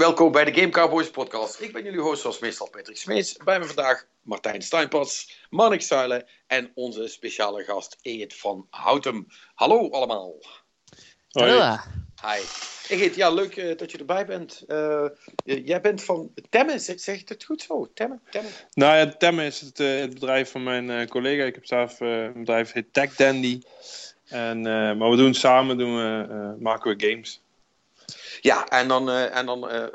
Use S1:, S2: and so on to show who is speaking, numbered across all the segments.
S1: Welkom bij de Game Cowboys podcast. Ik ben jullie host zoals meestal Patrick Smees. Bij me vandaag Martijn Steinpats, Marnik Zuilen en onze speciale gast Eet van Houtem. Hallo allemaal.
S2: Hoi.
S3: Hallo.
S1: Hi. Eet, ja leuk eh, dat je erbij bent. Eh, jij bent van Temmen, zeg, zeg ik het goed zo? Temmen? Temmen?
S2: Nou ja, Temme is het, eh, het bedrijf van mijn eh, collega. Ik heb zelf een bedrijf heet Tech Dandy. En, eh, maar we doen samen doen we, eh, maken we games.
S1: Ja, en dan, eh, en dan eh,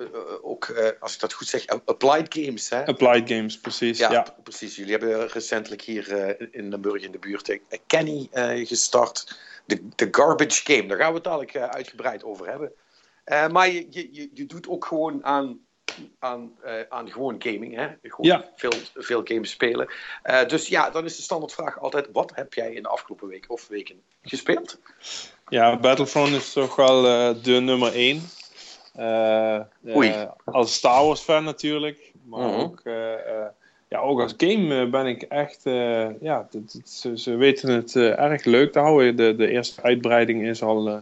S1: ook, eh, als ik dat goed zeg, Applied Games. Hè?
S2: Applied games, precies.
S1: Ja, precies. Jullie hebben recentelijk hier in Limburg in de buurt Kenny gestart. De, de Garbage Game. Daar gaan we het dadelijk uitgebreid over hebben. Maar je, je, je- doet ook gewoon aan, aan, aan gewoon gaming. Hè? Gewoon
S2: Ja.
S1: veel, veel games spelen. Dus ja, dan is de standaardvraag altijd: wat heb jij in de afgelopen week of weken gespeeld?
S2: Ja, Battlefront is toch wel eh, de nummer één. Eh, eh,
S1: Oei.
S2: als Star Wars fan natuurlijk. Maar
S1: Mhm.
S2: ook, eh, eh, ja, ook als game eh, ben ik echt... eh, ja, ze, ze weten het eh, erg leuk te houden. De, de eerste uitbreiding is al... eh,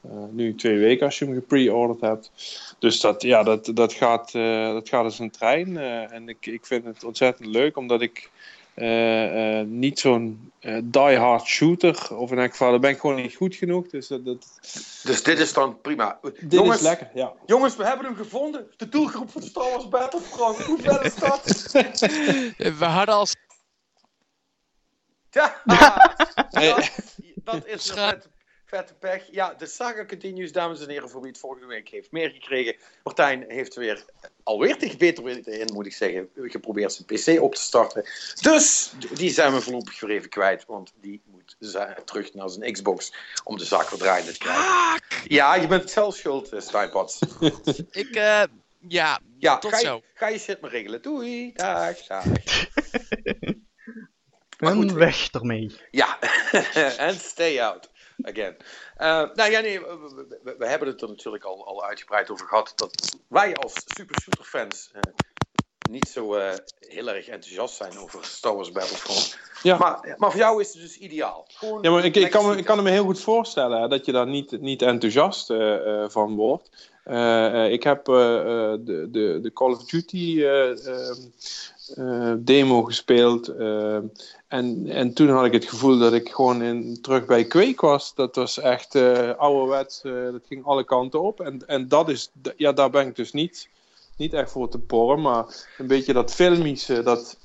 S2: eh, nu twee weken als je hem gepre-orderd hebt. Dus dat, ja, dat, dat, gaat, eh, dat gaat als een trein. eh, en ik, ik vind het ontzettend leuk, omdat ik eh, eh, niet zo'n eh, die-hard shooter, of in elk geval, daar ben ik gewoon niet goed genoeg. Dus dat, dat,
S1: Dus dit is dan prima.
S2: dit
S1: jongens,
S2: is lekker, ja.
S1: jongens, we hebben hem gevonden. De doelgroep van Star Wars Battlefront. Hoe ver is dat?
S3: We hadden als
S1: Ja, dat, dat is
S3: Scha-
S1: vette, pech. Ja, de saga continues, dames en heren, voor wie het vorige week heeft meegekregen. Martijn heeft weer, alweer tegen beter weten in, moet ik zeggen, geprobeerd zijn PC op te starten. Dus die zijn we voorlopig weer even kwijt, want die moet terug naar zijn Xbox om de zaak weer draaiende te krijgen. Ja, je bent zelf schuld, uh,
S3: ik, eh, ja,
S1: Ja,
S3: Tot
S1: ga je,
S3: zo.
S1: ga je shit maar regelen. Doei, dag, dag.
S4: En
S1: goed.
S4: weg ermee.
S1: Ja, en stay out again. Eh, nou ja, nee, we, we- we- we hebben het er natuurlijk al, al uitgebreid over gehad. Dat wij als Super Shooter fans eh, niet zo eh, heel erg enthousiast zijn over Star Wars Battlefront.
S2: Ja.
S1: Maar, maar voor jou is het dus ideaal. Gewoon
S2: Ja, maar ik, ik, kan me, ik kan me heel goed voorstellen hè, dat je daar niet, niet enthousiast van wordt. Eh, eh, ik heb eh, de, de, de Call of Duty demo gespeeld. en, en toen had ik het gevoel dat ik gewoon in, terug bij Quake was. Dat was echt ouderwets. dat ging alle kanten op. En, en dat is, ja, daar ben ik dus niet, niet echt voor te porren. Maar een beetje dat filmische, dat,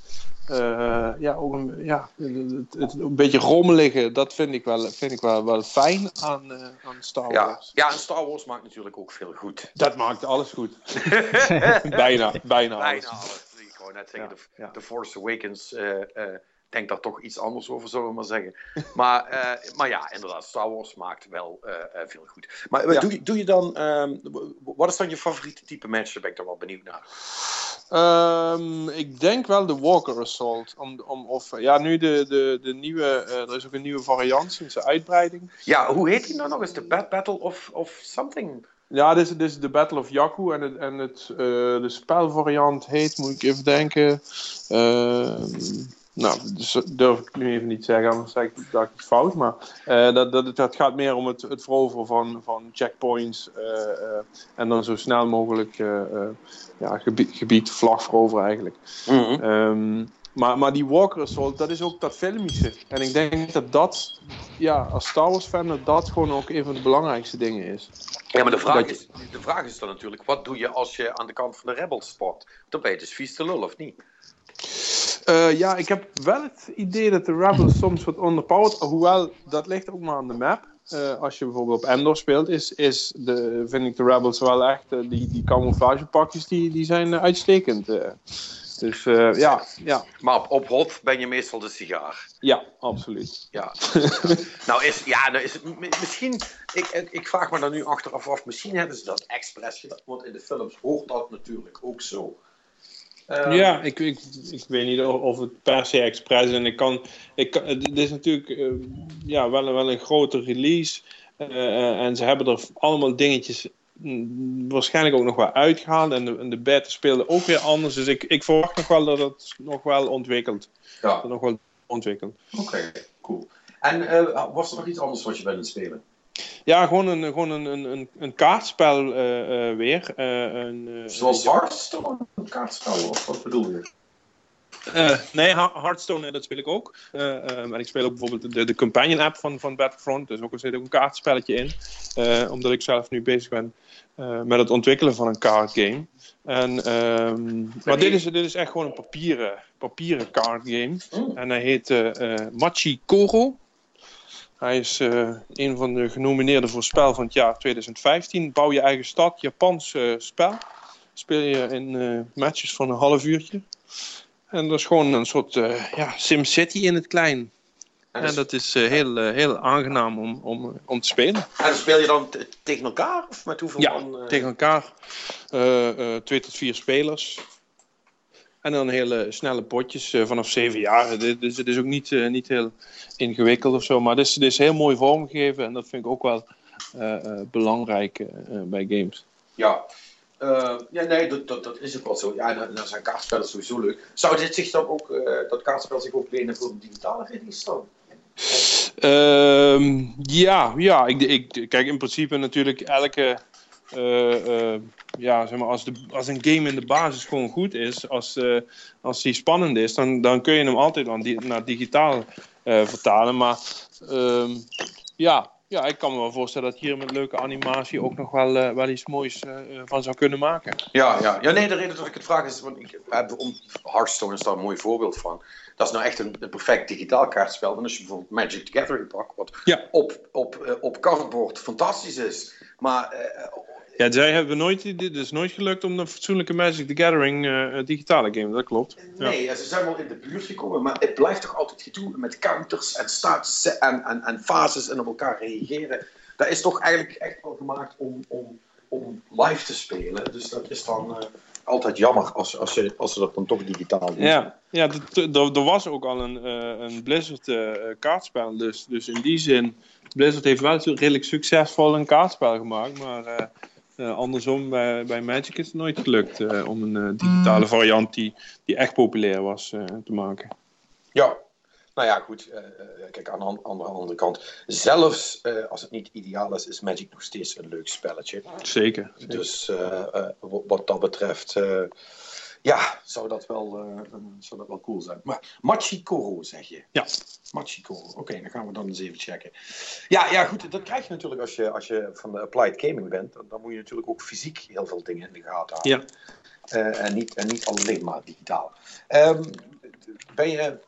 S2: eh, ja, ook een, ja, het, het- een beetje rommelige, dat vind ik wel, vind ik wel, wel fijn aan, eh, aan Star Wars.
S1: ja, en Star Wars maakt natuurlijk ook veel goed.
S2: Dat maakt alles goed. bijna, bijna alles.
S1: Bijna alles. Ik wou net zeggen,
S2: Ja,
S1: de,
S2: ja.
S1: The Force Awakens eh, eh, denkt daar toch iets anders over, zullen we maar zeggen. Maar, eh, maar ja, inderdaad, Star Wars maakt wel eh, eh, veel goed. Maar
S2: Ja.
S1: doe, je- doe je dan, ehm, wat is dan je favoriete type match? Daar ben ik dan wel benieuwd naar.
S2: Ehm, ik denk wel de Walker Assault. Om, om, of, ja, nu de, de, de nieuwe, eh, er is ook een nieuwe variant sinds de uitbreiding.
S1: Ja, hoe heet die nou nog eens? De Bat Battle of, of something?
S2: Ja, dit is, dit is de Battle of Jakku en, het, en het, eh, de spelvariant heet, moet ik even denken. Ehm, nou, dus durf ik nu even niet zeggen, anders zeg ik dat ik het fout. Maar eh, dat, dat, dat gaat meer om het, het veroveren van, van checkpoints eh, eh, en dan zo snel mogelijk eh, eh, ja, gebied, gebied vlag veroveren eigenlijk.
S1: Mhm.
S2: Ehm, maar, maar die Walker Assault, dat is ook dat filmische. En ik denk dat dat, ja, als Star Wars fan, dat dat gewoon ook een van de belangrijkste dingen is.
S1: Ja, maar de vraag,
S2: Dat
S1: is, de vraag is dan natuurlijk, wat doe je als je aan de kant van de rebels sport? Dan ben je dus vies te lul, of niet?
S2: Eh, ja, ik heb wel het idee dat de Rebels soms wat underpowered, hoewel dat ligt ook maar aan de map. Eh, als je bijvoorbeeld op Endor speelt, is, is de, vind ik de Rebels wel echt, eh, die, die camouflagepakjes die, die zijn eh, uitstekend. Dus ja, ja,
S1: Maar op, op hot ben je meestal de sigaar.
S2: ja, absoluut.
S1: Ja. nou is, ja, nou is het misschien, ik, ik, ik vraag me dan nu achteraf af, misschien hebben ze dat expres gedaan, want in de films hoort dat natuurlijk ook zo. Eh,
S2: Ja, ik, ik, ik weet niet of, het per se expres is. En ik kan, ik het is natuurlijk eh, ja, wel, wel een grote release. Eh, en ze hebben er allemaal dingetjes mm, waarschijnlijk ook nog wel uitgehaald. En de, en de beta speelde ook weer anders. Dus ik, ik verwacht nog wel dat het nog wel ontwikkelt.
S1: Ja,
S2: nog wel ontwikkelt.
S1: oké, cool. En eh, was er nog iets anders wat je bent aan het spelen?
S2: Ja, gewoon een, gewoon een, een, een, een kaartspel eh, eh, weer. Eh, een,
S1: Zoals Hearthstone, een kaartspel, of wat bedoel je?
S2: Nee, Hearthstone, dat speel ik ook. Maar ik speel ook bijvoorbeeld de, de companion app van, van Battlefront. Dus ook, er zit ook een kaartspelletje in. Omdat ik zelf nu bezig ben met het ontwikkelen van een kaartgame. En, ehm, maar dit is, dit is echt gewoon een papieren, papieren kaartgame.
S1: Mm.
S2: En hij heet Machi Koro. Hij is eh, een van de genomineerden voor spel van het jaar 2015. Bouw je eigen stad, Japans eh, spel. Speel je in eh, matches van een half uurtje. En dat is gewoon een soort ja, SimCity in het klein.
S1: En,
S2: En dat is heel, heel aangenaam om, om, om te spelen.
S1: en speel je dan tegen elkaar? Of met hoeveel
S2: Ja,
S1: man?
S2: tegen elkaar. Twee tot vier spelers. En dan hele snelle potjes eh, vanaf zeven jaar. Dit- Dus het is ook niet, eh, niet heel ingewikkeld of zo. Maar het is, het is heel mooi vormgegeven. En dat vind ik ook wel eh, eh, belangrijk eh, eh, bij games.
S1: Ja. Eh, ja, nee, dat, dat, dat is ook wel zo. Ja, en dan, dan zijn kaartspellen sowieso leuk. Zou dit zich dan ook, eh, dat kaartspel zich ook lenen voor een digitale release dan?
S2: Ehm, ja, ja ik, ik, kijk in principe natuurlijk elke. Eh, eh, ja, zeg maar, als, de, als een game in de basis gewoon goed is, als, eh, als die spannend is, dan, dan kun je hem altijd aan di- naar digitaal vertalen. Maar ehm, ja, ja, ik kan me wel voorstellen dat hier met leuke animatie ook nog wel, wel iets moois van zou kunnen maken.
S1: Ja, ja. ja, nee, de reden dat ik het vraag is, want ik heb om, Hearthstone is daar een mooi voorbeeld van. Dat is nou echt een, een perfect digitaal kaartspel. En als je bijvoorbeeld Magic the Gathering pakt, wat
S2: Ja.
S1: op, op, op cardboard fantastisch is, maar
S2: Ja, zij hebben nooit, dit is nooit gelukt om een fatsoenlijke Magic the Gathering eh, digitale game, dat klopt. Ja.
S1: Nee, ze zijn wel in de buurt gekomen, maar het blijft toch altijd gedoe met counters en statussen en, en, en fases en op elkaar reageren. Dat is toch eigenlijk echt wel gemaakt om, om, om live te spelen. Dus dat is dan eh, altijd jammer als, als, je, als ze dat dan toch digitaal doen.
S2: Ja, ja er was ook al een, eh, een Blizzard kaartspel. Dus, dus in die zin, Blizzard heeft wel redelijk succesvol een kaartspel gemaakt. Maar andersom, bij, bij Magic is het nooit gelukt eh, om een eh, digitale variant die, die echt populair was eh, te maken.
S1: Ja. Nou ja, goed. eh, eh, kijk, aan de an- andere, andere kant. Zelfs eh, als het niet ideaal is, is Magic nog steeds een leuk spelletje.
S2: Zeker.
S1: Dus eh, eh, wat dat betreft, eh, ja, zou dat, wel, eh, zou dat wel cool zijn. Maar Machikoro zeg je?
S2: Ja.
S1: Machikoro, oké, dan gaan we dan eens even checken. Ja, ja, goed, dat krijg je natuurlijk als je, als je van de applied gaming bent. Dan, dan moet je natuurlijk ook fysiek heel veel dingen in de gaten houden.
S2: Ja.
S1: Eh, en, niet, en niet alleen maar digitaal. Ehm, ben je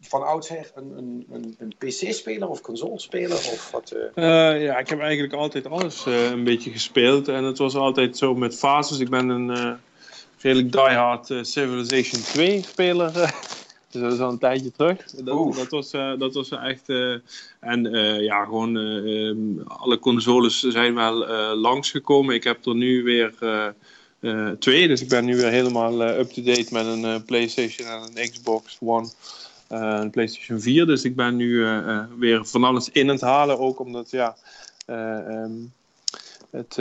S1: van oudsher een, een, een, een PC-speler of console-speler? Of wat? eh?
S2: Ja, ik heb eigenlijk altijd alles een beetje gespeeld. En het was altijd zo met fases. Ik ben een redelijk diehard eh, Civilization 2 speler. eh. dus dat is al een tijdje terug. Dat, dat, was, eh, dat was echt... en ja, gewoon ehm, alle consoles zijn wel langsgekomen. Ik heb er nu weer twee. Dus ik ben nu weer helemaal up-to-date met een PlayStation en een Xbox One. eh, een PlayStation 4. Dus ik ben nu weer van alles in het halen. Ook omdat, ja... eh, ehm, het,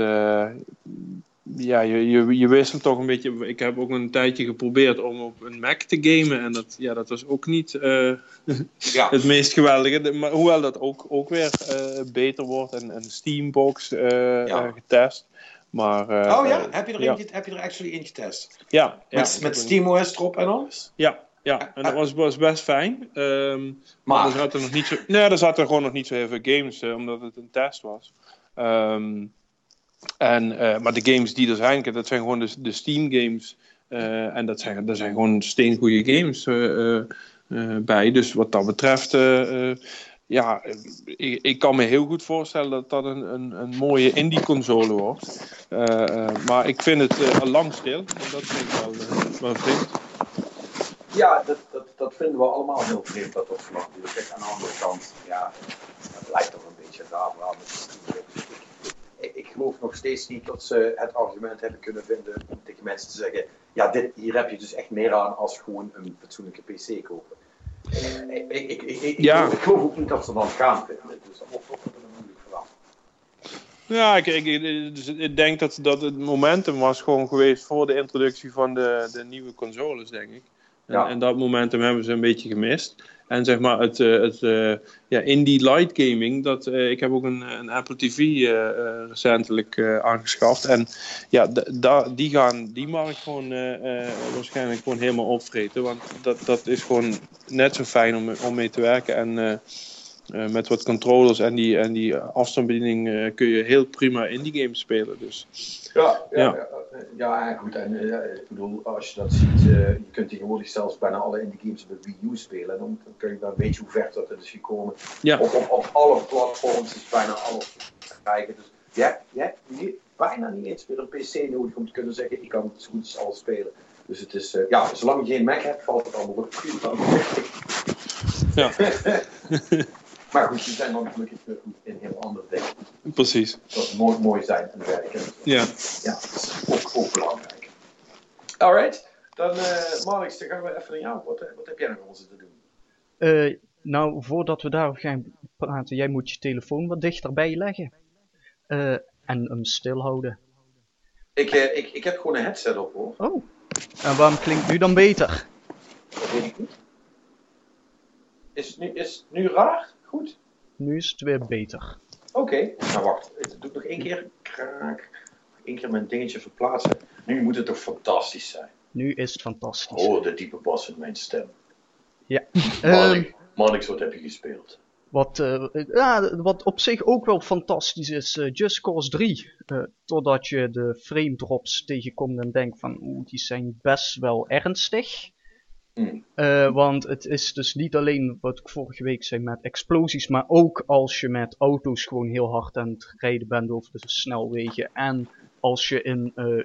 S2: ja, je, je, je wisselt toch een beetje. Ik heb ook een tijdje geprobeerd om op een Mac te gamen. En dat, ja, dat was ook niet eh,
S1: ja.
S2: het meest geweldige. Maar hoewel dat ook, ook weer eh, beter wordt. En een Steambox eh,
S1: Ja.
S2: getest. Maar,
S1: Oh ja? Heb je er,
S2: ja.
S1: in, heb je er actually in getest?
S2: Ja,
S1: met met SteamOS erop en alles?
S2: Ja, ja. en dat was, was best fijn. Ehm, maar
S1: Maar-
S2: er zaten nog niet zo, nee, er zaten gewoon nog niet zo heel veel games, omdat het een test was. Ehm, en, eh, maar de games die er zijn, dat zijn gewoon de, Steam games. eh, en dat zijn, dat zijn gewoon steengoede games eh, bij. Dus wat dat betreft, ja, ik, ik kan me heel goed voorstellen dat dat een, een, een mooie indie-console wordt. Eh, eh, maar ik vind het al lang stil. Dat vind ik wel, wel vreemd.
S1: Ja, dat, dat, dat vinden we allemaal heel vreemd dat dat. Kijk, aan de andere kant, ja, het lijkt toch een beetje raar Steam-games. Ik, geloof nog steeds niet dat ze het argument hebben kunnen vinden om tegen mensen te zeggen: ja, dit, hier heb je dus echt meer aan als gewoon een fatsoenlijke PC kopen. Eh, Ik, ik, ik,
S2: Ja.
S1: geloof, ik geloof ook niet dat ze dan gaan vinden. Dus dat wordt toch een moeilijk verhaal.
S2: Ja, ik, ik, ik- dus ik denk dat, dat het momentum was gewoon geweest voor de introductie van de, de nieuwe consoles, denk ik. En,
S1: Ja.
S2: en dat momentum hebben ze een beetje gemist. En zeg maar, het, eh, het eh, ja, indie light gaming, dat, eh, ik heb ook een, een Apple TV recentelijk aangeschaft. En ja, da- die gaan die markt gewoon waarschijnlijk gewoon helemaal opvreten. Want dat, dat is gewoon net zo fijn om, om mee te werken. En eh, eh, met wat controllers en die, en die afstandsbediening eh, kun je heel prima indie games spelen. Dus
S1: Ja, ja,
S2: Ja.
S1: ja. ja, en goed. En eh, ik bedoel, als je dat ziet, eh, je kunt tegenwoordig zelfs bijna alle indie games op de Wii U spelen. Dan, dan kun je dan weet je hoe ver dat is gekomen.
S2: Ja.
S1: Op, op, op alle platforms is bijna alles te krijgen. Dus je hebt, je hebt niet- bijna niet eens meer een PC nodig om te kunnen zeggen: ik kan het zo goed als alles spelen. Dus het is, eh, ja, zolang je geen Mac hebt, valt het allemaal nog prima.
S2: Ja.
S1: maar goed, die zijn dan gelukkig weer goed in heel andere dingen.
S2: precies.
S1: Dat mooi, mooi zijn en werken.
S2: Ja.
S1: Ja, dat is ook, ook belangrijk. Alright, dan eh Marix, dan gaan we even naar jou. Wat, eh, wat heb jij nog om ons te doen?
S4: Eh, nou, voordat we daarover gaan praten, jij moet je telefoon wat dichterbij leggen. Eh, en hem stilhouden.
S1: Ik, eh, ik, ik heb gewoon een headset op hoor.
S4: Oh, en waarom klinkt nu dan beter?
S1: Dat weet ik niet. Is het nu, is het nu raar? Goed.
S4: Nu is het weer beter.
S1: Oké, nou wacht. Ik doe nog één keer. Kraak. Eén keer mijn dingetje verplaatsen. Nu moet het toch fantastisch zijn.
S4: Nu is het fantastisch.
S1: Oh, de diepe bas in mijn stem.
S4: Ehm,
S1: Marix, Marix, wat heb je gespeeld?
S4: wat, eh, ja, wat op zich ook wel fantastisch is, eh, Just Cause 3. Eh, totdat je de frame drops tegenkomt en denkt van, oeh, die zijn best wel ernstig. Eh, want het is dus niet alleen wat ik vorige week zei met explosies, maar ook als je met auto's gewoon heel hard aan het rijden bent over de snelwegen. En als je in eh,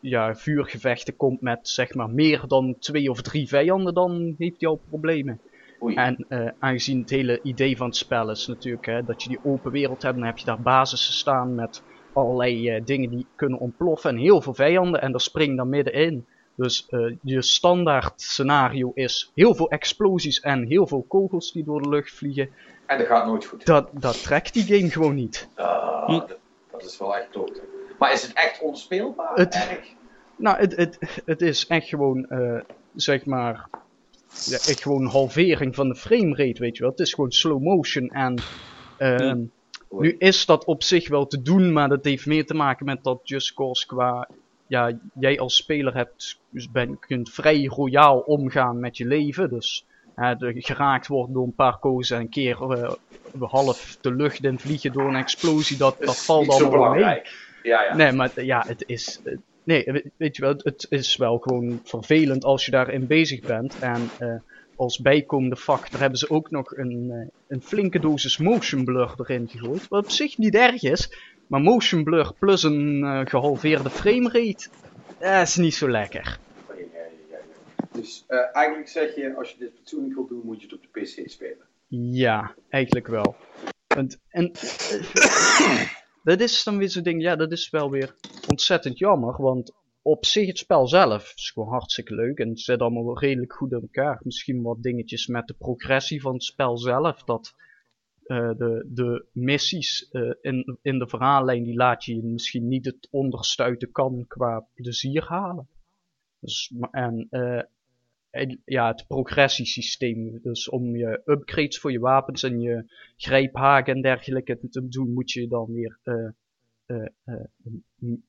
S4: ja, vuurgevechten komt met zeg maar meer dan twee of drie vijanden, dan heeft hij al problemen.
S1: Oei.
S4: En eh, aangezien het hele idee van het spel is natuurlijk hè, dat je die open wereld hebt, dan heb je daar basissen staan met allerlei dingen die kunnen ontploffen en heel veel vijanden en daar spring je dan middenin. Dus eh, je standaard scenario is heel veel explosies en heel veel kogels die door de lucht vliegen.
S1: En dat gaat nooit goed.
S4: Dat, dat trekt die game gewoon niet.
S1: Ah,
S2: Hm.
S1: dat, is wel echt klote. Maar is het echt onspeelbaar?
S4: Het-
S1: Erg?
S4: Nou, het, het, het is echt gewoon, eh, zeg maar, ja, echt gewoon een halvering van de framerate, weet je wel. Het is gewoon slow motion en ehm, nu is dat op zich wel te doen, maar dat heeft meer te maken met dat Just Cause qua, ja, jij als speler hebt, dus ben, kunt vrij royaal omgaan met je leven, dus hè, de, geraakt wordt door een paar kogels en een keer eh, half de lucht in vliegen door een explosie, dat,
S1: Dat
S4: valt allemaal wel mee.
S1: belangrijk. Ja, ja.
S4: Nee, maar ja, het is. Nee, we- weet je wel, het- het is wel gewoon vervelend als je daarin bezig bent. En eh, als bijkomende factor hebben ze ook nog een, eh, een flinke dosis motion blur erin gegooid. Wat op zich niet erg is, maar motion blur plus een eh, gehalveerde framerate, dat is niet zo lekker.
S1: Dus eh, eigenlijk zeg je, als je dit fatsoenlijk wilt doen, moet je het op de PC spelen.
S4: Ja, eigenlijk wel. Want, en dat is dan weer zo'n ding, ja, dat is wel weer ontzettend jammer, want op zich het spel zelf is gewoon hartstikke leuk en het zit allemaal wel redelijk goed in elkaar. Misschien wat dingetjes met de progressie van het spel zelf, dat eh, de, de missies eh, in, in de verhaallijn, die laat je misschien niet het onderste uit de kan qua plezier halen. Dus, eh, en ja, het progressiesysteem. Dus om je upgrades voor je wapens en je grijphaken en dergelijke te doen, moet je dan weer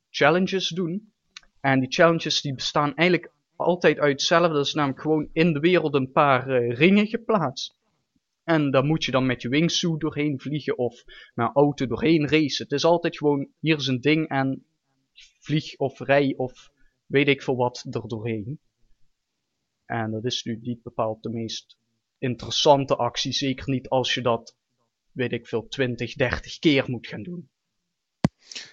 S4: challenges doen. En die challenges die bestaan eigenlijk altijd uit hetzelfde. Dat is namelijk gewoon in de wereld een paar ringen geplaatst. En daar moet je dan met je wingsuit doorheen vliegen of met een auto doorheen racen. Het is altijd gewoon, hier is een ding en vlieg of rij of weet ik veel wat er doorheen. En dat is nu niet bepaald de meest interessante actie. Zeker niet als je dat, weet ik veel, 20, 30 keer moet gaan doen.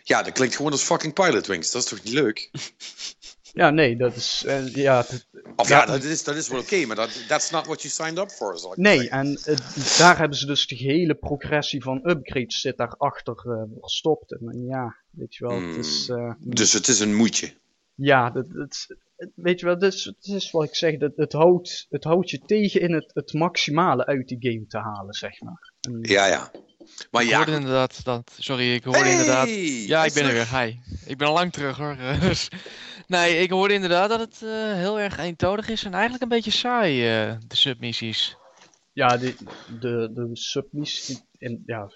S1: Ja, dat klinkt gewoon als fucking Pilot Wings. Dat is toch niet leuk?
S4: Ja, nee, dat is. eh, ja, het-
S1: Of ja, dat, is, dat is wel oké, maar dat that's not what you signed up for. zal ik
S4: nee,
S1: zeggen.
S4: en eh, daar hebben ze dus de hele progressie van upgrades zit daarachter eh verstopt. En ja, weet je wel, het is. eh,
S1: Dus het is een moedje.
S4: Ja, dat, dat, het- weet je wel, dat is, het is wat ik zeg, dat, het, houdt, het houdt je tegen in het, het maximale uit die game te halen, zeg maar. En-
S1: Ja, ja. Maar
S3: Ik
S1: ja,
S3: hoorde inderdaad dat. Sorry, ik hoorde
S1: Hey,
S3: inderdaad. Ja, ik ben er weer. Hi. Ik ben al lang terug hoor. Dus, Nee, ik hoorde inderdaad dat het eh, heel erg eentonig is en eigenlijk een beetje saai, eh, de submissies.
S4: Ja, de, de, de submissies. En, ja,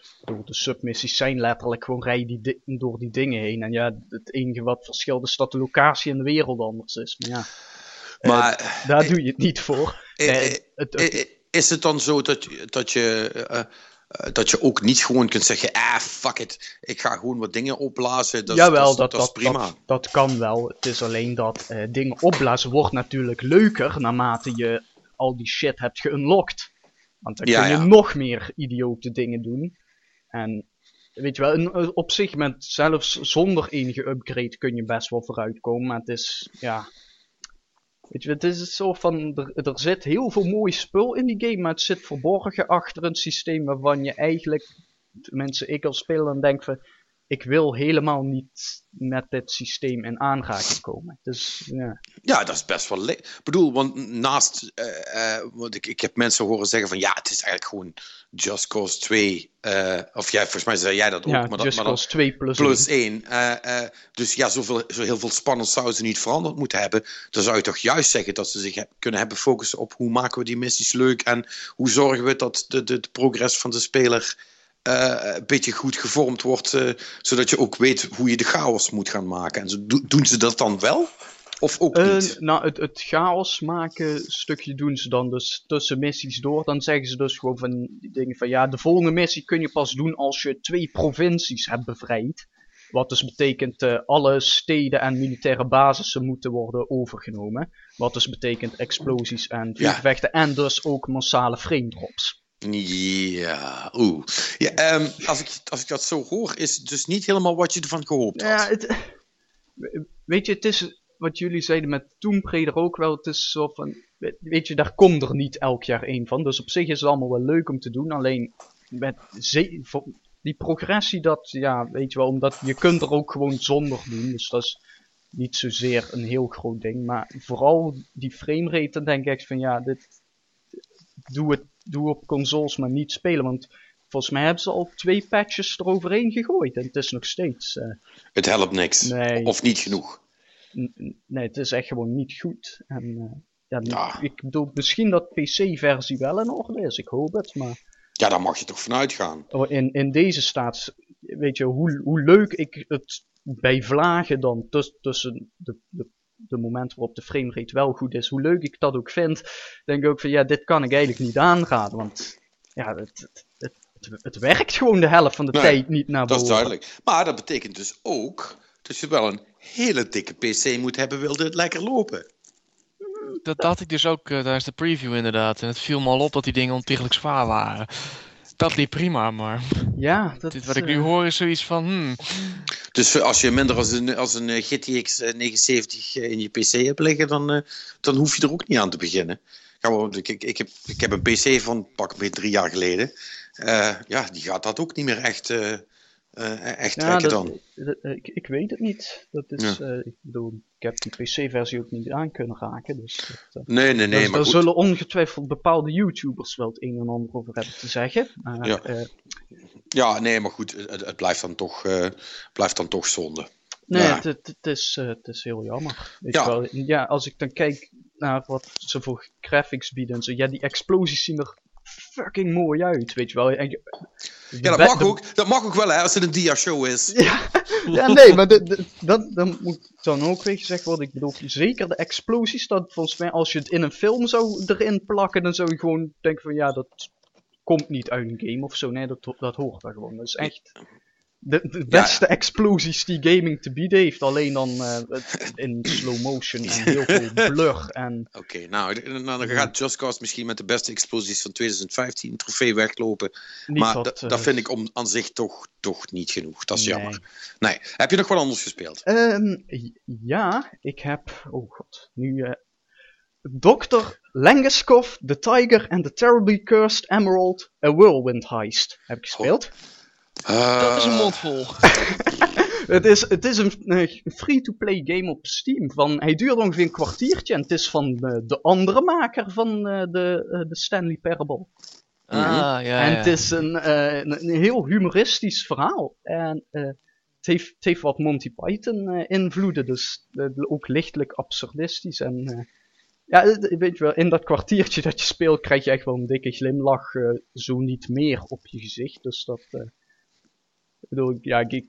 S4: de submissies zijn letterlijk gewoon rijden die di- door die dingen heen. En ja, het enige wat verschilt is dat de locatie en de wereld anders is. Maar ja,
S1: Maar
S4: daar doe je het niet voor.
S1: eh, eh, eh, is het dan zo dat, je- dat je... eh, eh, dat je ook niet gewoon kunt zeggen, ah, fuck it, ik ga gewoon wat dingen opblazen. Dat,
S4: Jawel,
S1: dat,
S4: dat,
S1: dat, prima.
S4: Dat, dat kan wel. Het is alleen dat eh, dingen opblazen wordt natuurlijk leuker naarmate je al die shit hebt geunlocked. Want dan
S1: Ja,
S4: kun je
S1: ja.
S4: nog meer idiote dingen doen. En weet je wel, in- op zich met zelfs zonder enige upgrade kun je best wel vooruitkomen. Maar het is, ja... Weet je, het is zo van, er, er zit heel veel mooi spul in die game, maar het zit verborgen achter een systeem waarvan je eigenlijk, tenminste ik als speler dan denk van, ik wil helemaal niet met dit systeem in aanraking komen. Dus ja.
S1: Ja, dat is best wel Ik bedoel, want naast... eh, eh, want ik, ik heb mensen horen zeggen van... Ja, het is eigenlijk gewoon Just Cause 2. eh, of jij, volgens mij zei jij dat ook.
S4: ja,
S1: maar dat,
S4: Just
S1: maar dan
S4: Cause 2 plus,
S1: plus
S4: 1.
S1: 1. dus ja, zoveel, zo heel veel spannend zouden ze niet veranderd moeten hebben. Dan zou je toch juist zeggen dat ze zich he- kunnen hebben focussen op... Hoe maken we die missies leuk? En hoe zorgen we dat de, de, de progress van de speler... eh, een beetje goed gevormd wordt, eh, zodat je ook weet hoe je de chaos moet gaan maken. En zo, do- doen ze dat dan wel? Of ook
S4: Eh,
S1: niet?
S4: nou, het, het chaos maken stukje doen ze dan dus tussen missies door. Dan zeggen ze dus gewoon van die dingen van ja, de volgende missie kun je pas doen als je twee provincies hebt bevrijd. Wat dus betekent alle steden en militaire basissen moeten worden overgenomen. Wat dus betekent explosies en vuurgevechten en dus ook massale frame drops.
S1: Ja, oeh. Ja, ehm, als, ik, als ik dat zo hoor, is het dus niet helemaal wat je ervan gehoopt had.
S4: Ja, het, weet je, het is wat jullie zeiden met Tomb ook wel. Het is zo van, weet je, daar komt er niet elk jaar één van. Dus op zich is het allemaal wel leuk om te doen. Alleen met die progressie, dat, ja, weet je wel, omdat je kunt er ook gewoon zonder doen. Dus dat is niet zozeer een heel groot ding. Maar vooral die framerate, dan denk ik van, ja, dit, doe het, doe op consoles maar niet spelen. Want volgens mij hebben ze al twee patches eroverheen gegooid. En het is nog steeds... eh,
S1: Het helpt niks.
S4: Nee.
S1: Of niet genoeg.
S4: Nee, het is echt gewoon niet goed. En eh, ja,
S1: Ja.
S4: ik bedoel, misschien dat PC-versie wel in orde is, ik hoop het. Maar
S1: Ja, daar mag je toch vanuit gaan.
S4: oh, in, in deze staat, weet je, hoe, hoe leuk ik het bij vlagen dan tus- tussen de, de, de momenten waarop de framerate wel goed is, hoe leuk ik dat ook vind, denk ik ook van ja, dit kan ik eigenlijk niet aanraden. Want ja, het, het, het, het, het werkt gewoon de helft van de
S1: Nee,
S4: tijd niet naar
S1: Dat is
S4: boven.
S1: duidelijk. Maar dat betekent dus ook dat je wel een hele dikke PC moet hebben, wilde het lekker lopen.
S3: Dat dacht ik dus ook eh, tijdens de preview inderdaad. En het viel me al op dat die dingen ontiegelijk zwaar waren. Dat liep prima, maar
S4: Ja, dat
S3: dit wat ik
S4: eh,
S3: nu hoor is zoiets van... Hmm,
S1: Dus als je minder als een, als een eh, GTX 970 in je PC hebt liggen, dan, eh, dan hoef je er ook niet aan te beginnen. Gaan we, ik, ik, ik, heb, ik heb een PC van pak een drie jaar geleden. Eh, ja, die gaat dat ook niet meer echt, eh, eh, echt
S4: Ja, dat-
S1: dan.
S4: dat- ik, ik weet het niet. Dat is, eh, ik bedoel, ik heb die PC-versie ook niet aan kunnen raken. Dus dat, eh,
S1: Nee, nee, nee.
S4: dus
S1: maar
S4: daar
S1: goed.
S4: zullen ongetwijfeld bepaalde YouTubers wel het een en ander over hebben te zeggen.
S1: Ja.
S4: eh,
S1: Ja, nee, maar goed, het, het blijft, dan toch, eh, blijft dan toch zonde.
S4: nee,
S1: Ja.
S4: het, het, is, eh, het is heel jammer. Weet
S1: Ja.
S4: je wel, ja, als ik dan kijk naar wat ze voor graphics bieden en zo, ja, die explosies zien er fucking mooi uit, weet je wel. En, je- de
S1: Ja, dat mag, ook, dat mag ook wel, hè, als het een dia-show is.
S4: Ja, ja nee, maar de, de- dat, dan moet dan ook weer gezegd worden. Ik bedoel, zeker de explosies, dat volgens mij, als je het in een film zou erin plakken, dan zou je gewoon denken van, ja, dat komt niet uit een game of zo. Nee, dat, dat hoort daar gewoon. Dat is echt de, de beste explosies die gaming te bieden heeft. Alleen dan eh, in slow motion en heel veel blur. En
S1: Oké, nou, nou, dan gaat Just Cause misschien met de beste explosies van 2015 trofee weglopen.
S4: niet
S1: maar
S4: wat, eh,
S1: dat vind ik om, aan zich toch, toch niet genoeg. Dat is
S4: nee.
S1: jammer. Nee. Heb je nog wat anders gespeeld?
S4: Ehm, ja, ik heb. Oh god, nu. eh Dr. Langeskov, The Tiger and the Terribly Cursed Emerald, A Whirlwind Heist. Heb ik gespeeld.
S3: Dat is een
S1: Eh,
S3: mond vol.
S4: Het is, het is een free-to-play game op Steam. Van, hij duurt ongeveer een kwartiertje en het is van eh, de andere maker van eh, de, de Stanley Parable.
S3: Ah, ja,
S4: en het is een, een, een heel humoristisch verhaal. En het, heeft, het heeft wat Monty Python invloeden, dus ook lichtelijk absurdistisch. En ja, weet je wel, in dat kwartiertje dat je speelt krijg je echt wel een dikke glimlach, zo niet meer op je gezicht. Dus dat, ik bedoel, ja, ik, ik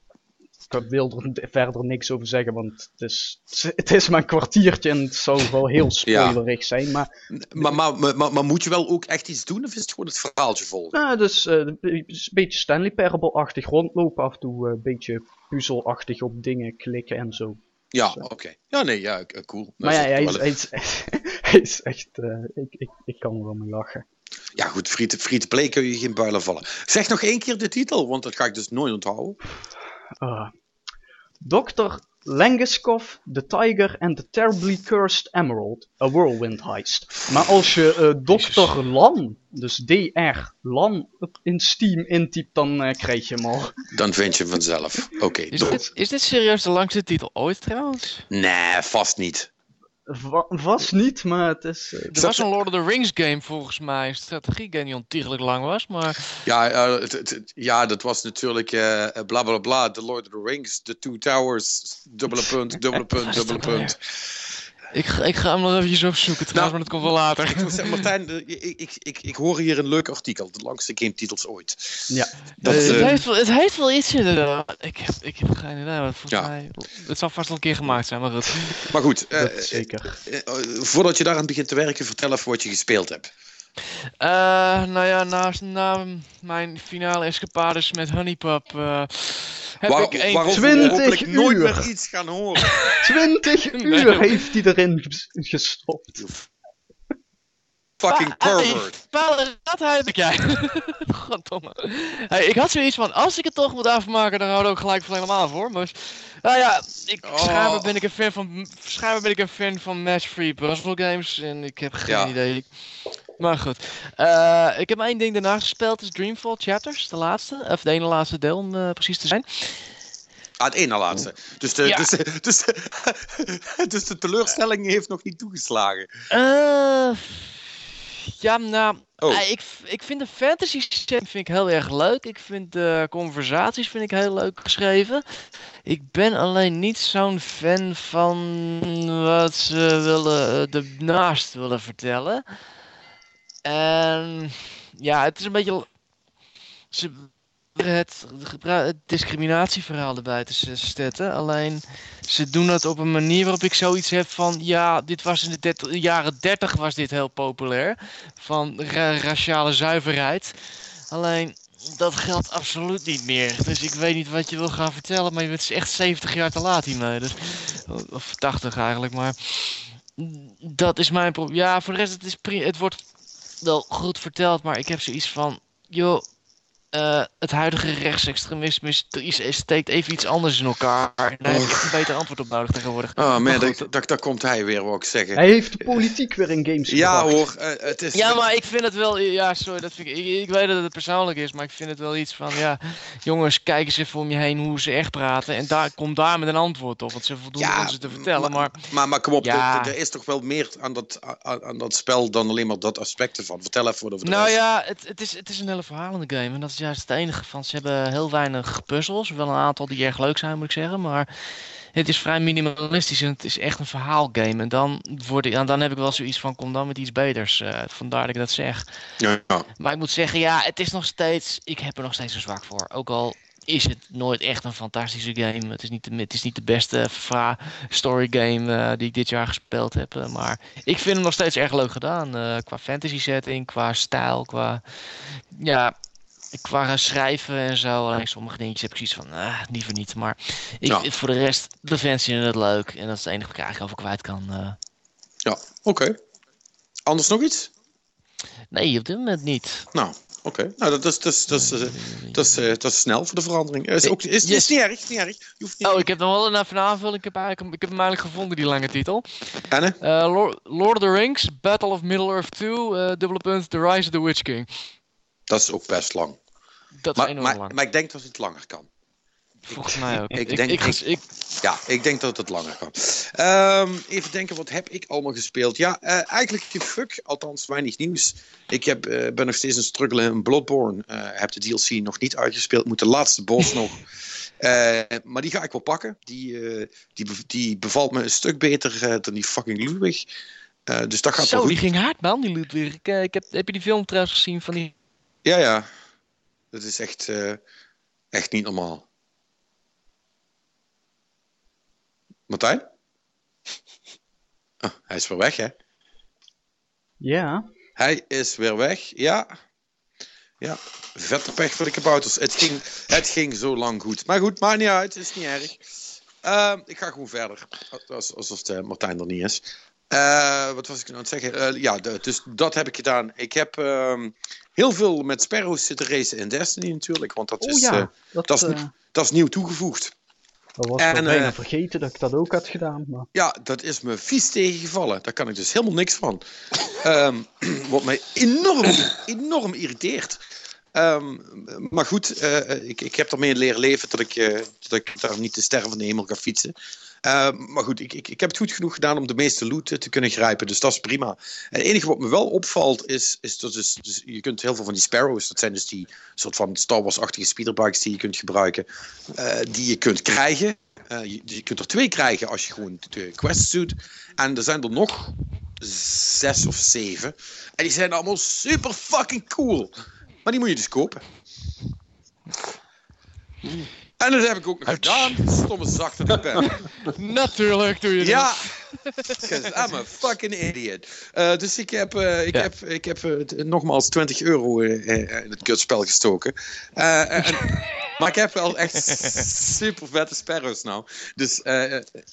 S4: wil er verder niks over zeggen, want het is, het is maar een kwartiertje en het zou wel heel spoilerig zijn. Maar
S1: Maar, maar, maar, moet je wel ook echt iets doen of is het gewoon het verhaaltje volgen?
S4: Nou, dus eh, een beetje Stanley Parable-achtig rondlopen, af en toe eh, een beetje puzzelachtig op dingen klikken en zo.
S1: Ja,
S4: Zo.
S1: oké. Ja, nee, ja, eh, cool.
S4: Maar ja, hij is, hij is, hij is echt, eh, ik, ik, ik kan er wel mee lachen.
S1: Ja, goed, free to, play kun je geen builen vallen. Zeg nog één keer de titel, want dat ga ik dus nooit onthouden.
S4: Ah. Dr. Langeskov, The Tiger and the Terribly Cursed Emerald, A Whirlwind Heist. Maar als je eh Dr. Lan, dus DR Lan, in Steam intypt, dan eh, krijg je hem al.
S1: Dan vind je hem vanzelf. Oké,
S3: Is
S1: door.
S3: dit, is dit serieus de langste titel ooit trouwens?
S1: Nee, vast niet.
S4: Va- vast niet, maar het is... eh,
S3: Er was een Lord of the Rings game volgens mij, een strategiegame die ontiegelijk lang was, maar
S1: Ja, eh, het- het- het- ja dat was natuurlijk eh bla bla bla. The Lord of the Rings, The Two Towers, dubbele punt, dubbele punt, dubbele punt.
S3: ik, ga- ik ga hem nog eventjes opzoeken trouwens,
S1: Nou,
S3: maar dat komt wel later.
S1: Ik zeggen, Martijn, eh, ik, ik, ik, ik hoor hier een leuk artikel. De langste game titels ooit.
S4: ja.
S1: Dat,
S3: het,
S1: eh,
S3: heeft wel, het heeft wel iets inderdaad. Ik heb, ik heb geen idee, maar volgens
S1: Ja.
S3: mij... Het zal vast wel een keer gemaakt zijn, maar goed.
S1: maar goed, eh,
S4: zeker.
S1: voordat je daaraan begint te werken, vertel even wat je gespeeld hebt.
S3: Eh, nou ja, naast na mijn finale escapades met Honeypop eh heb
S1: Waar,
S3: ik
S1: waarover we
S4: 20
S1: hopelijk nooit
S4: uur.
S1: meer iets gaan horen.
S4: 20
S3: Nee.
S4: uur heeft hij erin ges- gestopt.
S1: Fucking
S3: Pa-
S1: pervert.
S3: Hey, dat heb ik jij. Goddomme. Hey, ik had zoiets van, als ik het toch moet afmaken, dan hou ik ook gelijk van helemaal voor. Maar, nou ja, ik,
S1: Oh.
S3: schijnbaar ben ik een fan van, schijnbaar ben ik een fan van match-free puzzle games. En ik heb geen
S1: Ja.
S3: idee. Maar goed. Eh, ik heb één ding daarna gespeeld, is Dreamfall Chapters, de laatste. Of de ene laatste deel, om eh, precies te zijn.
S1: Ah, het ene laatste. Dus de,
S3: Ja.
S1: dus, dus, dus de teleurstelling heeft nog niet toegeslagen.
S3: Eh, ja, nou,
S1: Oh.
S3: ik, ik vind de fantasy setting vind ik heel erg leuk. Ik vind de conversaties vind ik heel leuk geschreven. Ik ben alleen niet zo'n fan van wat ze willen, ernaast willen vertellen. En ja, het is een beetje. Ze het, discriminatieverhaal erbij te zetten. Alleen ze doen het op een manier waarop ik zoiets heb van. Ja, dit was in de jaren 30 was dit heel populair. Van ra- raciale zuiverheid. Alleen dat geldt absoluut niet meer. Dus ik weet niet wat je wil gaan vertellen. Maar je bent echt 70 jaar te laat hiermee. Dus, of 80 eigenlijk. Maar dat is mijn probleem. Ja, voor de rest, het, is het wordt wel goed verteld. Maar ik heb zoiets van. Joh, eh, het huidige rechtsextremisme is, is, is- steekt even iets anders in elkaar. En daar heb ik echt een beter antwoord op nodig tegenwoordig.
S1: Oh man, daar komt hij weer, wou ik zeggen.
S4: Hij heeft de politiek weer in games
S1: Ja
S4: gebracht.
S1: hoor, eh, het is...
S3: Ja, maar ik vind het wel. Ja, sorry, dat vind ik, ik. Ik weet dat het persoonlijk is, maar ik vind het wel iets van. Ja, jongens, kijk eens even om je heen hoe ze echt praten. En daar, kom daar met een antwoord op. Want ze voldoende om ze te vertellen. Maar
S1: Maar, maar kom op,
S3: Ja.
S1: er, er is toch wel meer aan dat, aan, aan dat spel dan alleen maar dat aspect ervan. Vertel even over de
S3: Nou
S1: rest.
S3: ja, het, het, is, het is een hele verhalende game. En dat is juist het enige van. Ze hebben heel weinig puzzels. Wel een aantal die erg leuk zijn, moet ik zeggen. Maar het is vrij minimalistisch en het is echt een verhaalgame. En dan, word ik, en dan heb ik wel zoiets van: kom dan met iets beters. Eh, vandaar dat ik dat zeg.
S1: Ja, ja.
S3: Maar ik moet zeggen, ja, het is nog steeds. Ik heb er nog steeds een zwak voor. Ook al is het nooit echt een fantastische game. Het is niet de, het is niet de beste story game eh, die ik dit jaar gespeeld heb. eh, maar ik vind hem nog steeds erg leuk gedaan. qua fantasy setting, qua stijl, qua. Ja. Qua eh, schrijven en zo. Alleen sommige dingetjes heb ik zoiets van, ah, liever niet. Maar ik,
S1: Ja.
S3: voor de rest, de fans vinden het leuk. En dat is het enige wat ik eigenlijk over kwijt kan. eh.
S1: ja. oké. Anders nog iets?
S3: nee, op dit moment niet.
S1: Nou, oké. Nou, dat is, dat, is, dat, is, eh, dat, is, eh, dat is snel voor de verandering. Is, ook, is,
S3: Yes.
S1: niet erg, niet erg. Je hoeft niet
S3: Oh, ik heb nog wel een even een aanvulling. Ik heb, eigenlijk, ik heb hem eigenlijk gevonden, die lange titel.
S1: Anne?
S3: Eh, Lord, Lord of the Rings, Battle of Middle-earth 2, eh dubbele punt, The Rise of the Witch King.
S1: Dat is ook best lang.
S3: Dat is
S1: Maar,
S3: enorm
S1: maar,
S3: lang.
S1: maar ik denk dat het langer kan.
S3: Volgens mij ook.
S1: ik
S3: Ik,
S1: denk-
S3: ik,
S1: ik- Ja, ik denk dat het langer kan. Ehm, even denken, wat heb ik allemaal gespeeld? Ja, eh, eigenlijk geen fuck, althans weinig nieuws. Ik heb, eh, ben nog steeds een struggle in Bloodborne. Eh heb de DLC nog niet uitgespeeld, moet de laatste boss nog. Maar die ga ik wel pakken. Die, die, die bevalt me een stuk beter dan die fucking Ludwig. Dus dat gaat wel
S3: Zo,
S1: goed.
S3: die ging hard man, die Ludwig. Ik, ik heb, heb je die film trouwens gezien van die...
S1: Ja, ja. Dat is echt, eh, echt niet normaal. Martijn? Oh, hij is weer weg, hè?
S4: Ja,
S1: Hij is weer weg, ja. Ja, vette pech voor de kabouters. Het ging, het ging zo lang goed. Maar goed, maakt niet uit, het is niet erg. Ehm, ik ga gewoon verder. Als- Alsof de Martijn er niet is. Eh, wat was ik nou aan het zeggen? Eh, ja, de- dus dat heb ik gedaan. Ik heb ehm, heel veel met Sparrows zitten racen in Destiny natuurlijk. Want dat,
S4: oh
S1: is,
S4: ja,
S1: eh,
S4: dat,
S1: dat is dat is nieuw toegevoegd.
S4: dat was
S1: en,
S4: bijna vergeten dat ik dat ook had gedaan. Maar...
S1: Ja, dat is me vies tegengevallen. Daar kan ik dus helemaal niks van. Ehm, wat mij enorm, enorm irriteert. Ehm, maar goed, ik, ik heb ermee leren leven dat ik, dat ik daar niet de sterren van de hemel ga fietsen. Ehm, maar goed, ik, ik, ik heb het goed genoeg gedaan om de meeste loot eh, te kunnen grijpen. Dus dat is prima. En het enige wat me wel opvalt is, is dat dus, dus je kunt heel veel van die sparrows, dat zijn dus die soort van Star Wars-achtige speederbikes die je kunt gebruiken, eh, die je kunt krijgen. Eh, je, je kunt er twee krijgen als je gewoon de quests doet. En er zijn er nog zes of zeven. En die zijn allemaal super fucking cool. Maar die moet je dus kopen. En dat heb ik ook nog gedaan. Stomme ik ben.
S3: Natuurlijk doe je dat.
S1: Ja, I'm a fucking idiot. Eh, dus ik heb, eh, ik
S3: Ja.
S1: heb, ik heb eh, nogmaals 20 euro in het kutspel gestoken. En- maar ik heb wel echt super vette sparrows nou. Dus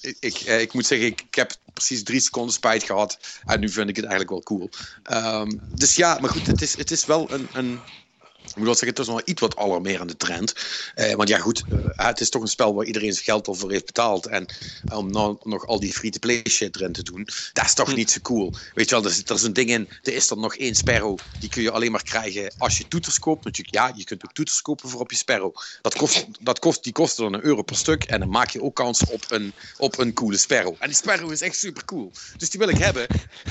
S1: ik, ik, ik moet zeggen, ik, ik heb precies drie seconden spijt gehad. En nu vind ik het eigenlijk wel cool. Ehm, dus ja, maar goed, het is, het is wel een... een ik moet wel zeggen, het is nog wel iets wat alarmerende trend. Eh, want ja, goed, eh, het is toch een spel waar iedereen zijn geld al voor heeft betaald. En om nou nog al die free-to-play shit erin te doen, dat is toch niet zo cool. Weet je wel, er zit er is een ding in, er is er nog één Sparrow, die kun je alleen maar krijgen als je toeters koopt. Natuurlijk, ja, je kunt ook toeters kopen voor op je Sparrow. Dat kost, dat kost, die kosten dan een euro per stuk en dan maak je ook kans op een, op een coole Sparrow. En die Sparrow is echt super cool. Dus die wil ik hebben.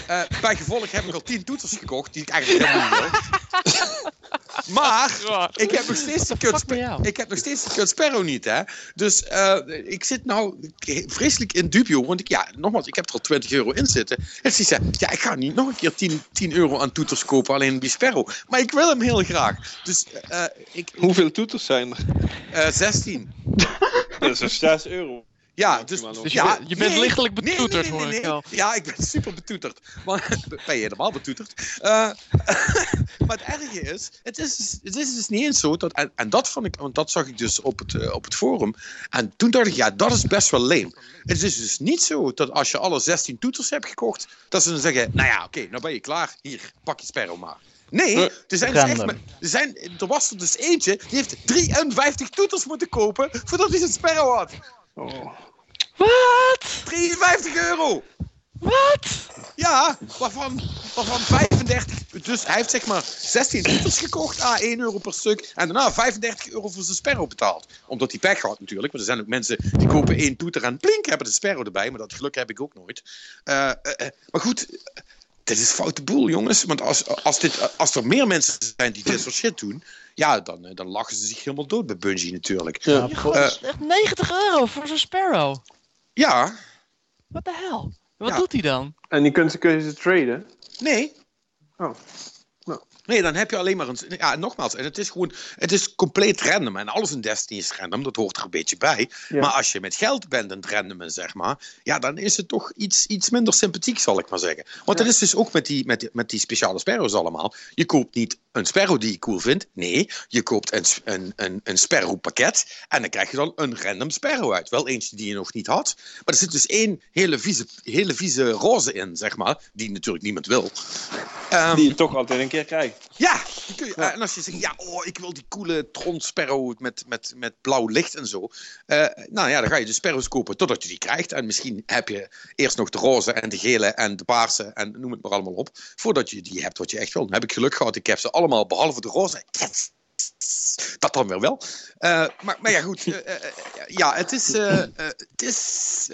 S1: Eh, bij gevolg heb ik al tien toeters gekocht, die ik eigenlijk helemaal niet wil. Maar ik heb nog steeds de kut, ik heb nog steeds de kut Sparrow niet, hè. Dus eh, ik zit nou vreselijk in dubio. Want ik, ja, nogmaals, ik heb er al 20 euro in zitten. En ze zei, ja, ik ga niet nog een keer 10, 10 euro aan toeters kopen, alleen die Sparrow. Maar ik wil hem heel graag. Dus eh, ik,
S2: Hoeveel toeters zijn er?
S1: eh 16.
S2: Dat is 6 euro.
S1: Ja, dus,
S3: Dus
S1: ja,
S3: je, je bent
S1: nee,
S3: lichtelijk
S1: nee,
S3: betoeterd,
S1: nee, nee,
S3: hoor ik.
S1: Ja, ik ben super betoeterd. Maar, ben je helemaal betoeterd? Eh, maar het erge is, het is, dus- het is dus niet eens zo dat, en, en dat vond ik, want dat zag ik dus op het, eh, op het forum. En toen dacht ik, ja, dat is best wel lame. Het is dus niet zo dat als je alle 16 toeters hebt gekocht, dat ze dan zeggen, nou ja, oké, nou ben je klaar. Hier, pak je Sparrow maar. Nee,
S2: Eh,
S1: er, zijn dus echt, er, zijn, er was er dus eentje, die heeft 53 toeters moeten kopen voordat hij zijn Sparrow had.
S2: Oh.
S3: Wat?
S1: 53 euro!
S3: Wat?
S1: Ja, waarvan, waarvan 35. Dus hij heeft zeg maar 16 toeters gekocht, à 1 euro per stuk. En daarna 35 euro voor zijn sparrow betaald. Omdat hij pech had natuurlijk. Want er zijn ook mensen die kopen één toeter en plink hebben de sparrow erbij. Maar dat geluk heb ik ook nooit. Eh, eh, eh, maar goed, dit is foute boel, jongens. Want als, als, dit, als er meer mensen zijn die dit soort shit doen. Ja, dan, dan lachen ze zich helemaal dood bij Bungie natuurlijk.
S2: Ja.
S3: Je gooit dus echt 90 euro voor zo'n Sparrow.
S1: Ja,
S3: Wat de hel? Wat
S1: Ja.
S3: doet hij dan?
S2: En die kun, kun je ze traden.
S1: nee.
S2: Oh.
S1: Nee, dan heb je alleen maar een. Ja, nogmaals, en het is gewoon. Het is compleet random. En alles in Destiny is random, dat hoort er een beetje bij.
S2: Ja.
S1: Maar als je met geld bent en het randomen, zeg maar. Ja, dan is het toch iets, iets minder sympathiek, zal ik maar zeggen. Want dat is dus ook met die, met, die, met die speciale sparrows allemaal. Je koopt niet een sparrow die je cool vindt. Nee, je koopt een, een, een, een sparrow pakket. En dan krijg je dan een random sparrow uit. Wel eentje die je nog niet had. Maar er zit dus één hele vieze, hele vieze roze in, zeg maar. Die natuurlijk niemand wil. Ehm,
S2: Die je toch altijd een keer krijgt.
S1: Ja, en als je zegt, ja, oh, ik wil die coole Tron Sparrow met, met, met blauw licht en zo. Eh, nou ja, dan ga je de Sparrows kopen totdat je die krijgt. En misschien heb je eerst nog de roze en de gele en de paarse en noem het maar allemaal op. Voordat je die hebt wat je echt wil. Dan heb ik geluk gehad, ik heb ze allemaal behalve de roze. Yes! Dat dan weer wel. Eh, maar, maar ja, goed. eh, ja, het is... het is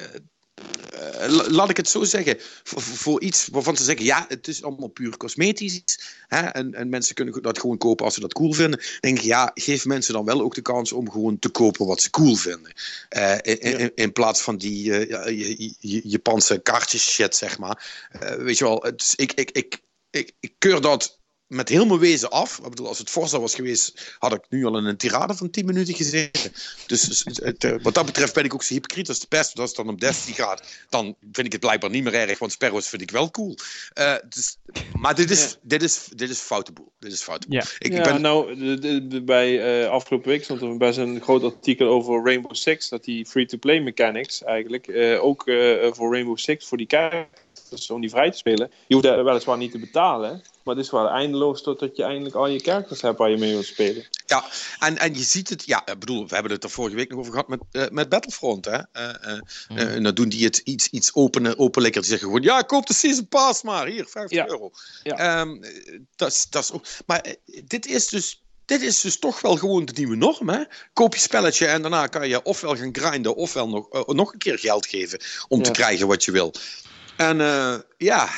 S1: laat ik het zo zeggen, voor, voor iets waarvan ze zeggen, ja, het is allemaal puur cosmetisch. Hè, en, en mensen kunnen dat gewoon kopen als ze dat cool vinden. Denk ik, ja, geef mensen dan wel ook de kans om gewoon te kopen wat ze cool vinden. Eh, in, in, in plaats van die eh, ja, je- je- Japanse kaartjes shit, zeg maar. Eh, weet je wel, ik, ik, ik, ik, ik keur dat met heel mijn wezen af. Ik bedoel, als het Forza was geweest, had ik nu al in een tirade van 10 minuten gezeten. Dus het, het, eh, wat dat betreft ben ik ook zo hypocriet als de pest. Als het dan op Destiny gaat, dan vind ik het blijkbaar niet meer erg, want Sparrows vind ik wel cool. Eh, dus, maar dit is, dit is, dit is foute boel. Dit is foute boel.
S4: Ja.
S1: Ik,
S2: ja,
S1: ben,
S2: nou, de, de- de- bij eh, afgelopen week stond er best een groot artikel over Rainbow Six. Dat die free-to-play mechanics eigenlijk eh, ook eh, voor Rainbow Six, voor die characters, om die vrij te spelen. Je hoeft daar weliswaar niet te betalen, maar het is wel eindeloos totdat je eindelijk al je characters hebt waar je mee wilt spelen.
S1: Ja, en, en je ziet het, ja, ik bedoel, we hebben het er vorige week nog over gehad met, eh, met Battlefront. Hè? Eh, eh, eh, en dan doen die het iets, iets open, openlijker. Die zeggen gewoon, ja, koop de Season Pass maar, hier, 50
S2: Ja.
S1: euro.
S2: Ja.
S1: Ehm, eh, dat is- dat is ook, maar dit is dus. Dit is dus toch wel gewoon de nieuwe norm. Hè? Koop je spelletje en daarna kan je ofwel gaan grinden, ofwel nog, nog een keer geld geven om te krijgen wat je wil. En eh, ja,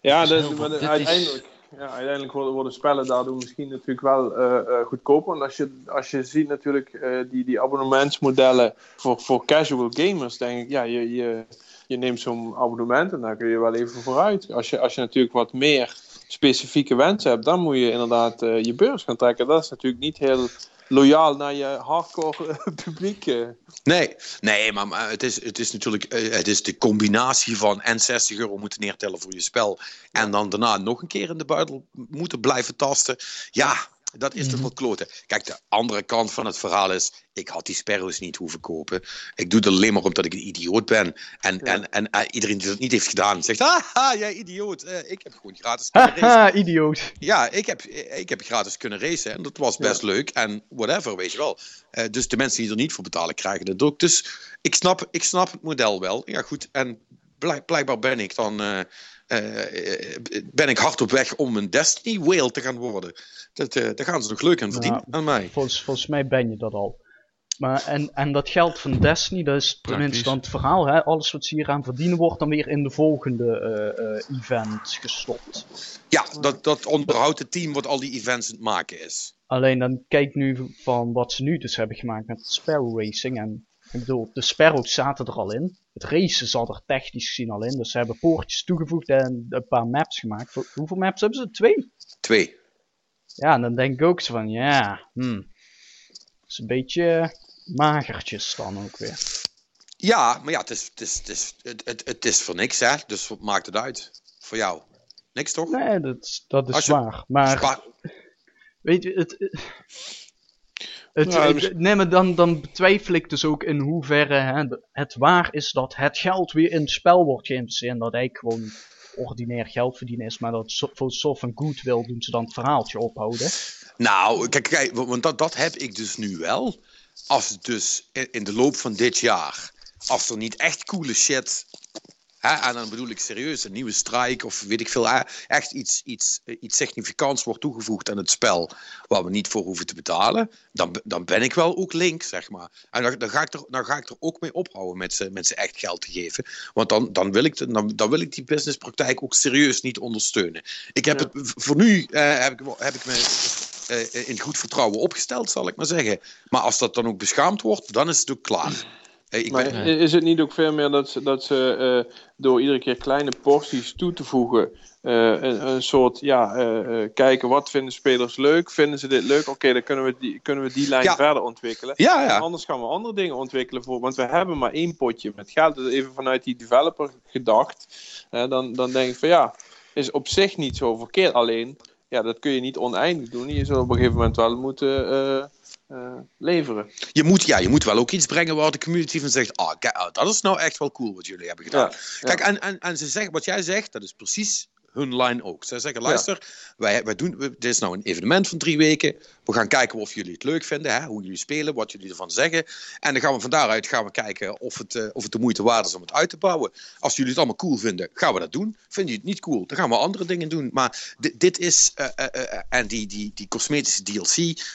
S2: Ja,
S3: is
S2: dat-
S3: is-
S2: uiteindelijk, ja, uiteindelijk worden, worden spellen daardoor misschien natuurlijk wel eh, eh, goedkoper. Want als je, als je ziet natuurlijk eh, die, die abonnementsmodellen voor, voor casual gamers, denk ik, ja, je, je, je neemt zo'n abonnement en daar kun je wel even vooruit. Als je, als je natuurlijk wat meer specifieke wensen hebt, dan moet je inderdaad je beurs gaan trekken. Dat is natuurlijk niet heel loyaal naar je hardcore publiek. eh.
S1: Nee, nee maar, maar het, is, het is natuurlijk eh, het is de combinatie van en 60 euro moeten neertellen voor je spel. En dan daarna nog een keer in de buidel moeten blijven tasten. Ja, dat is toch wel kloten. Kijk, de andere kant van het verhaal is: ik had die sparrows niet hoeven kopen. Ik doe het alleen maar omdat ik een idioot ben. En, en, en eh, iedereen die dat niet heeft gedaan, zegt: Haha, jij idioot. Eh, ik heb gewoon gratis kunnen racen.
S4: Haha, idioot.
S1: Ja, ik heb, ik heb gratis kunnen racen en dat was best leuk en whatever, weet je wel. Eh, dus de mensen die er niet voor betalen, krijgen dat ook. Dus ik snap, ik snap het model wel. Ja, goed. En blijk- blijkbaar ben ik dan eh, eh, eh, ben ik hard op weg om een Destiny whale te gaan worden. Dat, eh, daar gaan ze nog leuk aan verdienen aan mij.
S4: Volgens, volgens mij ben je dat al. Maar en, en dat geld van Destiny, dat is tenminste dan het verhaal. Hè? Alles wat ze hier aan verdienen wordt dan weer in de volgende eh, eh, event gestopt.
S1: Ja, dat, dat onderhoudt het team wat al die events aan het maken is.
S4: Alleen dan kijk nu van wat ze nu dus hebben gemaakt met Sparrow Racing. En ik bedoel, de Sparrows zaten er al in. Het racen zat er technisch gezien al in. Dus ze hebben poortjes toegevoegd en een paar maps gemaakt. Hoeveel maps hebben ze? Twee?
S1: Twee.
S4: Ja, en dan denk ik ook zo van, ja, hmm. Dat is een beetje magertjes dan ook weer.
S1: Ja, maar ja, het is, het is, het is, het, het, het is voor niks, hè. Dus wat maakt het uit? Voor jou? Niks, toch?
S4: Nee, dat, is- dat is
S1: je-
S4: waar. Maar weet je, het. Het-
S2: Ja,
S4: het- nee, maar dan, dan betwijfel ik dus ook in hoeverre hè, het waar is dat het geld weer in het spel wordt geïnvesteerd. En dat eigenlijk gewoon ordinair geld verdienen is. Maar dat so- voor soft en goed wil doen ze dan het verhaaltje ophouden.
S1: Nou, kijk, kijk want dat, dat heb ik dus nu wel. Als het dus in, in de loop van dit jaar, als er niet echt coole shit, en dan bedoel ik serieus, een nieuwe strike of weet ik veel, echt iets, iets, eh, iets significants wordt toegevoegd aan het spel, waar we niet voor hoeven te betalen, dan, dan ben ik wel ook link, zeg maar. En dan, dan, ga, ik er, dan ga ik er ook mee ophouden met ze, met ze echt geld te geven. Want dan, dan, wil ik de, dan, dan wil ik die businesspraktijk ook serieus niet ondersteunen. Ik heb
S2: Ja.
S1: het, voor nu eh, heb, ik, heb ik me eh, in goed vertrouwen opgesteld, zal ik maar zeggen. Maar als dat dan ook beschaamd wordt, dan is het ook klaar. Ik
S2: Maar
S1: ben,
S2: is het niet ook veel meer dat ze, dat ze eh, door iedere keer kleine porties toe te voegen, eh, een, een soort, ja, eh, kijken wat vinden spelers leuk, vinden ze dit leuk, oké, dan kunnen we die, kunnen we die lijn
S1: Ja.
S2: verder ontwikkelen.
S1: ja, ja.
S2: anders gaan we andere dingen ontwikkelen voor, want we hebben maar één potje met geld. Dus even vanuit die developer gedacht, dan, dan denk ik van ja, is op zich niet zo verkeerd. Alleen, ja, dat kun je niet oneindig doen. Je zult op een gegeven moment wel moeten eh, leveren.
S1: Je, moet, ja, je moet wel ook iets brengen waar de community van zegt: ah, ah, dat is nou echt wel cool wat jullie hebben gedaan.
S2: Ja,
S1: Kijk, en, en, en ze zeggen, wat jij zegt, dat is precies hun line ook. Ze zeggen: luister, wij, wij doen, we- dit is nou een evenement van drie weken. We gaan kijken of jullie het leuk vinden, hè, hoe jullie spelen, wat jullie ervan zeggen. En dan gaan we van daaruit gaan we kijken of het, eh, of het de moeite waard is om het uit te bouwen. Als jullie het allemaal cool vinden, gaan we dat doen. Vind je het niet cool, dan gaan we andere dingen doen. Maar dit, is, eh, en die, die, die cosmetische DLC,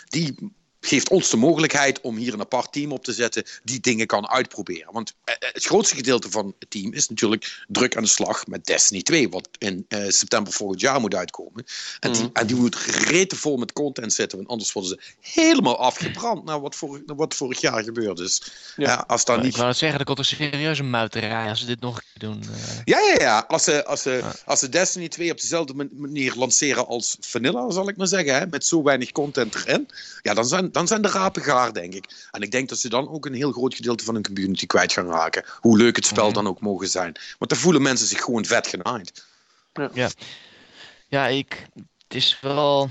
S1: die geeft ons de mogelijkheid om hier een apart team op te zetten die dingen kan uitproberen. Want eh, eh, het grootste gedeelte van het team is natuurlijk druk aan de slag met Destiny 2, wat in uh, september volgend jaar moet uitkomen. En, die, mm. en die moet rete vol met content zitten, want anders worden ze helemaal afgebrand naar wat, voor, wat vorig jaar gebeurd is.
S3: Ja. als dan niet... Ik wou het zeggen, er komt een serieuze muiterij als ze dit nog doen.
S1: Ja, ja, ja. Als ze, als, ze, als ze Destiny 2 op dezelfde manier lanceren als Vanilla, zal ik maar zeggen, hè, met zo weinig content erin, ja, dan zijn dan zijn de rapen gaar, denk ik. En ik denk dat ze dan ook een heel groot gedeelte van hun community kwijt gaan raken. Hoe leuk het spel mhm. dan ook mogen zijn. Want dan voelen mensen zich gewoon vet genaaid.
S3: Ja, ja. ja ik, het is wel,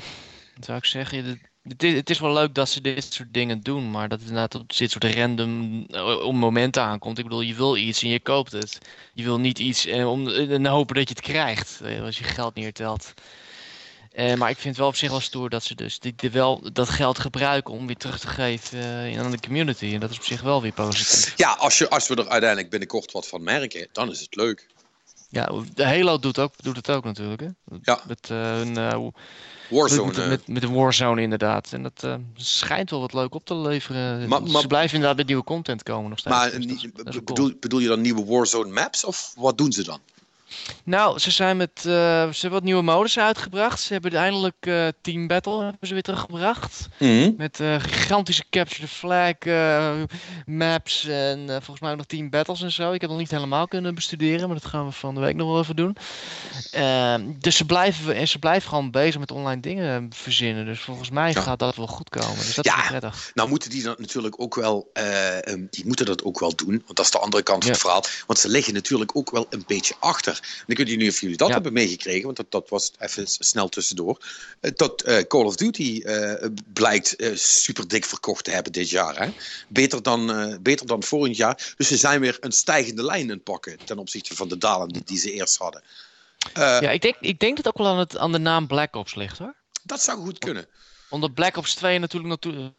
S3: zou ik zeggen, het is, het is wel leuk dat ze dit soort dingen doen, maar dat het inderdaad op dit soort random uh, momenten aankomt. Ik bedoel, je wil iets en je koopt het. Je wil niet iets en, om, en hopen dat je het krijgt eh, als je geld neertelt. Uh, maar ik vind het wel op zich wel stoer dat ze dus die, die wel dat geld gebruiken om weer terug te geven uh, aan de community. En dat is op zich wel weer positief.
S1: Ja, als, je, als we er uiteindelijk binnenkort wat van merken, dan is het leuk.
S3: Ja, de Halo doet, ook, doet het ook natuurlijk. Hè?
S1: Ja.
S3: Met uh, een
S1: Warzone.
S3: Met, met, met, de Warzone inderdaad. En dat schijnt wel wat leuk op te leveren. Maar, maar, ze blijven inderdaad met nieuwe content komen nog steeds.
S1: Maar dus bedoel, bedoel je dan nieuwe Warzone maps of wat doen ze dan?
S3: Nou, ze zijn met. Uh, ze hebben wat nieuwe modus uitgebracht. Ze hebben eindelijk uh, Team Battle hebben ze weer teruggebracht.
S1: Mhm.
S3: Met uh, gigantische Capture the Flag maps en volgens mij ook nog Team Battles en zo. Ik heb nog niet helemaal kunnen bestuderen, maar dat gaan we van de week nog wel even doen. Ehm, dus ze blijven, en ze blijven gewoon bezig met online dingen verzinnen. Dus volgens mij gaat dat wel goed komen. Dus dat
S1: ja,
S3: is prettig.
S1: Nou moeten die dat natuurlijk ook wel. Um, die moeten dat ook wel doen. Want dat is de andere kant van het verhaal. Want ze liggen natuurlijk ook wel een beetje achter. En ik weet niet of jullie dat hebben meegekregen, want dat, dat was even snel tussendoor. Uh, dat uh, Call of Duty uh, blijkt super dik verkocht te hebben dit jaar. Hè? Beter, dan, beter dan vorig jaar. Dus ze zijn weer een stijgende lijn in pakken ten opzichte van de dalen die, die ze eerst hadden.
S3: ja, ik denk, ik denk dat het ook wel aan, het, aan de naam Black Ops ligt hoor.
S1: Dat zou goed kunnen.
S3: Omdat Black Ops 2 natuurlijk, natuurlijk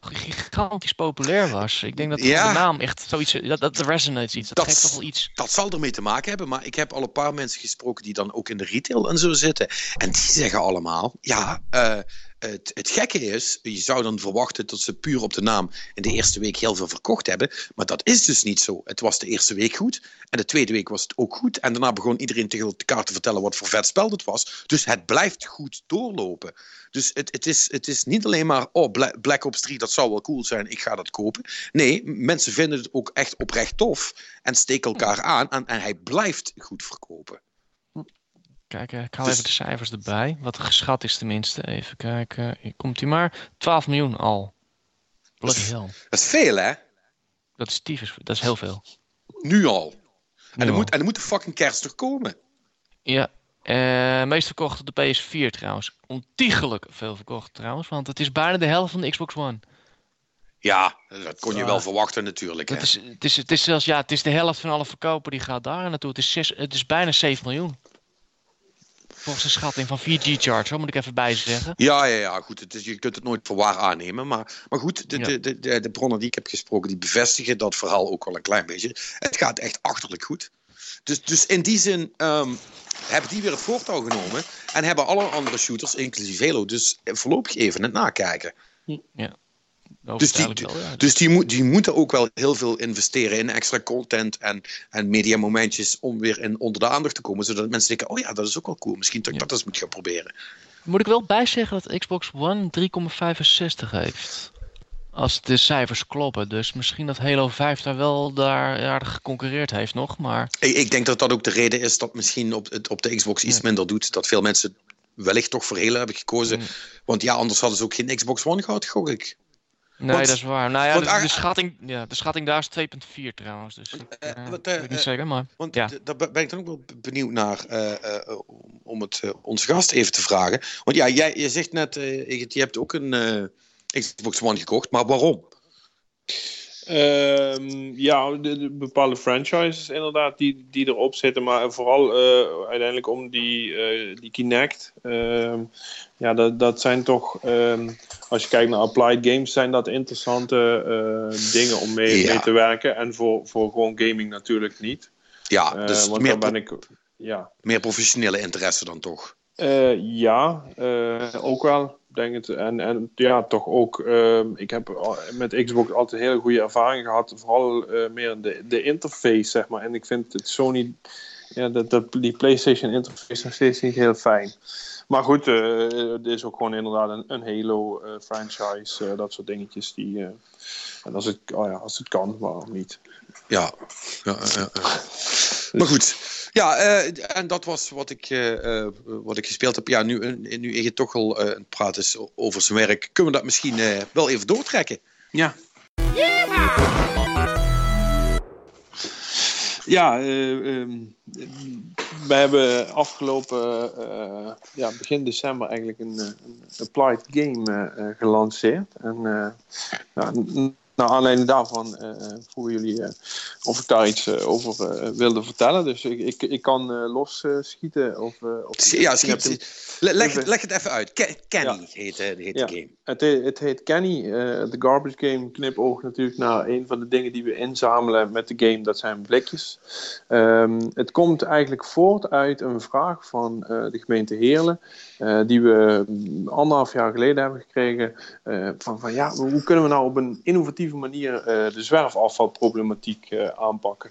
S3: gigantisch populair was. Ik denk dat de naam echt zoiets... Dat, dat resonates iets. Dat, dat geeft toch wel iets.
S1: Dat zal ermee te maken hebben. Maar ik heb al een paar mensen gesproken die dan ook in de retail en zo zitten. En die zeggen allemaal... Ja, uh, het, het, gekke is, je zou dan verwachten dat ze puur op de naam in de eerste week heel veel verkocht hebben. Maar dat is dus niet zo. Het was de eerste week goed. En de tweede week was het ook goed. En daarna begon iedereen tegen elkaar te vertellen wat voor vet spel het was. Dus het blijft goed doorlopen. Dus het, het, is, het is niet alleen maar, oh, Black Ops 3, dat zou wel cool zijn, ik ga dat kopen. Nee, mensen vinden het ook echt oprecht tof en steken elkaar aan. En, en hij blijft goed verkopen.
S3: Kijk, ik haal dus... even de cijfers erbij. Wat geschat is tenminste. Even kijken. Hier komt hij maar. 12 miljoen al. Bloody hell.
S1: Dat is veel, hè?
S3: Dat is tyfus. Dat is heel veel.
S1: Nu al. en, er moet, en er moet de fucking kerst toch komen?
S3: Ja. Uh, meest verkocht op de PS4 trouwens. Ontiegelijk veel verkocht trouwens. Want het is bijna de helft van de Xbox One.
S1: Ja, dat kon je wel verwachten natuurlijk.
S3: Het is, het, is, het, is zelfs, ja, het is de helft van alle verkopen die gaat daar naartoe. Het is, zes, het is bijna 7 miljoen. Volgens de schatting van 4G-charge, moet ik even bij zeggen.
S1: Ja, ja, ja goed. Het is, je kunt het nooit voor waar aannemen. Maar, maar goed, de, de, de, de, bronnen die ik heb gesproken, die bevestigen dat verhaal ook wel een klein beetje. Het gaat echt achterlijk goed. Dus, dus in die zin um, hebben die weer het voortouw genomen. En hebben alle andere shooters, inclusive Halo, dus voorlopig even het nakijken.
S3: Ja.
S1: Dus, die, dus die, die moeten ook wel heel veel investeren in extra content en, en mediamomentjes om weer in, onder de aandacht te komen. Zodat mensen denken, oh ja, dat is ook wel cool. Misschien dat ik dat eens moet gaan proberen.
S3: Moet ik wel bijzeggen dat Xbox One 3,65 heeft. Als de cijfers kloppen. Dus misschien dat Halo 5 daar wel daar aardig geconcurreerd heeft nog. Maar...
S1: Ik, ik denk dat dat ook de reden is dat misschien op, het, op de Xbox iets minder doet. Dat veel mensen wellicht toch voor Halo hebben gekozen. Want ja, anders hadden ze ook geen Xbox One gehad, gok ik.
S3: Nee, dat is waar. Nou ja, de, de, schatting, ja, de schatting daar is 2,4 trouwens. Dus uh, wat, uh, weet niet zeker, maar...
S1: Want
S3: ja.
S1: daar ben ik dan ook wel benieuwd naar, om het onze gast even te vragen. Want ja, jij, je zegt net, je hebt ook een Xbox One gekocht, maar waarom?
S2: Um, ja, de, de, bepaalde franchises inderdaad die, die erop zitten, maar vooral uh, uiteindelijk om die, uh, die Kinect. Uh, ja, dat, dat zijn toch, ehm, als je kijkt naar applied games, zijn dat interessante eh, dingen om mee, mee, te werken. En voor, voor gewoon gaming natuurlijk niet.
S1: Ja, dus
S2: want meer, ben ik, ja.
S1: meer professionele interesse dan toch?
S2: ja, ook wel. Denk het. En, en ja, toch ook. ehm, ik heb met Xbox altijd hele goede ervaring gehad. Vooral eh, meer de, de interface, zeg maar. En ik vind het Sony. Ja, dat, die PlayStation interface nog steeds niet heel fijn. Maar goed, eh, het is ook gewoon inderdaad een, een Halo eh, franchise. dat soort dingetjes. Die, en als het, oh ja, als het kan, waarom niet?
S1: Ja, ja. Maar goed. Ja, eh, en dat was wat ik, eh, eh, wat ik gespeeld heb. Ja, nu, nu Ege toch al het praten is over zijn werk, kunnen we dat misschien wel even doortrekken.
S2: Ja. Ja, eh, ehm, we hebben afgelopen ja, begin december eigenlijk een, een applied game gelanceerd. En naar aanleiding daarvan eh vroegen jullie eh, of ik daar iets eh, over wilde vertellen. Dus ik, ik, ik kan eh, losschieten. of, of,
S1: Ja, schiet, leg,
S2: even-
S1: leg het even uit. Ke- Kenny heet, heet
S2: Ja.
S1: de game.
S2: Het, he- het heet Kenny, de garbage game knipoog natuurlijk naar een van de dingen die we inzamelen met de game, dat zijn blikjes. Ehm, het komt eigenlijk voort uit een vraag van de gemeente Heerlen, die we mm, anderhalf jaar geleden hebben gekregen, van, van ja, hoe kunnen we nou op een innovatieve manier eh, de zwerfafvalproblematiek eh, aanpakken.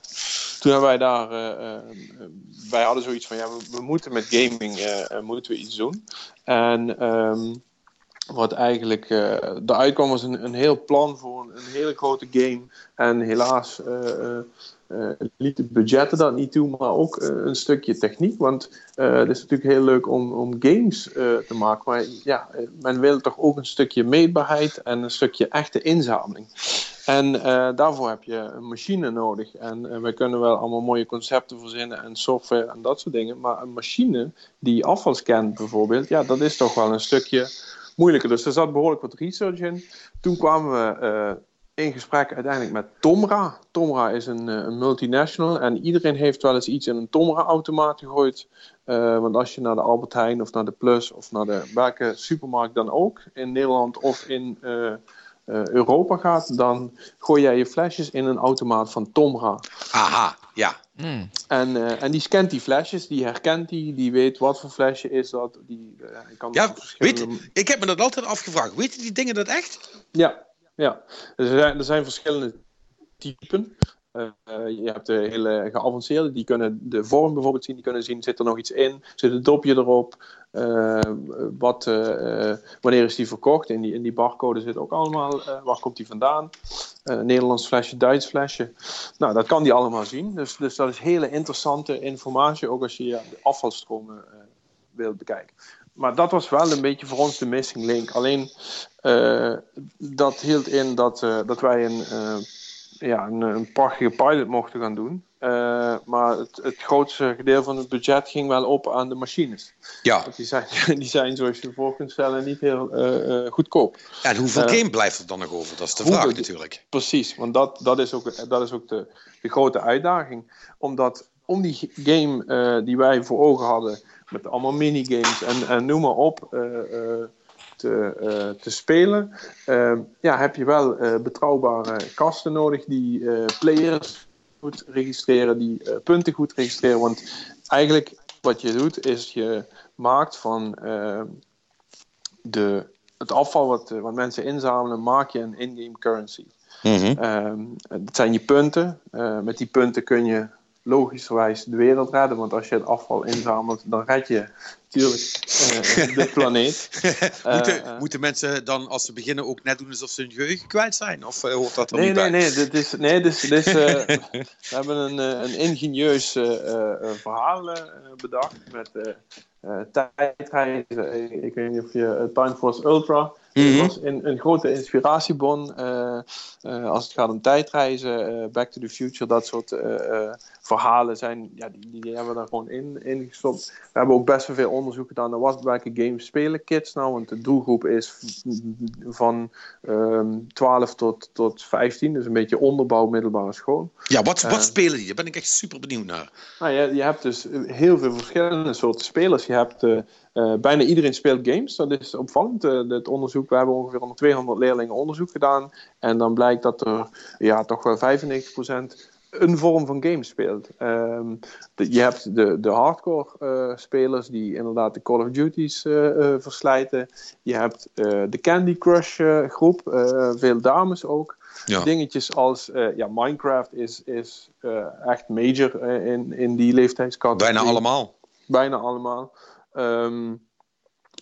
S2: Toen hebben wij daar, eh, wij hadden zoiets van ja, we, moeten met gaming moeten we iets doen. En ehm, wat eigenlijk eh eruit kwam was een, een heel plan voor een, hele grote game. En helaas eh, lieten de budgetten dat niet toe, maar ook eh, een stukje techniek. Want eh, het is natuurlijk heel leuk om, om games te maken. Maar ja, men wil toch ook een stukje meetbaarheid en een stukje echte inzameling. En daarvoor heb je een machine nodig. En eh, wij kunnen wel allemaal mooie concepten verzinnen en software en dat soort dingen. Maar een machine die afval scant bijvoorbeeld, ja, dat is toch wel een stukje moeilijker. Dus er zat behoorlijk wat research in. Toen kwamen we in gesprek uiteindelijk met Tomra. Tomra is een, eh, een multinational en iedereen heeft wel eens iets in een Tomra-automaat gegooid. Eh, want als je naar de Albert Heijn of naar de Plus of naar de welke supermarkt dan ook in Nederland of in eh, eh, Europa gaat, dan gooi jij je flesjes in een automaat van Tomra.
S1: Aha, ja.
S3: Hmm.
S2: En, eh, en die scant die flesjes, die herkent die, die weet wat voor flesje is dat. Die, eh, kan
S1: Ja,
S2: verschillende-
S1: weet, ik heb me dat altijd afgevraagd. Weten die dingen dat echt?
S2: Ja, ja. Er, zijn, er zijn verschillende typen. Eh, eh, je hebt de hele geavanceerde, die kunnen de vorm bijvoorbeeld zien, die kunnen zien, zit er nog iets in, zit een dopje erop, eh, wat, wanneer is die verkocht, in die, in die barcode zit ook allemaal, waar komt die vandaan, Nederlands flesje, Duits flesje, nou dat kan die allemaal zien, dus, dus dat is hele interessante informatie, ook als je de afvalstromen wilt bekijken. Maar dat was wel een beetje voor ons de missing link. Alleen eh, dat hield in dat, eh, dat wij een, eh, ja, een, een prachtige pilot mochten gaan doen. Maar het, het grootste gedeelte van het budget ging wel op aan de machines.
S1: Ja.
S2: Want die zijn, die zijn zoals je voor kunt stellen, niet heel goedkoop.
S1: En hoeveel game blijft er dan nog over? Dat is de vraag natuurlijk.
S2: Precies, want dat, dat is ook, dat is ook de, de grote uitdaging. Omdat om die game eh, die wij voor ogen hadden, met allemaal minigames en, en noem maar op, eh, eh, te, te spelen, eh, ja, heb je wel betrouwbare kasten nodig die players goed registreren, die punten goed registreren. Want eigenlijk wat je doet, is je maakt van eh, de, het afval wat, wat mensen inzamelen, maak je een in-game currency. Ehm, dat zijn je punten. Met die punten kun je logischerwijs de wereld redden. Want als je het afval inzamelt, dan red je natuurlijk eh, de planeet.
S1: moeten,
S2: eh.
S1: moeten mensen dan als ze beginnen ook net doen alsof ze hun geheugen kwijt zijn? Of eh, hoort dat er
S2: Nee,
S1: niet
S2: nee,
S1: bij?
S2: nee. Dit is, nee dit is, dit is, we hebben een, een ingenieus verhaal bedacht met tijdreizen. Ik, ik weet niet of je Time Force Ultra. Dat was een, een grote inspiratiebron eh, eh, als het gaat om tijdreizen, eh, Back to the Future, dat soort verhalen zijn, ja, die, die hebben we daar gewoon in, in gestopt. We hebben ook best wel veel onderzoek gedaan naar wat welke games spelen kids nou, want de doelgroep is van ehm 12 tot, tot 15, dus een beetje onderbouw middelbare school.
S1: Ja, wat, wat spelen die? Daar ben ik echt super benieuwd naar.
S2: Nou, je, je hebt dus heel veel verschillende soorten spelers. Je hebt eh, bijna iedereen speelt games. Dat is opvallend. Eh, het onderzoek, we hebben ongeveer onder 200 leerlingen onderzoek gedaan. En dan blijkt dat er ja, toch wel 95% een vorm van game speelt. Ehm, de, je hebt de, de hardcore eh, spelers die inderdaad de Call of Duty's uh, verslijten. Je hebt de Candy Crush groep, veel dames ook. Ja. Dingetjes als ja, Minecraft is, is echt major in, in die leeftijdscategorie.
S1: Bijna allemaal.
S2: Bijna allemaal. Ehm,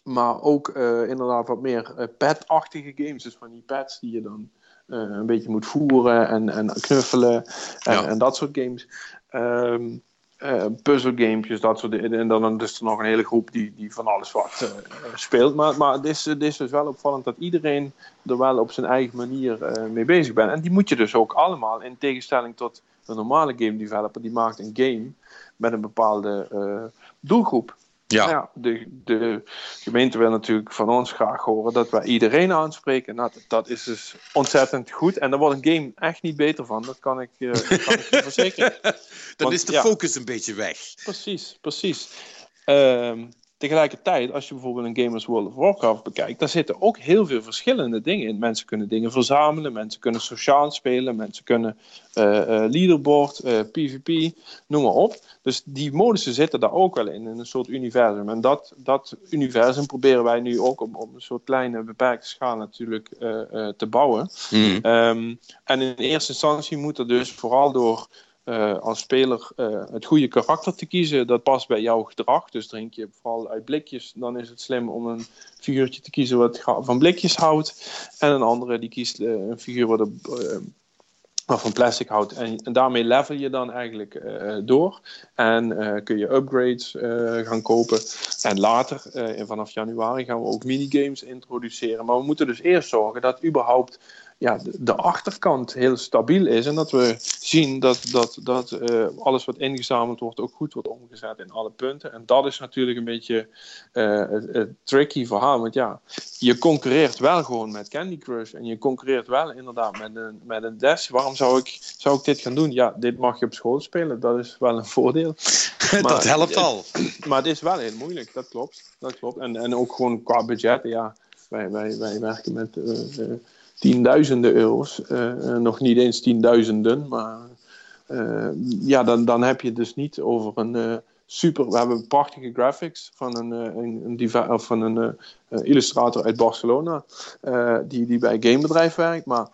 S2: maar ook inderdaad wat meer pet-achtige games. Dus van die pets die je dan uh, een beetje moet voeren en, en knuffelen en, en dat soort games. Um, uh, puzzelgamepjes, dat soort dingen. En dan is er nog een hele groep die, die van alles wat uh, speelt. Maar, maar het, is, het is dus wel opvallend dat iedereen er wel op zijn eigen manier mee bezig bent. En die moet je dus ook allemaal, in tegenstelling tot de normale game developer, die maakt een game met een bepaalde doelgroep. Ja. Nou ja, de, de gemeente wil natuurlijk van ons graag horen dat wij iedereen aanspreken. Nou, dat, is dus ontzettend goed. En daar wordt een game echt niet beter van. Dat kan ik, uh, kan ik je verzekeren.
S1: Dan is de focus een beetje weg.
S2: Precies, precies. Um, Tegelijkertijd, als je bijvoorbeeld een Gamers World of Warcraft bekijkt, daar zitten ook heel veel verschillende dingen in. Mensen kunnen dingen verzamelen, mensen kunnen sociaal spelen, mensen kunnen uh, uh, leaderboard, uh, eh, PvP, noem maar op. Dus die modussen zitten daar ook wel in, in een soort universum. En dat, dat universum proberen wij nu ook op, op een soort kleine, beperkte schaal natuurlijk te bouwen. Mm. Um, en in eerste instantie moet er dus vooral door uh, als speler uh, het goede karakter te kiezen. Dat past bij jouw gedrag. Dus drink je vooral uit blikjes, dan is het slim om een figuurtje te kiezen wat van blikjes houdt. En een andere die kiest uh, een figuur wat, van plastic houdt. En, en, daarmee level je dan eigenlijk door. En kun je upgrades gaan kopen. En later, vanaf januari, gaan we ook minigames introduceren. Maar we moeten dus eerst zorgen dat überhaupt ja, de, achterkant heel stabiel is. En dat we zien dat, dat, dat uh, alles wat ingezameld wordt ook goed wordt omgezet in alle punten. En dat is natuurlijk een beetje uh, het, tricky verhaal. Want ja, je concurreert wel gewoon met Candy Crush. En je concurreert wel inderdaad met een, met een Dash. Waarom zou ik, zou ik dit gaan doen? Ja, dit mag je op school spelen. Dat is wel een voordeel.
S1: Maar, dat helpt al.
S2: Maar het is wel heel moeilijk, dat klopt. Dat klopt. En, en ook gewoon qua budget, ja. Wij, wij, wij werken met... Uh, tienduizenden euro's. Uh, nog niet eens tienduizenden, maar uh, ja, dan, dan heb je dus niet over een super. We hebben prachtige graphics van een, een, van een illustrator uit Barcelona, die, die bij een gamebedrijf werkt. Maar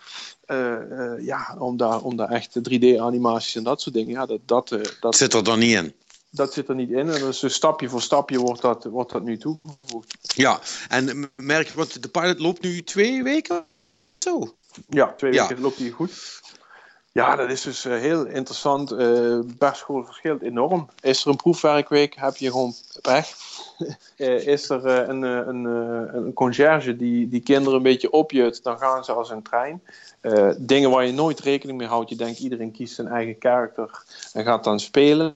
S2: ja, om daar, om daar echt 3D-animaties en dat soort dingen, ja, dat, dat, dat
S1: zit er dan niet in
S2: dat zit er niet in. En dus stapje voor stapje wordt dat, wordt dat nu toegevoegd.
S1: Ja, en merk, want de pilot loopt nu twee weken zo.
S2: Ja, twee weken loopt hij goed. Ja, dat is dus uh, heel interessant. Uh, per school verschilt enorm. Is er een proefwerkweek, heb je gewoon pech. uh, is er een, een, een conciërge die, die kinderen een beetje opjut, dan gaan ze als een trein. dingen waar je nooit rekening mee houdt. Je denkt iedereen kiest zijn eigen karakter en gaat dan spelen.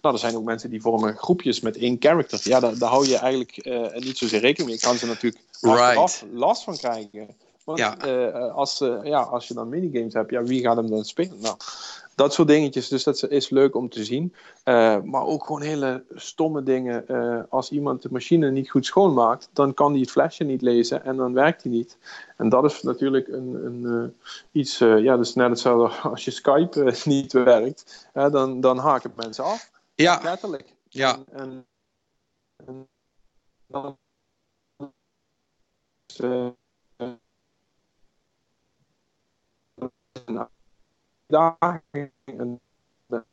S2: Nou, er zijn ook mensen die vormen groepjes met één character. Ja, daar, daar hou je eigenlijk niet zozeer rekening mee. Ik kan ze natuurlijk right. last van krijgen. Want ja. Uh, als, uh, ja, als je dan minigames hebt, ja, wie gaat hem dan spelen? Nou, dat soort dingetjes. Dus dat is leuk om te zien. Uh, maar ook gewoon hele stomme dingen. als iemand de machine niet goed schoonmaakt, dan kan hij het flesje niet lezen en dan werkt hij niet. En dat is natuurlijk een, een iets, ja, is net hetzelfde als je Skype niet werkt. dan, dan haken mensen af.
S1: Ja.
S2: Letterlijk.
S1: Ja.
S2: En, en, en uitdaging. En,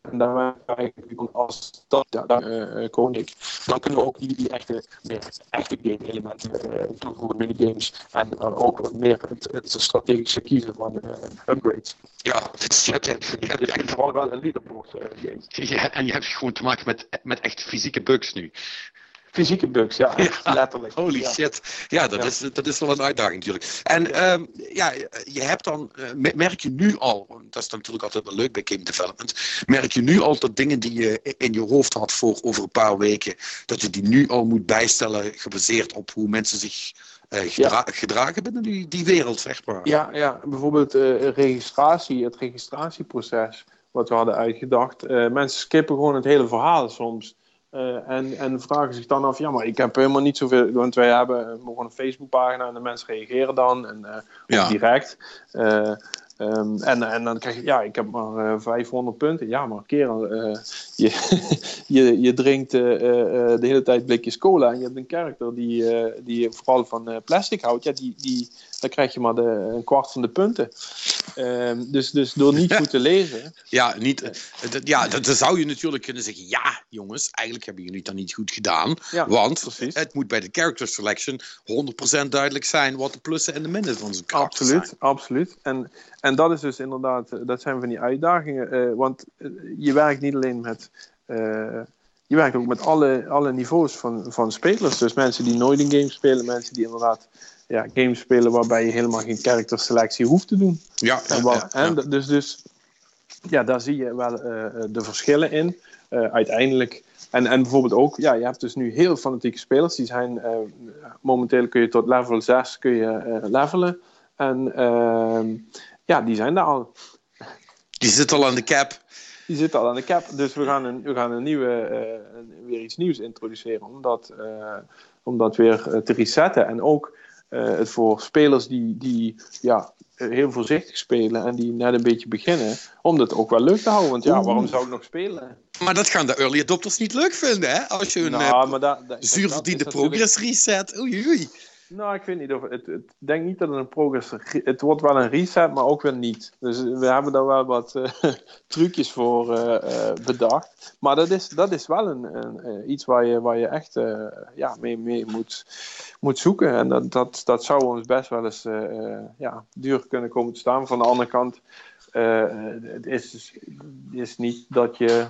S2: en daar als dat daar uh, koning, dan kunnen we ook die, die echte, meer echte game elementen uh, toevoegen, minigames. En dan ook meer het, het strategische kiezen van uh, upgrades.
S1: Ja, het is net, je hebt
S2: echt vooral wel een leaderboard game.
S1: Ja, en je hebt gewoon te maken met, met echt fysieke bugs nu.
S2: Fysieke bugs, ja, letterlijk.
S1: Holy shit. Ja, dat, Is, dat is wel een uitdaging natuurlijk. En um, ja, je hebt dan, uh, merk je nu al, dat is natuurlijk altijd wel leuk bij game development, merk je nu al dat dingen die je in je hoofd had voor over een paar weken, dat je die nu al moet bijstellen gebaseerd op hoe mensen zich uh, gedra ja. gedragen binnen die, die wereld, zeg maar.
S2: Ja, ja. bijvoorbeeld uh, registratie, het registratieproces, wat we hadden uitgedacht. mensen skippen gewoon het hele verhaal soms. Uh, en, en vragen zich dan af, ja, maar ik heb helemaal niet zoveel, want wij hebben gewoon een Facebookpagina en de mensen reageren dan en uh, ja. direct. Uh, Ehm, en, en dan krijg je, ja, ik heb maar eh 500 punten. Ja, maar kerel, eh, je, je, je drinkt eh, eh, de hele tijd blikjes cola en je hebt een karakter die, eh, die vooral van eh, plastic houdt. Ja, die, die, dan krijg je maar de, een kwart van de punten. Ehm, dus, dus door niet goed te lezen.
S1: Ja, niet, eh, dat- ja dat, dan zou je natuurlijk kunnen zeggen: ja, jongens, eigenlijk hebben jullie het dan niet goed gedaan.
S2: Ja,
S1: want
S2: precies.
S1: het moet bij de character selection 100% duidelijk zijn wat de plussen en de minnen van zo'n karakter
S2: Absoluut,
S1: zijn.
S2: absoluut. En, en dat is dus inderdaad, eh, dat zijn van die uitdagingen. eh, want eh, je werkt niet alleen met. je werkt ook met alle, alle niveaus van, van spelers. Dus mensen die nooit een game spelen, mensen die inderdaad ja, games spelen waarbij je helemaal geen karakterselectie hoeft te doen.
S1: Ja,
S2: En
S1: ja,
S2: en Dus, dus ja, daar zie je wel de verschillen in. uiteindelijk. En, en bijvoorbeeld ook, ja, je hebt dus nu heel fanatieke spelers. Die zijn, momenteel kun je tot level 6 kun je, levelen. En ehm, ja, die zijn daar al.
S1: Die zit al aan de cap.
S2: Die zitten al aan de cap. Dus we gaan een, we gaan een nieuwe, eh, weer iets nieuws introduceren. Om dat, eh, om dat weer eh, te resetten. En ook het voor spelers die, die ja, heel voorzichtig spelen. En die net een beetje beginnen. Om dat ook wel leuk te houden. Want ja, waarom zou ik nog spelen?
S1: Maar dat gaan de early adopters niet leuk vinden, hè? Als je een
S2: nou, maar da, da-
S1: zuur
S2: dat
S1: verdiende
S2: is natuurlijk-
S1: progress reset. Oei, oei.
S2: Nou, ik weet niet of het, het denk niet dat het een progress. Het wordt wel een reset, maar ook weer niet. Dus we hebben daar wel wat eh, trucjes voor eh, eh, bedacht. Maar dat is, dat is wel een, een, iets waar je, waar je echt ja, mee, mee moet, moet zoeken. En dat, dat, dat zou ons best wel eens ja, duur kunnen komen te staan. Van de andere kant, het is, het is niet dat je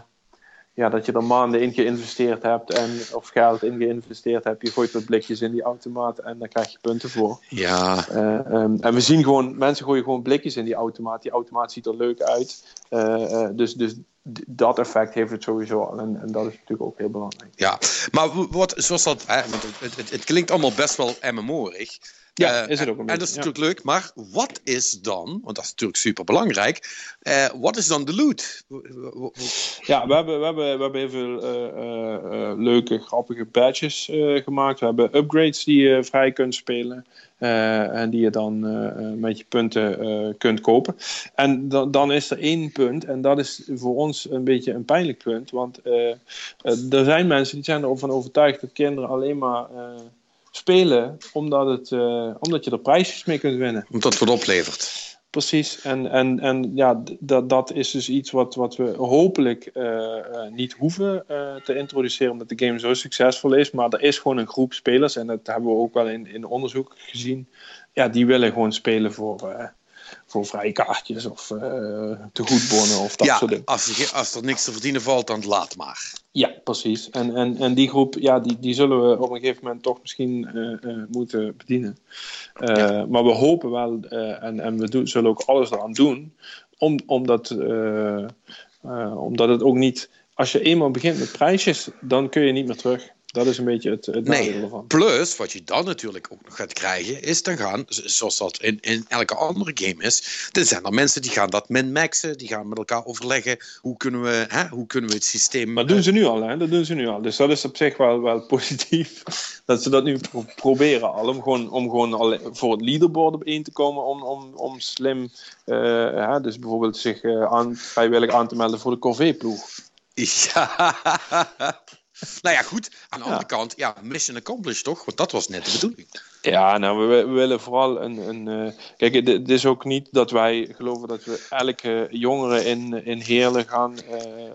S2: ja, dat je er maanden in geïnvesteerd hebt en, of geld in geïnvesteerd hebt. Je gooit wat blikjes in die automaat en daar krijg je punten voor.
S1: Ja,
S2: Eh, ehm, en we zien gewoon, mensen gooien gewoon blikjes in die automaat. Die automaat ziet er leuk uit. Eh, eh, dus dus dat effect heeft het sowieso al. En, en dat is natuurlijk ook heel belangrijk.
S1: ja. Maar wat, zoals dat, hè, want het, het, het klinkt allemaal best wel MMO-rig.
S2: Ja,
S1: Eh,
S2: is het ook een
S1: En dat is
S2: ja.
S1: natuurlijk leuk, maar wat is dan, want dat is natuurlijk super belangrijk, wat is dan de loot?
S2: Ja, we hebben, we hebben, we hebben heel veel eh, eh, eh, leuke, grappige badges eh, gemaakt. We hebben upgrades die je vrij kunt spelen. eh, en die je dan eh, eh, met je punten eh, kunt kopen. En dan, dan is er één punt, en dat is voor ons een beetje een pijnlijk punt. Want eh, eh, er zijn mensen die zijn ervan overtuigd dat kinderen alleen maar eh, spelen omdat, het, eh, omdat je er prijsjes mee kunt winnen.
S1: Omdat het wat oplevert.
S2: Precies, en, en, en ja, dat, dat is dus iets wat, wat we hopelijk eh, eh, niet hoeven te introduceren, omdat de game zo succesvol is. Maar er is gewoon een groep spelers, en dat hebben we ook wel in, in onderzoek gezien. Ja, die willen gewoon spelen voor, voor vrije kaartjes of eh tegoedbonnen of dat
S1: ja,
S2: soort dingen.
S1: als, als er niks te verdienen valt, dan laat maar.
S2: Ja, precies. En, en, en die groep, ja, die, die zullen we op een gegeven moment toch misschien eh, eh, moeten bedienen. Maar we hopen wel, en, en we doen, zullen ook alles eraan doen, om, omdat, omdat het ook niet, als je eenmaal begint met prijsjes, dan kun je niet meer terug. Dat is een beetje het, het
S1: Nee,
S2: ervan.
S1: plus wat je dan natuurlijk ook nog gaat krijgen, is dan gaan, zoals dat in, in elke andere game is, dan zijn er mensen die gaan dat min-maxen, die gaan met elkaar overleggen, hoe kunnen we, hè, hoe kunnen we het systeem...
S2: Maar dat doen ze nu al, hè? Dat doen ze nu al. Dus dat is op zich wel, wel positief. Dat ze dat nu pro- proberen al. Om gewoon, om gewoon al voor het leaderboard op één te komen. Om, om, om slim, eh, hè, dus bijvoorbeeld zich eh, aan, vrijwillig aan te melden voor de Corvée-ploeg.
S1: Ja. nou ja, goed. Aan de
S2: Ja.
S1: andere kant, ja, mission accomplished toch? Want dat was net de bedoeling.
S2: Ja, nou, we, we willen vooral een. een eh, kijk, het, het is ook niet dat wij geloven dat we elke jongere in, in Heerlen gaan eh,